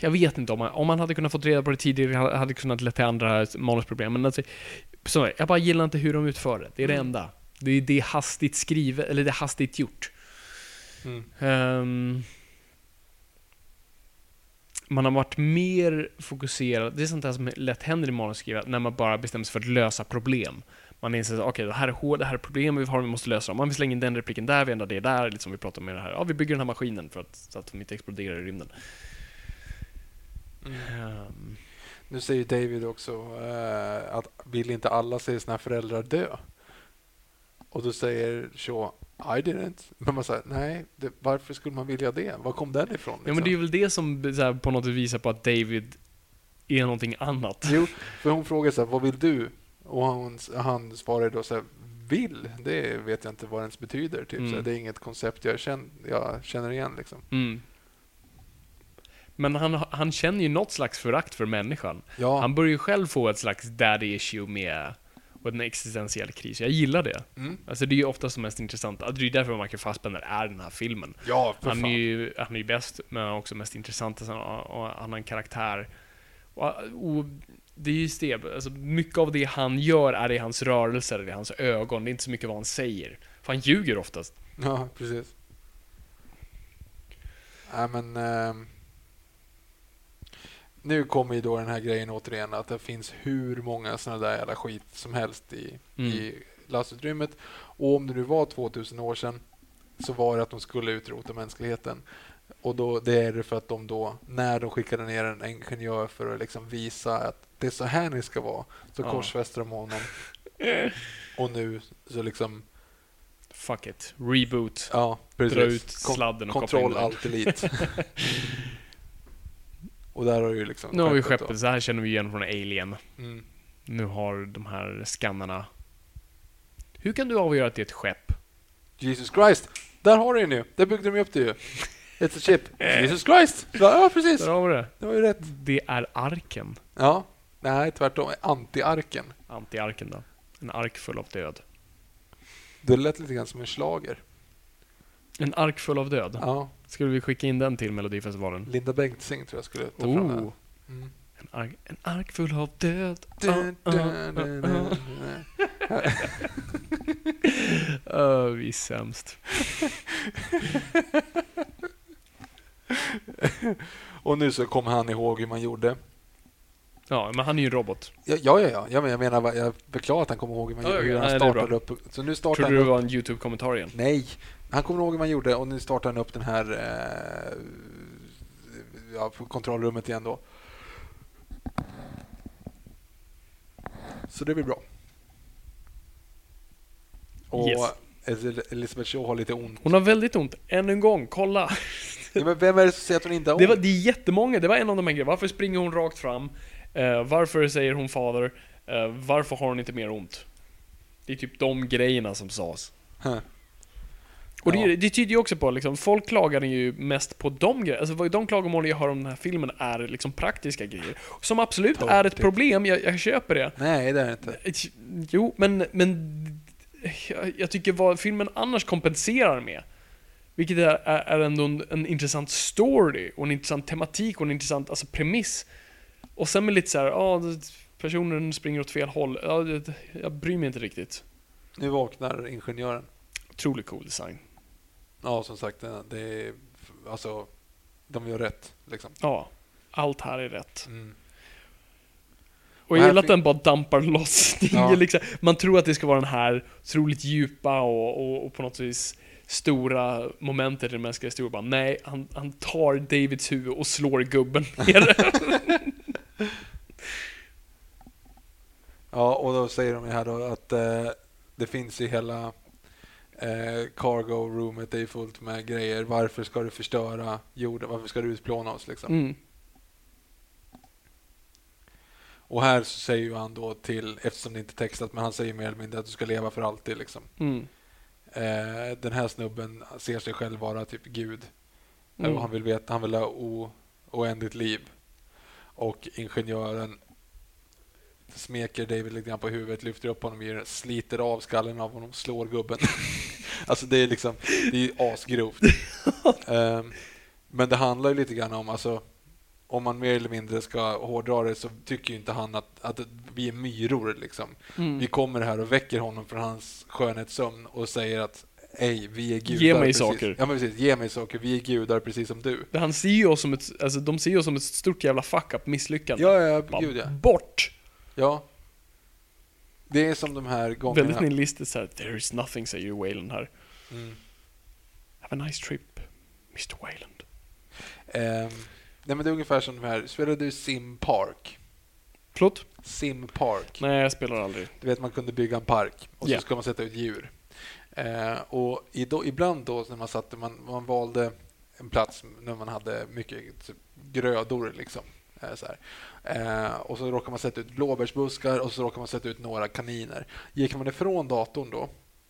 Jag vet inte om man, om man hade kunnat få reda på det tidigare hade kunnat leda till andra manusproblem. Men alltså, så, jag bara gillar inte hur de utför det. Det är det enda. Det är, det är hastigt skrivet, eller det är hastigt gjort.
Mm.
Ehm, man har varit mer fokuserad, det är sånt där som lätt händer i manusskrivare, när man bara bestämmer sig för att lösa problem. Man inser att okej, det här är hård, det här är problem vi har, vi måste lösa dem. Man vill slänga in den repliken där, vi ändrar det där, lite som vi pratade om det här. Ja, vi bygger den här maskinen för att, så att de inte exploderar i rymden. Ehm,
Nu säger David också eh, att vill inte alla se sina föräldrar dö? Och då säger Shaw I didn't. Men man säger nej, det, varför skulle man vilja det? Var kom den ifrån?
Ja, men det är väl det som här, på något vis visar på att David är någonting annat.
Jo, för hon frågar så här, vad vill du? Och han, han svarar då så här, vill? Det vet jag inte vad det ens betyder. Typ.
Mm.
Så här, det är inget koncept jag känner, jag känner igen. Liksom.
Mm. Men han, han känner ju något slags förakt för människan.
Ja,
Han börjar ju själv få ett slags daddy issue med och en existentiell kris. Jag gillar det.
mm.
Alltså det är ju oftast det mest intressanta. Det är ju därför Michael Fassbender är den här filmen.
ja för
Han är ju han är ju bäst, men han är också mest intressant. Alltså, och han har en karaktär. Och, och det är just det, alltså mycket av det han gör är i hans rörelser, är hans ögon. Det är inte så mycket vad han säger. För han ljuger oftast.
Ja, precis. Ja, men, ehm, nu kommer ju då den här grejen återigen att det finns hur många sådana där jävla skit som helst i,
Mm.
i lastutrymmet. Och om det nu var 2000 år sedan så var det att de skulle utrota mänskligheten. Och då, det är det för att de då, när de skickade ner en ingenjör för att liksom visa att det är så här ni ska vara, så
Ja.
korsfäster de honom. Och nu så liksom,
Fuck it. Reboot.
ja precis.
Dra ut sladden och
Kontroll. Alt Elite. och där har ju liksom
Nu har vi
skeppet då.
så här känner vi igen från Alien.
Mm.
Nu har de här skannarna. Hur kan du avgöra att det är ett skepp?
Jesus Christ! Där har du ju. Där byggde de ju upp det ju. It's a chip. Jesus Christ! Ja, ja, precis.
Där har vi det.
Det var ju rätt.
Det är arken.
Ja. Nej, tvärtom. Anti-arken.
Anti-arken då. En ark full av död.
Det lät lite grann som en slager.
En ark full av död.
Ja.
Skulle vi skicka in den till Melodifestivalen?
Linda Bengtzing tror jag skulle ta fram den.
Oh,
Mm.
en, ark, en ark full av död.
Dun, dun, dun.
Öh, vi är sämst.
Och nu så kommer han ihåg hur man gjorde.
Ja, men han är ju en robot.
Ja, ja, ja. ja. men jag menar, jag förklarar att han kommer ihåg hur, man
Ja,
gjorde, hur han
Nej,
startade upp. Så nu startar han
du det var en YouTube-kommentar igen?
Nej, han kommer ihåg hur man gjorde och nu startar han upp den här eh, ja, kontrollrummet igen då. Så det blir bra. Och
Yes.
El- Elizabeth Shaw har lite ont.
Hon har väldigt ont. Än en gång, kolla!
Ja, men vem är det som säger att hon inte har ont?
Det, var, det är jättemånga, det var en av de här grejerna. Varför springer hon rakt fram? Eh, varför säger hon fader? Eh, varför har hon inte mer ont? Det är typ de grejerna som sades.
Huh.
Och det,
Ja.
det tyder ju också på liksom, folk klagar ju mest på de grejerna. Alltså de klagomål jag hör om den här filmen är liksom praktiska grejer. Som absolut är ett problem, jag, jag köper det.
Nej, det är det inte.
Eh, Jo, men, men jag, jag tycker vad filmen annars kompenserar med, vilket är, är, ändå en, en intressant story och en intressant tematik och en intressant alltså, premiss. Och sen med lite så här, det- personen springer åt fel håll. Ja, jag bryr mig inte riktigt.
Nu vaknar ingenjören.
Otroligt cool design.
Ja, som sagt, det det är... Alltså, de gör rätt. Liksom.
Ja, allt här är rätt.
Mm.
Och jag gillar att den bara dampar loss.
Ja.
liksom, man tror att det ska vara den här otroligt djupa och, och, och på något vis stora momentet i den mänskliga historien. Bara, nej, han, han tar Davids huvud och slår gubben ner.
Ja, och då säger de ju här då att eh, det finns i hela eh, cargo roomet, är fullt med grejer. Varför ska du förstöra jorden? Varför ska du utplåna oss? Liksom?
mm.
Och här så säger ju han då till, eftersom det inte är textat, men han säger mer eller mindre att du ska leva för alltid. Liksom.
Mm.
Eh, den här snubben ser sig själv vara typ Gud.
Mm.
Han vill veta, han vill ha o, oändligt liv. Och ingenjören smeker David lite grann på huvudet, lyfter upp honom, ger, sliter av skallen av honom, slår gubben. alltså det är liksom, det är asgrovt. Ehm, men det handlar ju lite grann om, alltså om man mer eller mindre ska hårdra det så tycker ju inte han att, att vi är myror liksom.
Mm.
Vi kommer här och väcker honom från hans skönhetssömn och säger att Ej, vi är gudar.
Ge mig
precis.
saker.
Ja, men precis. Ge mig saker. Vi är gudar precis som du.
Han ser ju oss som ett, alltså de ser ju oss som ett stort jävla fuck-up misslyckande.
Ja, ja,
Bara
gud ja.
Bort!
Ja. Det är som de här gångerna...
Väldigt nihilistiskt såhär, there is nothing säger ju Wayland här.
Mm.
Have a nice trip, Mr Wayland.
Ehm, nej, men det är ungefär som de här... Spelade du Sim Park?
Förlåt?
Sim Park.
Nej, jag spelar aldrig.
Du vet, man kunde bygga en park och
Ja.
så ska man sätta ut djur. Eh, och i då, ibland då när man satte, man, man valde en plats när man hade mycket typ, grödor liksom. Så. Eh, och så råkar man sätta ut blåbärsbuskar och så råkar man sätta ut några kaniner. Gick man ifrån datorn då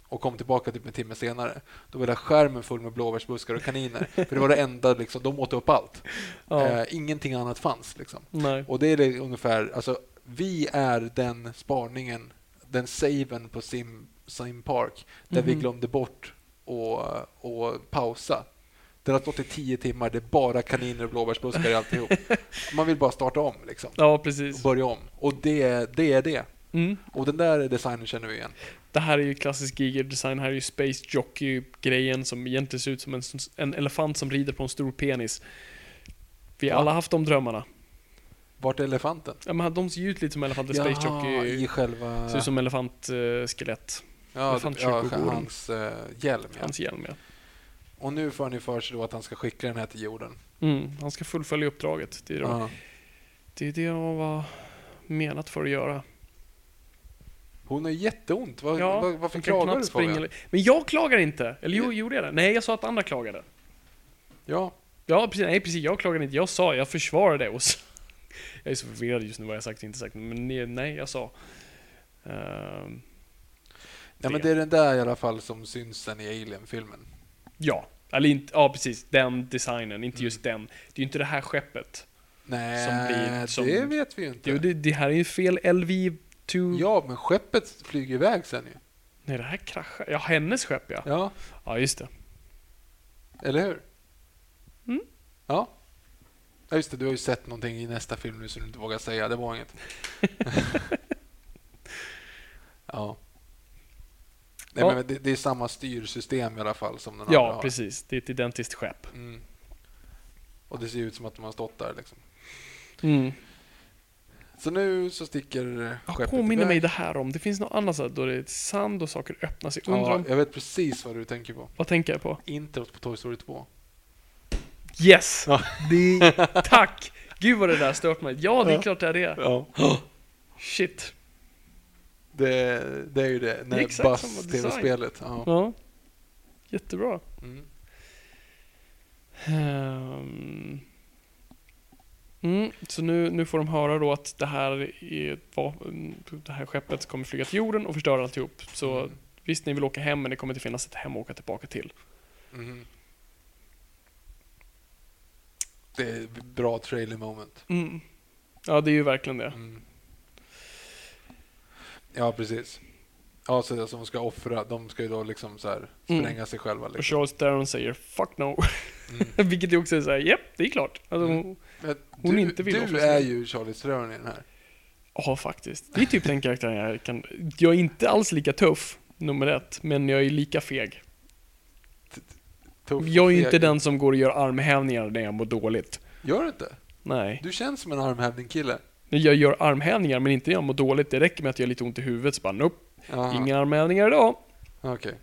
och kom tillbaka typ en timme senare, då var det skärmen full med blåbärsbuskar och kaniner. För det var det enda, liksom, de åt upp allt.
Ja.
Eh, ingenting annat fanns. Liksom. Och det är det ungefär, alltså vi är den spaningen, den saven på Sim, Sim Park, där vi
Mhm.
glömde bort och, och pausa. Den har stått i tio timmar, det är bara kaniner och blåbärsbuskar i alltihop. Man vill bara starta om liksom.
Ja,
Och
precis.
börja om. Och det, det är det.
Mm.
Och den där designen känner vi igen.
Det här är ju klassisk Giger-design, här är ju Space Jockey-grejen som egentligen ser ut som en, en elefant som rider på en stor penis. Vi har
Va?
alla haft de drömmarna.
Vart är elefanten?
Ja, men de ser ju ut lite som elefanter. Space
Jaha, i
Jockey
själva...
ser ut som elefantskelett.
ja,
elefant
ja,
försöker gå
hans uh, hjälm. Ja.
Hans hjälm, ja.
Och nu får han ju för sig då att han ska skicka den här till jorden.
Mm, han ska fullfölja uppdraget. Det är, det,
Ja.
det är det han var menat för att göra.
Hon har jätteont. Vad,
Ja,
varför klagar du
li- Men jag klagar inte! Eller jo, gjorde jag det? Nej, jag sa att andra klagade.
Ja,
Ja, precis. Nej, precis. Jag klagade inte. Jag sa, jag försvarade och så. Jag är så förvirrad just nu vad jag sagt och inte sagt. Men nej, jag sa. Ehm,
ja, men det är den där i alla fall som syns sen i Alien-filmen.
ja, eller inte, ja precis. Den designen, inte
Mm.
just den. Det är ju inte det här skeppet.
Nej,
Som blir- som-
det vet vi ju inte.
Jo, det, det här är ju fel LV2.
Ja, men skeppet flyger iväg sen ju.
Nej, det här kraschar. Ja, hennes skepp ja.
Ja,
Ja, just det.
eller hur?
Mm.
Ja. Ja, just det. Du har ju sett någonting i nästa film nu som du inte vågar säga. Det var inget. ja. Nej,
Ja.
men det, det är samma styrsystem i alla fall som den andra
Ja,
har.
precis. Det är ett identiskt skepp.
Mm. Och det ser ut som att de har stått där liksom.
Mm.
Så nu så sticker
Jag
skeppet
påminner
iväg.
mig det här om. Det finns något annat så då det är sand och saker öppnar sig. Undrar
Ja,
om,
jag vet precis vad du tänker på.
Vad tänker jag på?
Introt på Toy Story 2.
Yes!
Ja.
Det, tack! Gud vad det där stört mig. Ja, det är
Ja.
klart det är det.
Ja.
Shit.
Det, det är ju det.
Det är
När
exakt
Buzz
samma design.
tv-spelet. Ja.
Ja. Jättebra.
Mm.
Ehm. Mm, så nu, nu får de höra då att det här, är, det här skeppet kommer flyga till jorden och förstöra alltihop. Så
Mm.
visst, ni vill åka hem, men det kommer inte finnas ett hem att åka tillbaka till.
Mhm. Det är bra trailer moment.
Mm. Ja, det är ju verkligen det.
Mm. Ja, precis. Ja, så det som de ska offra, de ska ju då liksom så här spränga
Mm.
sig själva.
Och
Liksom.
Charles Theron säger 'fuck no'
Mm.
Vilket ju också är såhär, japp, det är klart. Alltså,
Mm.
hon-
Men
Hon
du,
inte vill
du är ju Charlie Theron i den här.
Ja, faktiskt. Det är typ den karaktären jag kan... Jag är inte alls lika tuff, nummer ett, men jag är lika feg.
Tuff och
Jag är ju inte den som går och gör armhävningar när jag mår dåligt.
Gör du inte?
Nej.
Du känns som en armhävning-kille.
Jag gör armhävningar, men inte när jag mår dåligt. Det räcker med att jag har lite ont i huvudet, så bara nope,
Jaha.
inga armhävningar idag.
Okej.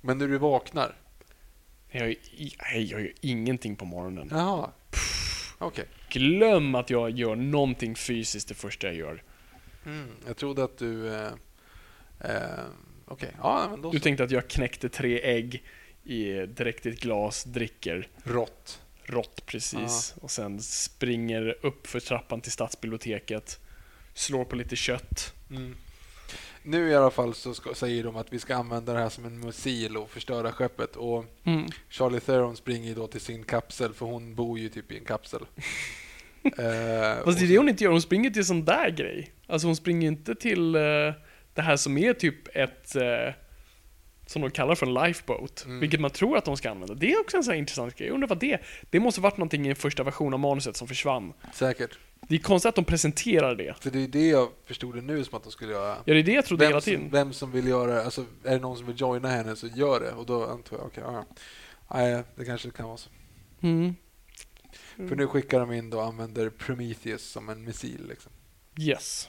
Men när du vaknar?
Jag, gör- nej, jag gör ingenting på morgonen.
Jaha. Okej.
Glöm att jag gör någonting fysiskt det första jag gör.
Mm. Jag trodde att du... Eh, eh, Okej, ja men då
Du
så.
tänkte att jag knäckte tre ägg i direkt i ett glas, dricker
Rått.
Rått precis. Och sen springer upp för trappan till stadsbiblioteket. Slår på lite kött.
Mm. Nu i alla fall så ska, säger de att vi ska använda det här som en missil och förstöra skeppet. Och
Mm.
Charlie Theron springer då till sin kapsel för hon bor ju typ i en kapsel. eh,
Fast det är det hon inte gör, hon springer till sån där grej. Alltså hon springer inte till eh, det här som är typ ett, eh, som de kallar för en lifeboat.
Mm.
Vilket man tror att de ska använda. Det är också en sån här intressant grej. Jag undrar vad det Det måste varit någonting i en första version av manuset som försvann.
säkert.
Det är konstigt att de presenterar det.
Så det är det jag förstod det nu som att de skulle göra.
Ja, det är det jag trodde hela
Vem
tiden.
som, vem som vill göra alltså är det någon som vill joina henne så gör det. Och då antar jag, okej, ja. Nej, det kanske kan vara så.
Mm.
För nu skickar de in då och använder Prometheus som en missil liksom,
Yes.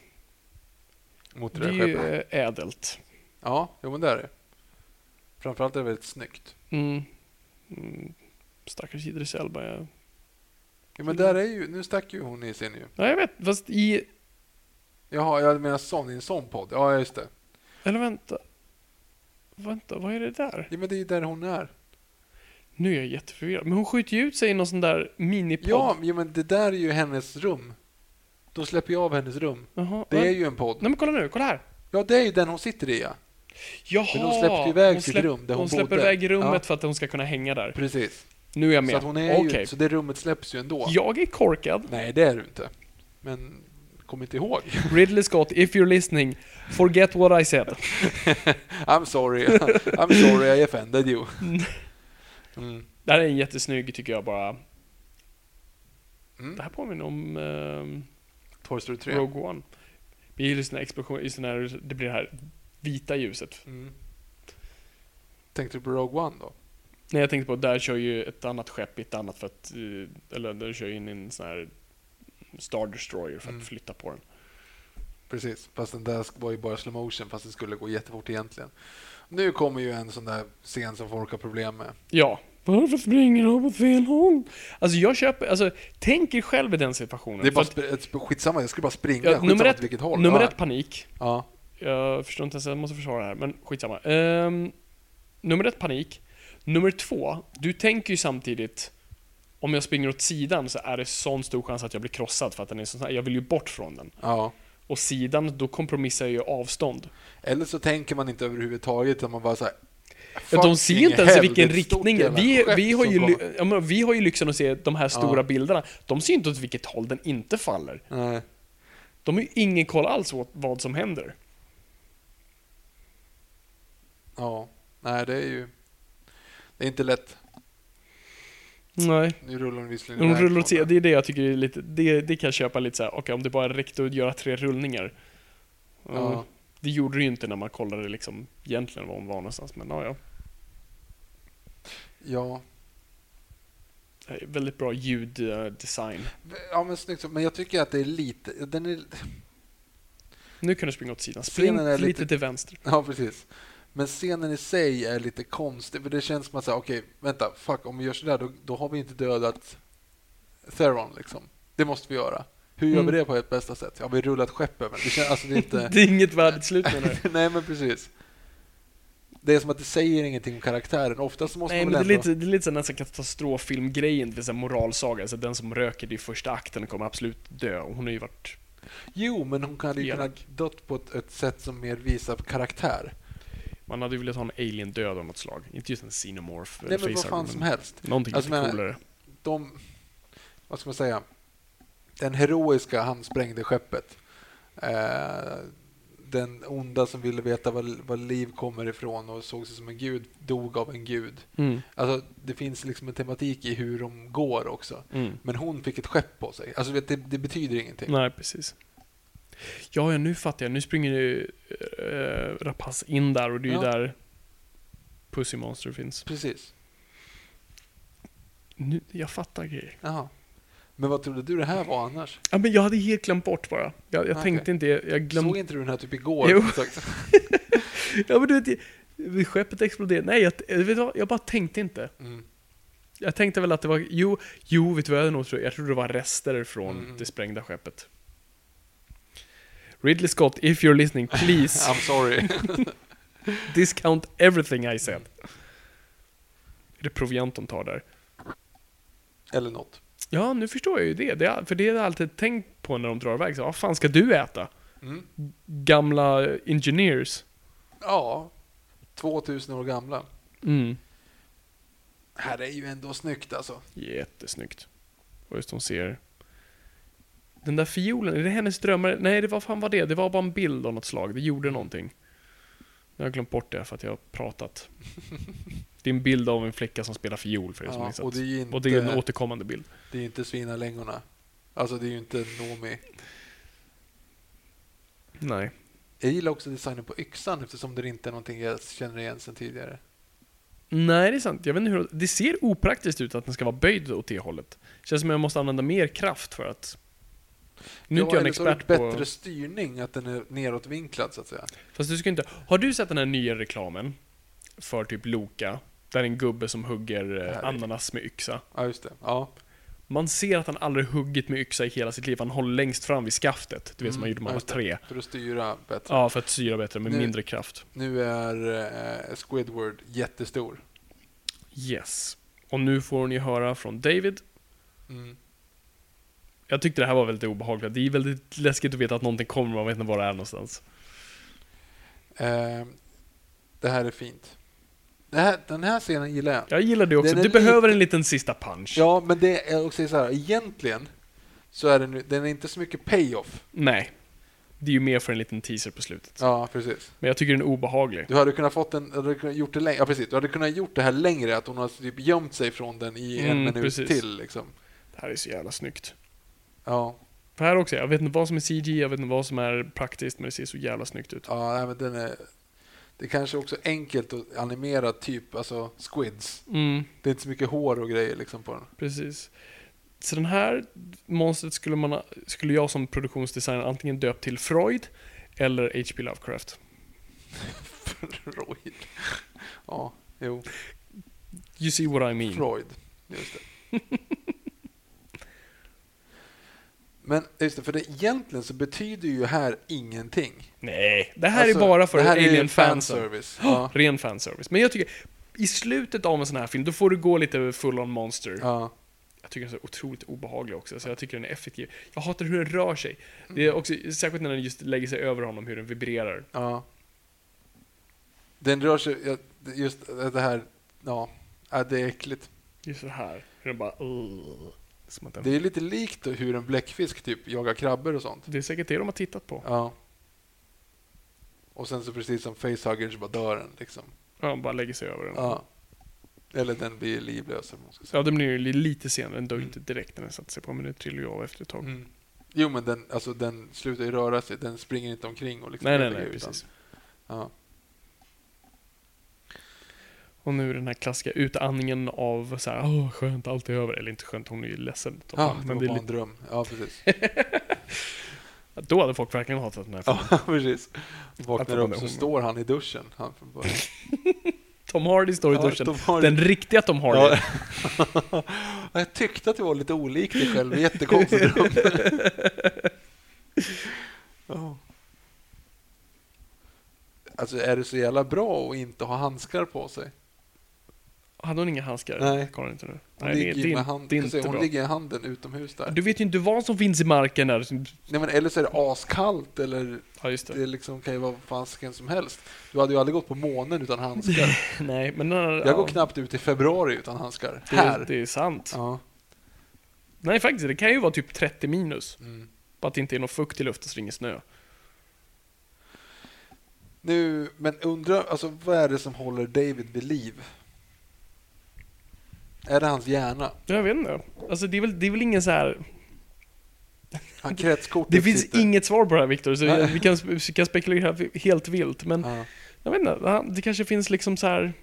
mot det
Det är ju ädelt.
Ja, jo men det är det. Framförallt är det väldigt snyggt.
Mm. Mm. Stackars Idris Elba. Jag...
Ja, men där är ju, nu stack ju hon i sin ju.
Ja, jag vet. Fast i...
Jaha, jag menar sån, i en sån podd. Ja, just det.
Eller vänta. Vänta, vad är det där?
Ja, men det är ju där hon är.
Nu är jag jätteförvirrad. Men hon skjuter ju ut sig i någon sån där minipodd.
Ja, ja, men det där är ju hennes rum. De släpper ju av hennes rum.
Jaha.
Det är
men-
ju en podd.
Nej men kolla nu, kolla här.
Ja, det är ju den hon sitter i, ja.
Jaha!
Men hon släppte iväg
hon
sitt rum där hon
Hon släpper
bodde.
iväg rummet
Ja.
för att hon ska kunna hänga där.
Precis.
Nu är jag med.
Så, att hon är
Okej.
ju, så det rummet släpps ju ändå.
Jag är korkad.
Nej, det är du inte. Men kom inte ihåg.
Ridley Scott, if you're listening, forget what I said.
I'm sorry. I'm sorry I offended you. Mm.
Det här är en jättesnygg, tycker jag bara.
Mm.
Det här påminner om ehm,
Toy Story 3.
Rogue One. Är ju just den här explosionen, just den här, det blir det här vita ljuset.
Mm. Tänkte du på Rogue One då?
Nej, jag tänkte på, där kör ju ett annat skepp i ett annat för att, eh, eller där kör ju in en sån här Star Destroyer för att
Mm.
flytta på den.
Precis, fast den där var ju bara slow motion fast det skulle gå jättefort egentligen. Nu kommer ju en sån där scen som folk har problem med.
Ja. Varför springer de åt fel håll? Alltså jag köper, alltså tänk er själv i den situationen.
Det är bara
att-
skitsamma, jag skulle bara springa.
ja,
skitsamma
nummer
åt
ett,
vilket håll.
nummer
ja.
ett panik.
Ja.
Jag förstår inte ens, jag måste försvara det här, men skitsamma. Um, nummer ett, panik. Nummer två, du tänker ju samtidigt om jag springer åt sidan så är det sån stor chans att jag blir krossad för att den är så jag vill ju bort från den.
ja.
Och sidan, då kompromissar jag ju avstånd.
Eller så tänker man inte överhuvudtaget utan man bara såhär...
Ja, de ser inte ens i vilken riktning. Vi, vi, har ju,
Nej.
ja, vi har ju lyxen att se de här stora bilderna. De ser inte åt vilket håll den inte faller. De har ju ingen koll alls åt vad som händer.
Ja. Nej, det är ju... Det är inte lätt.
Nej.
Nu rullar de visserligen
De rullar åt sidan,
det.
är det jag tycker är lite, det, det kan jag köpa lite såhär, okej om det bara räckte att göra tre rullningar.
Ja.
Ja. Det gjorde det ju inte när man kollade liksom egentligen var hon var någonstans, men ja, ja. Väldigt bra ljuddesign.
Ja, men snyggt. så. Men jag tycker att det är lite... Den är...
Nu kan du springa åt sidan. Spring lite,
lite-
till vänster.
Ja, precis. Men scenen i sig är lite konstig, för det känns som att säga, okej, vänta, fuck, om vi gör sådär, då, då har vi inte dödat Theron, liksom. Det måste vi göra. Hur gör
Mm.
vi det på ett bästa sätt? Ja, vi rullar ett skepp över. Det känns, alltså, det är inte...
Det är inget värdigt slut menar du?
Nej, men precis. Det är som att det säger ingenting om karaktären. Oftast så måste
Nej,
man
men det är
ändå...
lite, det är lite nästan katastroffilmgrejen, det vill säga moralsaga. Alltså den som röker i första akten kommer absolut dö. Och hon har ju varit...
Jo, men hon hade ju kunnat dött på ett, ett sätt som mer visar karaktär.
Man hade velat ha en alien-död av något slag. Inte just en xenomorph
Nej, men vad fan som helst.
Någonting
Alltså,
lite
men-
coolare.
de, vad ska man säga, den heroiska han sprängde skeppet. Eh, den onda som ville veta var, var liv kommer ifrån och såg sig som en gud, dog av en gud.
Mm.
Alltså, det finns liksom en tematik i hur de går också.
Mm.
Men hon fick ett skepp på sig. Alltså, det, det betyder ingenting.
Nej, precis. Ja, ja, nu fattar jag. Nu springer ju äh, Rapace in där och det är ju
Ja.
där Pussy Monster finns.
Precis.
Nu, jag fattar grejer.
Jaha. Men vad trodde du det här var annars?
Ja, men jag hade helt glömt bort bara. Jag, jag
Okej.
tänkte inte, jag
Såg
glömde...
inte du den här typ igår?
Jo. Ja, men du vet, skeppet exploderade. Nej, jag, vet du vad? jag bara tänkte inte.
Mm.
Jag tänkte väl att det var, jo, jo, vet du vad jag nog tror? Jag trodde det var rester från
Mm.
det sprängda skeppet. Ridley Scott, if you're listening, please
I'm sorry.
discount everything I said. Är det proviant de tar där?
Eller något.
Ja, nu förstår jag ju det. det är, för det jag alltid tänkt på när de drar iväg. Så, vad fan ska du äta?
Mm.
Gamla engineers.
Ja, 2000 år gamla.
Mm.
Här är ju ändå snyggt alltså.
Jättesnyggt. Och just hon ser... Den där fiolen, är det hennes drömmar? Nej, det var fan var det? Det var bara en bild av något slag. Det gjorde någonting. Jag har glömt bort det för att jag har pratat. Det är en bild av en flicka som spelar fiol för er som
Ja,
missat.
och det är inte,
Och det är en återkommande bild.
det är inte svinalängorna. Alltså det är ju inte Nomi.
Nej.
Jag gillar också designen på yxan eftersom det inte är någonting jag känner igen sedan tidigare.
Nej, det är sant. Jag vet inte hur... Det ser opraktiskt ut att den ska vara böjd åt det hållet. Känns som att jag måste använda mer kraft för att... Nu är inte jag en expert på...
bättre styrning, att den är neråtvinklad så att säga.
Fast du ska inte... Har du sett den här nya reklamen? För typ Loka? Där är en gubbe som hugger eh, ananas med yxa.
Ja, just det. Ja.
Man ser att han aldrig huggit med yxa i hela sitt liv. Han håller längst fram vid skaftet. Du vet som man gjorde när man var
Mm,
tre.
För att styra bättre.
Ja, för att syra bättre med
Nu-
mindre kraft.
Nu är eh, Squidward jättestor.
Yes. Och nu får ni höra från David.
Mm.
Jag tyckte det här var väldigt obehagligt. Det är väldigt läskigt att veta att någonting kommer, man vet inte var det är någonstans.
Eh, det här är fint. Det här, den här scenen gillar jag.
Jag gillar det också.
Den
Det behöver en liten sista punch.
Ja, men det är också så här, egentligen så är den, den är inte så mycket payoff.
Nej. Det är ju mer för en liten teaser på slutet.
Ja, precis.
Men jag tycker den är obehaglig.
Du hade kunnat fått den, du hade kunnat gjort det längre. Ja, precis. Du hade kunnat gjort det här längre, att hon har typ gömt sig från den i en
Mm,
minut
precis.
till. Liksom.
Det här är så jävla snyggt.
Ja,
För här också, jag vet inte vad som är CG, jag vet inte vad som är praktiskt, men det ser så jävla snyggt ut.
ja men den är... Det är kanske också enkelt att animera typ, alltså squids.
Mm,
Det är inte så mycket hår och grejer liksom på den.
precis. Så den här monstret skulle, man, skulle jag som produktionsdesigner antingen döpt till Freud eller H.P. Lovecraft.
Freud. Ja, jo.
You see what I mean.
Freud. Just det. Men just det, för det, egentligen så betyder ju här ingenting.
Nej, det här
Alltså,
är bara för
det här är
alien fansen.
fanservice. Ja.
Ren fanservice. Men jag tycker, i slutet av en sån här film, då får du gå lite full on monster.
Ja.
Jag tycker den är så otroligt obehaglig också, så jag tycker den är effektiv. Jag hatar hur den rör sig. Det är också, särskilt när den just lägger sig över honom, hur den vibrerar.
ja. Den rör sig, just det här, ja, ja det är äckligt.
Just så här. Hur den bara... Uh, som att den,
Det är lite likt hur en bläckfisk typ jagar krabbor och sånt.
det är säkert det de har tittat på.
Ja. Och sen så precis som facehuggers så bara dör den liksom.
Ja, de bara lägger sig över den.
Ja. Eller den blir livlös eller vad man ska säga.
Ja, den blir ju li- lite senare. Den dör ju inte direkt när den satte sig på, men det trillar ju av efter ett tag.
Mm. Jo men den, alltså, den slutar ju röra sig, den springer inte omkring och liksom
Nej, nej, nej, precis.
Ja.
Och nu den här klassiska utandningen av så här, åh, skönt, allt är över. Eller inte skönt, hon är ju ledsen.
Ja,
men
var
det lite,
en dröm. Ja, precis.
då hade folk verkligen hatat den här filmen.
Ja, precis. Vaknar upp så står han i duschen. Han.
Tom Hardy står i
Ja,
duschen.
Hardy.
Den riktiga Tom Hardy.
Ja. jag tyckte att det var lite olikt dig själv. Jättekonstig dröm. Ja. Alltså är det så jävla bra att inte ha handskar på sig?
Hade hon inga handskar?
Nej.
Kollar inte nu.
Hon,
Nej,
ligger,
det,
med hand,
det är
alltså,
inte
hon
bra.
ligger i handen utomhus där.
Du vet ju inte vad som finns i marken där.
Nej, men eller så är det askallt eller
Ja, just det.
det liksom kan ju vara vad fasiken som helst. Du hade ju aldrig gått på månen utan handskar.
Nej, men...
Jag
ja,
går knappt ut i februari utan handskar.
det,
Här.
Det är sant.
Ja.
Nej, faktiskt. Det kan ju vara typ 30 minus.
Mm.
Bara att det inte är någon fukt i luften så det är ingen snö.
Nu, men undrar, alltså vad är det som håller David vid liv? Är det hans hjärna?
Jag vet inte. Alltså det är väl, det är väl ingen så här...
Han kretskortet
Det finns
sitter.
inget svar på det här Viktor, så vi kan, vi kan spekulera helt vilt. Men
Ja.
jag vet inte, det kanske finns liksom så här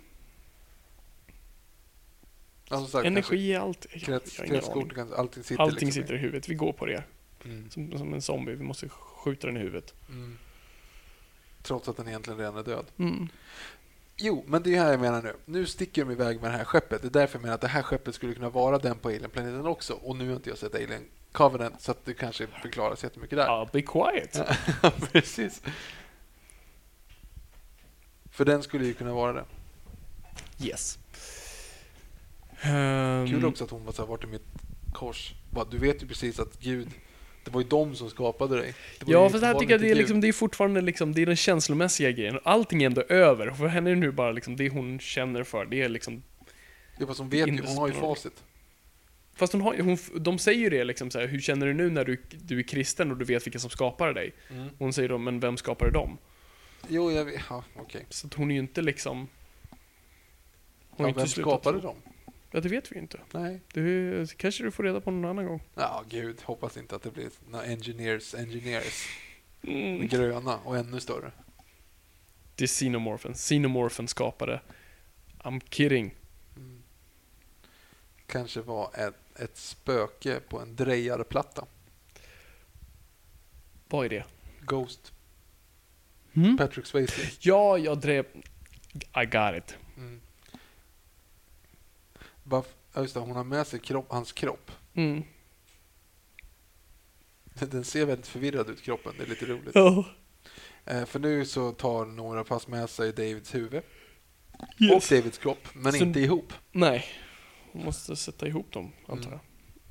som sagt,
energi i allt.
Kanske Krets, kretskortet, kan- allting sitter
Allting
liksom
sitter i huvudet, vi går på det.
Mm.
Som, som en zombie, vi måste skjuta den i huvudet.
Mm. Trots att den egentligen redan är död.
Mm.
Jo, men det är här jag menar nu. Nu sticker de iväg med det här skeppet. Det är därför jag menar att det här skeppet skulle kunna vara den på Alien-planeten också. Och nu har inte jag sett Alien Covenant, så att det kanske förklaras jättemycket där.
Ja, be quiet.
Precis. För den skulle ju kunna vara det.
Yes. Ehm,
Kul också att hon var så här, vart är mitt kors? Bara, du vet ju precis att Gud, det var ju de som skapade dig. Det
Ja, fast det här tycker jag det är, liksom, det är fortfarande liksom, det är den känslomässiga grejen. Allting är ändå över. För henne är det nu bara liksom, det hon känner för, det är liksom
Ja, fast hon vet ju, hon har ju facit.
Fast hon har, hon, de säger ju det liksom så här, hur känner du nu när du, du är kristen och du vet vilka som skapar dig? Hon säger då, men vem skapade dem?
Jo, jag vet. Ja, okej.
Så att hon är ju inte liksom... Hon
Ja, vem skapade dem?
Ja, det vet vi inte.
Nej.
Det kanske du får reda på någon annan gång.
Ja, gud. Hoppas inte att det blir några engineers, engineers.
Mm.
Gröna och ännu större.
Det är Xenomorphen. Xenomorphen skapade. I'm kidding.
Mm. Kanske var ett, ett spöke på en drejarplatta.
Vad är det?
Ghost.
Mm?
Patrick Swayze.
Ja, jag drev... I got it.
Mm. Varf- just det, hon har med sig kropp, hans kropp.
Mm.
Den ser väldigt förvirrad ut, kroppen. Det är lite roligt.
Ja.
Eh, för nu så tar några pass med sig Davids huvud
Yes.
och Davids kropp, men
Så-
inte ihop.
Nej. Hon måste sätta ihop dem, antar
Mm.
jag.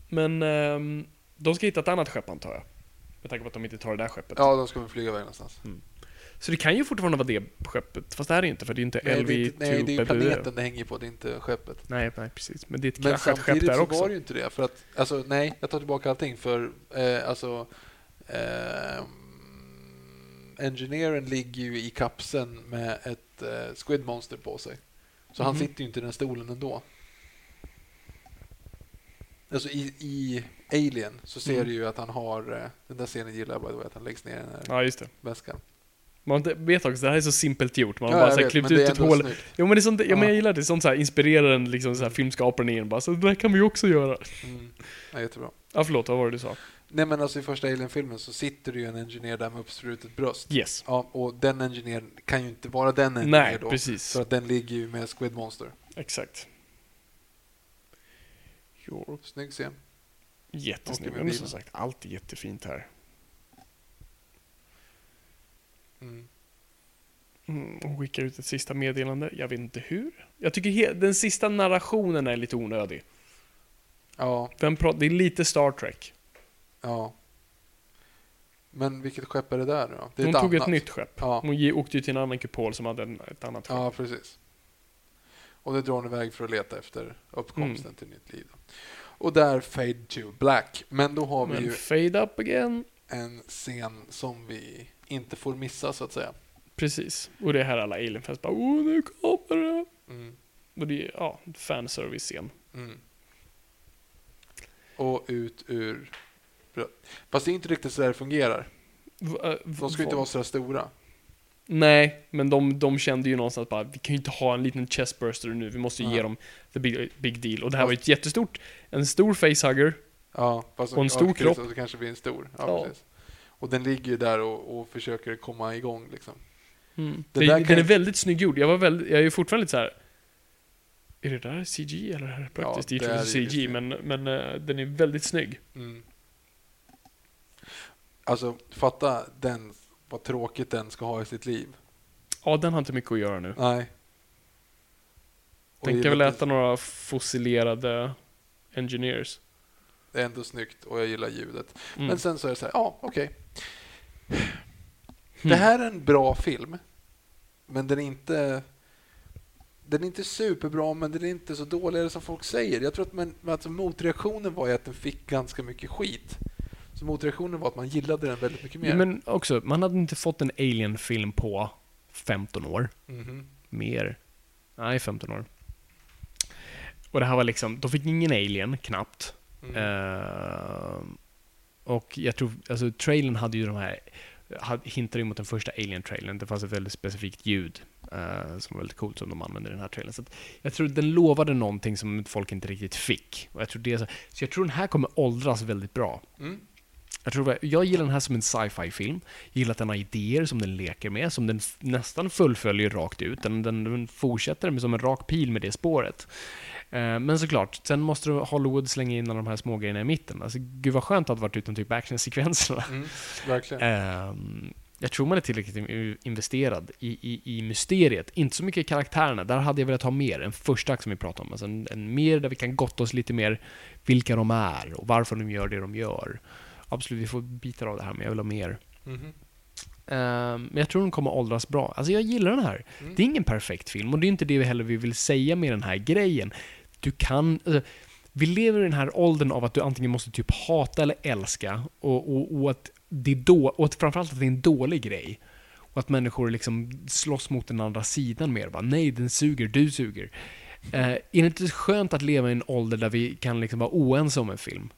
Men ehm, de ska hitta ett annat skepp, antar jag. Med tanke på att de inte tar det där skeppet.
Ja, de ska väl flyga iväg någonstans.
Så det kan ju fortfarande vara det skeppet. Fast det här är det inte, för det är inte
Nej, det
LV2
inte, nej, det är ju planeten det hänger på, det är inte skeppet.
Nej, nej, precis. Men det är ett
Men
kraschat skepp
samtidigt
där
så
också.
var det ju inte det. För att, alltså, nej, jag tar tillbaka allting. För eh, alltså, eh, Engineeren ligger ju i kapseln med ett eh, Squid Monster på sig. Så han
Mhm.
sitter ju inte i den stolen ändå. Alltså i, i Alien så ser
Mm.
du ju att han har, eh, den där scenen gillar jag by the way, att han läggs ner i den här
Ja, just det.
väskan.
Man vet också, det här är så simpelt gjort. Man
Ja,
bara
jag
så här,
vet,
klippt ut ett hål.
snyggt.
Jo men, det är sånt, ja, men
Ja.
jag gillar det, sånt så här, inspirerar en liksom, så här, filmskaparen in. Bara, så det där kan vi också göra.
Mm. Ja, jättebra.
Ja, förlåt, vad var det du sa?
Nej men alltså i första Alien-filmen så sitter det ju en engineer där med uppstrutet bröst.
Yes.
Ja, och den engineern kan ju inte vara den
Nej,
då.
precis.
För att den ligger ju med Squid Monster.
Exakt. Jo,
Snygg scen.
jättesnygg. Men som sagt, allt är jättefint här.
Mm.
Mm, hon skickar ut ett sista meddelande. Jag vet inte hur. Jag tycker den sista narrationen är lite onödig.
Ja,
pratar? Det är lite Star Trek.
ja. Men vilket skepp är det där nu då? Det är
Hon
ett
tog
annat.
ett nytt skepp.
Ja.
Hon åkte ju till en annan kupol som hade en, ett annat skepp.
Ja, precis. Och det drar hon iväg för att leta efter uppkomsten
Mm.
till nytt liv. Och där fade to black. Men då har vi
Men
ju
fade up again.
en scen som vi inte får missa så att säga.
Precis. Och det är här alla alienfans bara Åh, nu kommer det.
Mm.
Och det är, ja, fanservice-scen.
Mm. Och ut ur... Fast det är inte riktigt så det fungerar.
Äh,
De ska ju inte vara så stora.
Nej, men de, de kände ju någonstans bara vi kan ju inte ha en liten chestburster nu, vi måste ju
Ja.
ge dem the big, big deal. Och det här var ju ett jättestort, en stor facehugger.
Ja, fast
Och en stor kropp.
Så kanske blir en stor. Ja,
Ja.
Precis. Och den ligger ju där och, och försöker komma igång liksom.
Mm.
Det
den
kan-
är väldigt snygg gjord. Jag var väldigt, jag är ju fortfarande lite så här. Är det där CG eller är det praktiskt?
Ja,
det
det
är CG, men, men eh, den är väldigt snygg.
Mm. Alltså, fatta den, vad tråkigt den ska ha i sitt liv.
Ja, den har inte mycket att göra nu.
Nej.
Den kan väl äta några fossilerade engineers.
Det är ändå snyggt och jag gillar ljudet.
Mm.
Men sen så är det så här, ja, okej.
Hmm.
Det här är en bra film, men den är inte... Den är inte superbra, men den är inte så dålig som folk säger. Jag tror att man, alltså, motreaktionen var ju att den fick ganska mycket skit. Så motreaktionen var att man gillade den väldigt mycket mer.
Men också, man hade inte fått en Alien-film på 15 år.
Mhm.
Mer. Nej, 15 år. Och det här var liksom, de fick ingen Alien, knappt.
Mm.
Eh, och jag tror, alltså trailern hade ju de här, hintade ju mot den första Alien-trailern. Det fanns ett väldigt specifikt ljud eh, som var väldigt coolt som de använde i den här trailern. Så jag tror den lovade någonting som folk inte riktigt fick. Och jag tror det så, så jag tror den här kommer åldras väldigt bra.
Mm.
Jag, tror, jag gillar den här som en sci-fi-film. Jag gillar att den har idéer som den leker med, som den nästan fullföljer rakt ut. Den, den, den fortsätter med som en rak pil med det spåret. Eh, men såklart, sen måste Hollywood slänga in alla de här små grejerna i mitten. Alltså, gud vad skönt att ha varit utan typ actionsekvenserna.
Mm. Verkligen.
Ehm, jag tror man är tillräckligt in- investerad i, i, i mysteriet. Inte så mycket i karaktärerna, där hade jag velat ha mer. En första akt som vi pratade om. Alltså en, en mer där vi kan gotta oss lite mer vilka de är och varför de gör det de gör. Absolut, vi får bitar av det här, men jag vill ha mer. Ehm, men jag tror den kommer åldras bra. Alltså jag gillar den här.
Mm.
Det är ingen perfekt film och det är inte det vi heller vi vill säga med den här grejen. Du kan... Alltså, vi lever i den här åldern av att du antingen måste typ hata eller älska och, och, och att det är då, och att framförallt att det är en dålig grej. Och att människor liksom slåss mot den andra sidan mer. Bara, Nej, den suger, du suger. Eh, är det inte skönt att leva i en ålder där vi kan liksom vara oense om en film?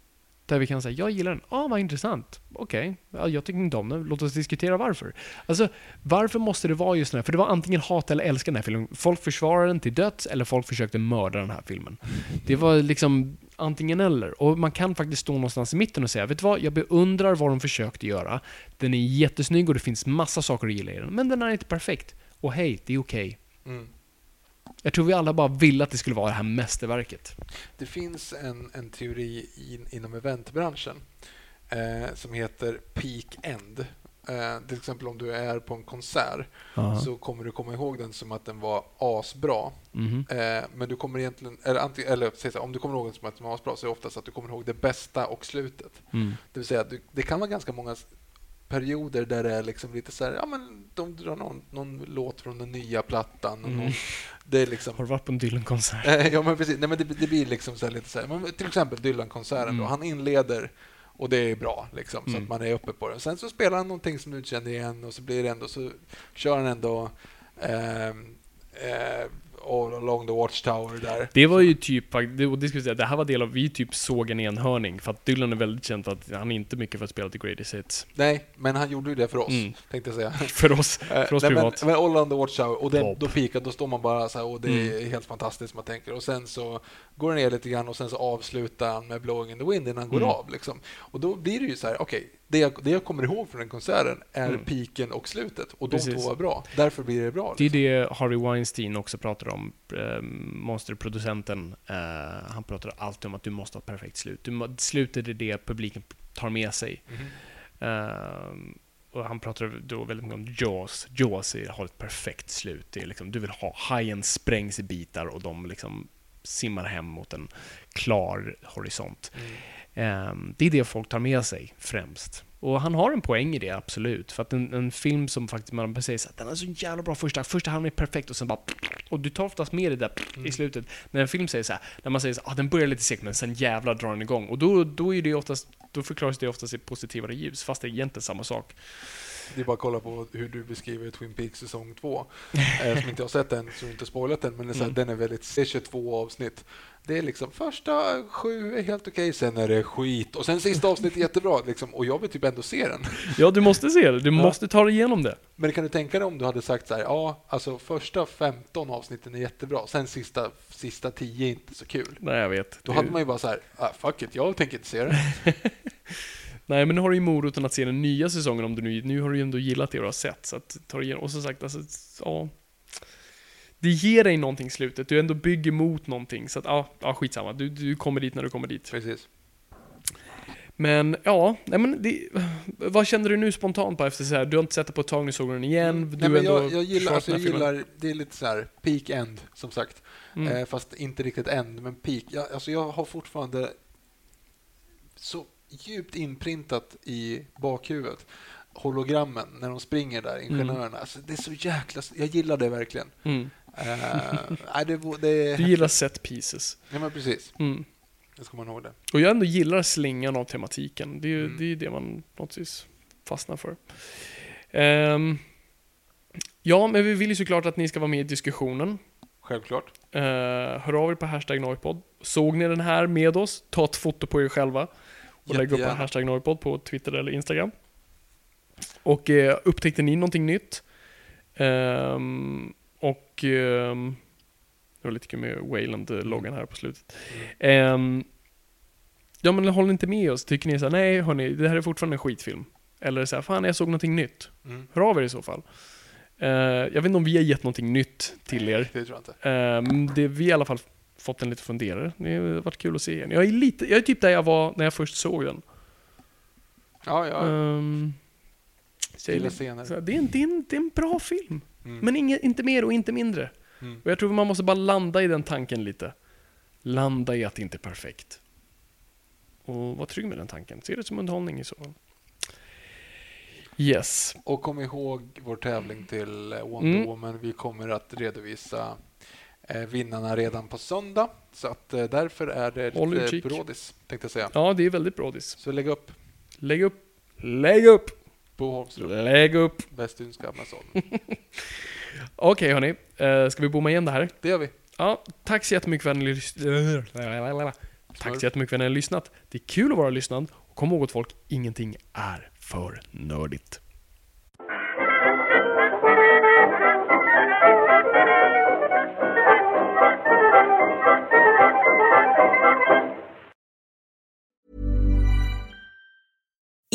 Där vi kan säga, jag gillar den. Ah, vad intressant. Okej, okay. jag tycker inte om den. Låt oss diskutera varför. Alltså, varför måste det vara just den här? För det var antingen hata eller älska den här filmen. Folk försvarade den till döds eller folk försökte mörda den här filmen. Det var liksom antingen eller. Och man kan faktiskt stå någonstans i mitten och säga, vet du vad? Jag beundrar vad de försökte göra. Den är jättesnygg och det finns massa saker att gilla i den. Men den är inte perfekt. Och hej, det är okej.
Mm.
Jag tror vi alla bara ville att det skulle vara det här mästerverket.
Det finns en, en teori in, inom eventbranschen eh, som heter peak end. Eh, till exempel om du är på en konsert så kommer du komma ihåg den som att den var asbra.
Mhm.
Eh, men du kommer egentligen, eller, eller så om du kommer ihåg den som att den var asbra så är det oftast att du kommer ihåg det bästa och slutet.
Mm.
Det vill säga, du, det kan vara ganska många perioder där det är liksom lite så här, ja men de drar någon, någon låt från den nya plattan. Och
Mm.
någon, det är liksom
Har du varit på en Dylan-konsert?
Eh, ja, men precis. Nej, men det, det blir liksom så här lite så här, men till exempel Dylan-konserten då.
Mm.
Han inleder och det är bra, liksom, så
Mm.
att man är uppe på det. Sen så spelar han någonting som du inte känner igen och så blir det ändå, så kör han ändå ehm, eh, All along the Watchtower där.
Det var ju typ, det, och det, ska vi säga, det här var del av, vi typ såg en enhörning, för att Dylan är väldigt känd att han är inte mycket för att spela till Greatest Hits.
Nej, men han gjorde ju det för oss,
Mm.
tänkte jag säga.
För oss, för oss
Eh, Nej, men,
privat.
men All on the Watchtower, och den, då pikar, då står man bara så här, och det är
Mm.
helt fantastiskt man tänker. Och sen så går det ner lite grann och sen så avslutar han med Blowing in the Wind innan han går
Mm.
av. Liksom. Och då blir det ju så här, okej, det, jag, det jag kommer ihåg från den konserten är
Mm.
piken och slutet. Och de
Precis.
två var bra. Därför blir det bra.
Det är
Liksom.
det Harvey Weinstein också pratar om, eh, monsterproducenten. Eh, han pratar alltid om att du måste ha ett perfekt slut. Du, slutet är det publiken tar med sig.
Mhm.
Ehm, och han pratar då väldigt mycket om Jaws. Jaws är, har ett perfekt slut. Det är liksom, du vill ha hajen sprängs i bitar och de liksom simmar hem mot en klar horisont.
Mm.
Ehm, det är det folk tar med sig främst. Och han har en poäng i det, absolut. För att en, en film som faktiskt man säger att den är så jävla bra första, första halvan är perfekt och sen bara och du tar oftast med det där i slutet. När en film säger så här, när man säger så ah, den börjar lite segt men sen jävlar drar den igång. Och då, då är det oftast, då förklaras det oftast i positivare ljus, fast det är egentligen samma sak.
Det är bara att kolla på hur du beskriver Twin Peaks säsong två. eh, som inte har sett den, så inte spoilat den. Men är här,
Mm.
den är väldigt... Det är 22 avsnitt. Det är liksom första sju är helt okej, sen är det skit. Och sen sista avsnittet är jättebra. Liksom, och jag vill typ ändå se den.
Ja, du måste se det. Du måste ta dig igenom det.
Men kan du tänka dig om du hade sagt så här, ja, alltså första 15 avsnitten är jättebra, sen sista, sista 10 är inte så kul.
Nej, jag vet.
Då hade man ju bara så här, ah, fuck it, jag tänker inte se den.
Nej, men nu har du ju moroten att se den nya säsongen om du nu, nu har du ju ändå gillat det du har sett. Så att, ta igenom. Och som sagt, alltså, ja. Det ger dig någonting i slutet. Du ändå bygger mot någonting. Så att, ja, ja skitsamma. Du, du kommer dit när du kommer dit.
Precis.
Men, ja, nej men det, vad känner du nu spontant på efter så här? Du har inte sett det på ett tag, nu såg du den igen. Du
Nej, men jag, jag, gillar, alltså, jag gillar, det är lite så här peak end, som sagt.
Mm.
Eh, fast inte riktigt end, men peak. Jag, alltså jag har fortfarande så djupt inprintat i bakhuvudet hologrammen när de springer där, ingenjörerna. Alltså, det är så jäkla... Jag gillar det verkligen.
Mm.
Nej, det, det,
Du gillar set pieces.
Ja, men precis.
Mm.
Det ska man ihåg det.
Och jag ändå gillar slingan av tematiken. Det är ju
Mm.
det, är det man vis fastnar för. Ehm, ja, men vi vill ju såklart att ni ska vara med i diskussionen.
Självklart.
Uh, hör av er på hashtag Noipod. Såg ni den här med oss? Ta ett foto på er själva. Och lägg upp
Jättegärna.
hashtag Noipod på Twitter eller Instagram. Och eh, upptäckte ni någonting nytt? Ehm, och ehm, det var lite kul med Wayland-loggan här på slutet. Ehm, ja men håller ni inte med oss? Tycker ni så här, nej hörni, det här är fortfarande en skitfilm? Eller så här, fan jag såg någonting nytt.
Mm.
Hör av er i så fall. Eh, jag vet inte om vi har gett någonting nytt till er.
Det tror jag inte.
Um, det, vi har i alla fall fått en lite funderare. Det har varit kul att se igen. Jag är, lite, jag är typ där jag var när jag först såg den.
Ja, ja.
Um, så jag så det, är en, det, är en, det är en bra film.
Mm.
Men inge, inte mer och inte mindre.
Mm.
Och jag tror man måste bara landa i den tanken lite. Landa i att det inte är perfekt. Och var trygg med den tanken. Se det som underhållning i så fall. Yes.
Och kom ihåg vår tävling till eh, Wonder
Mm.
Woman. Vi kommer att redovisa vinnarna redan på söndag. Så att eh, därför är det
Håll
lite
utkik.
brådis, tänkte jag säga.
Ja, det är väldigt brådis.
Så lägg upp
Lägg upp. Lägg upp.
på Holmström,
Lägg upp.
Västtyska Amazon.
Okej hörni, uh, ska vi bomma igen det här?
Det gör vi.
Ja, tack så jättemycket för att ni lyssnat. Tack så jättemycket för att ni har lyssnat. Det är kul att vara lyssnad. Och kom ihåg att folk, ingenting är för nördigt.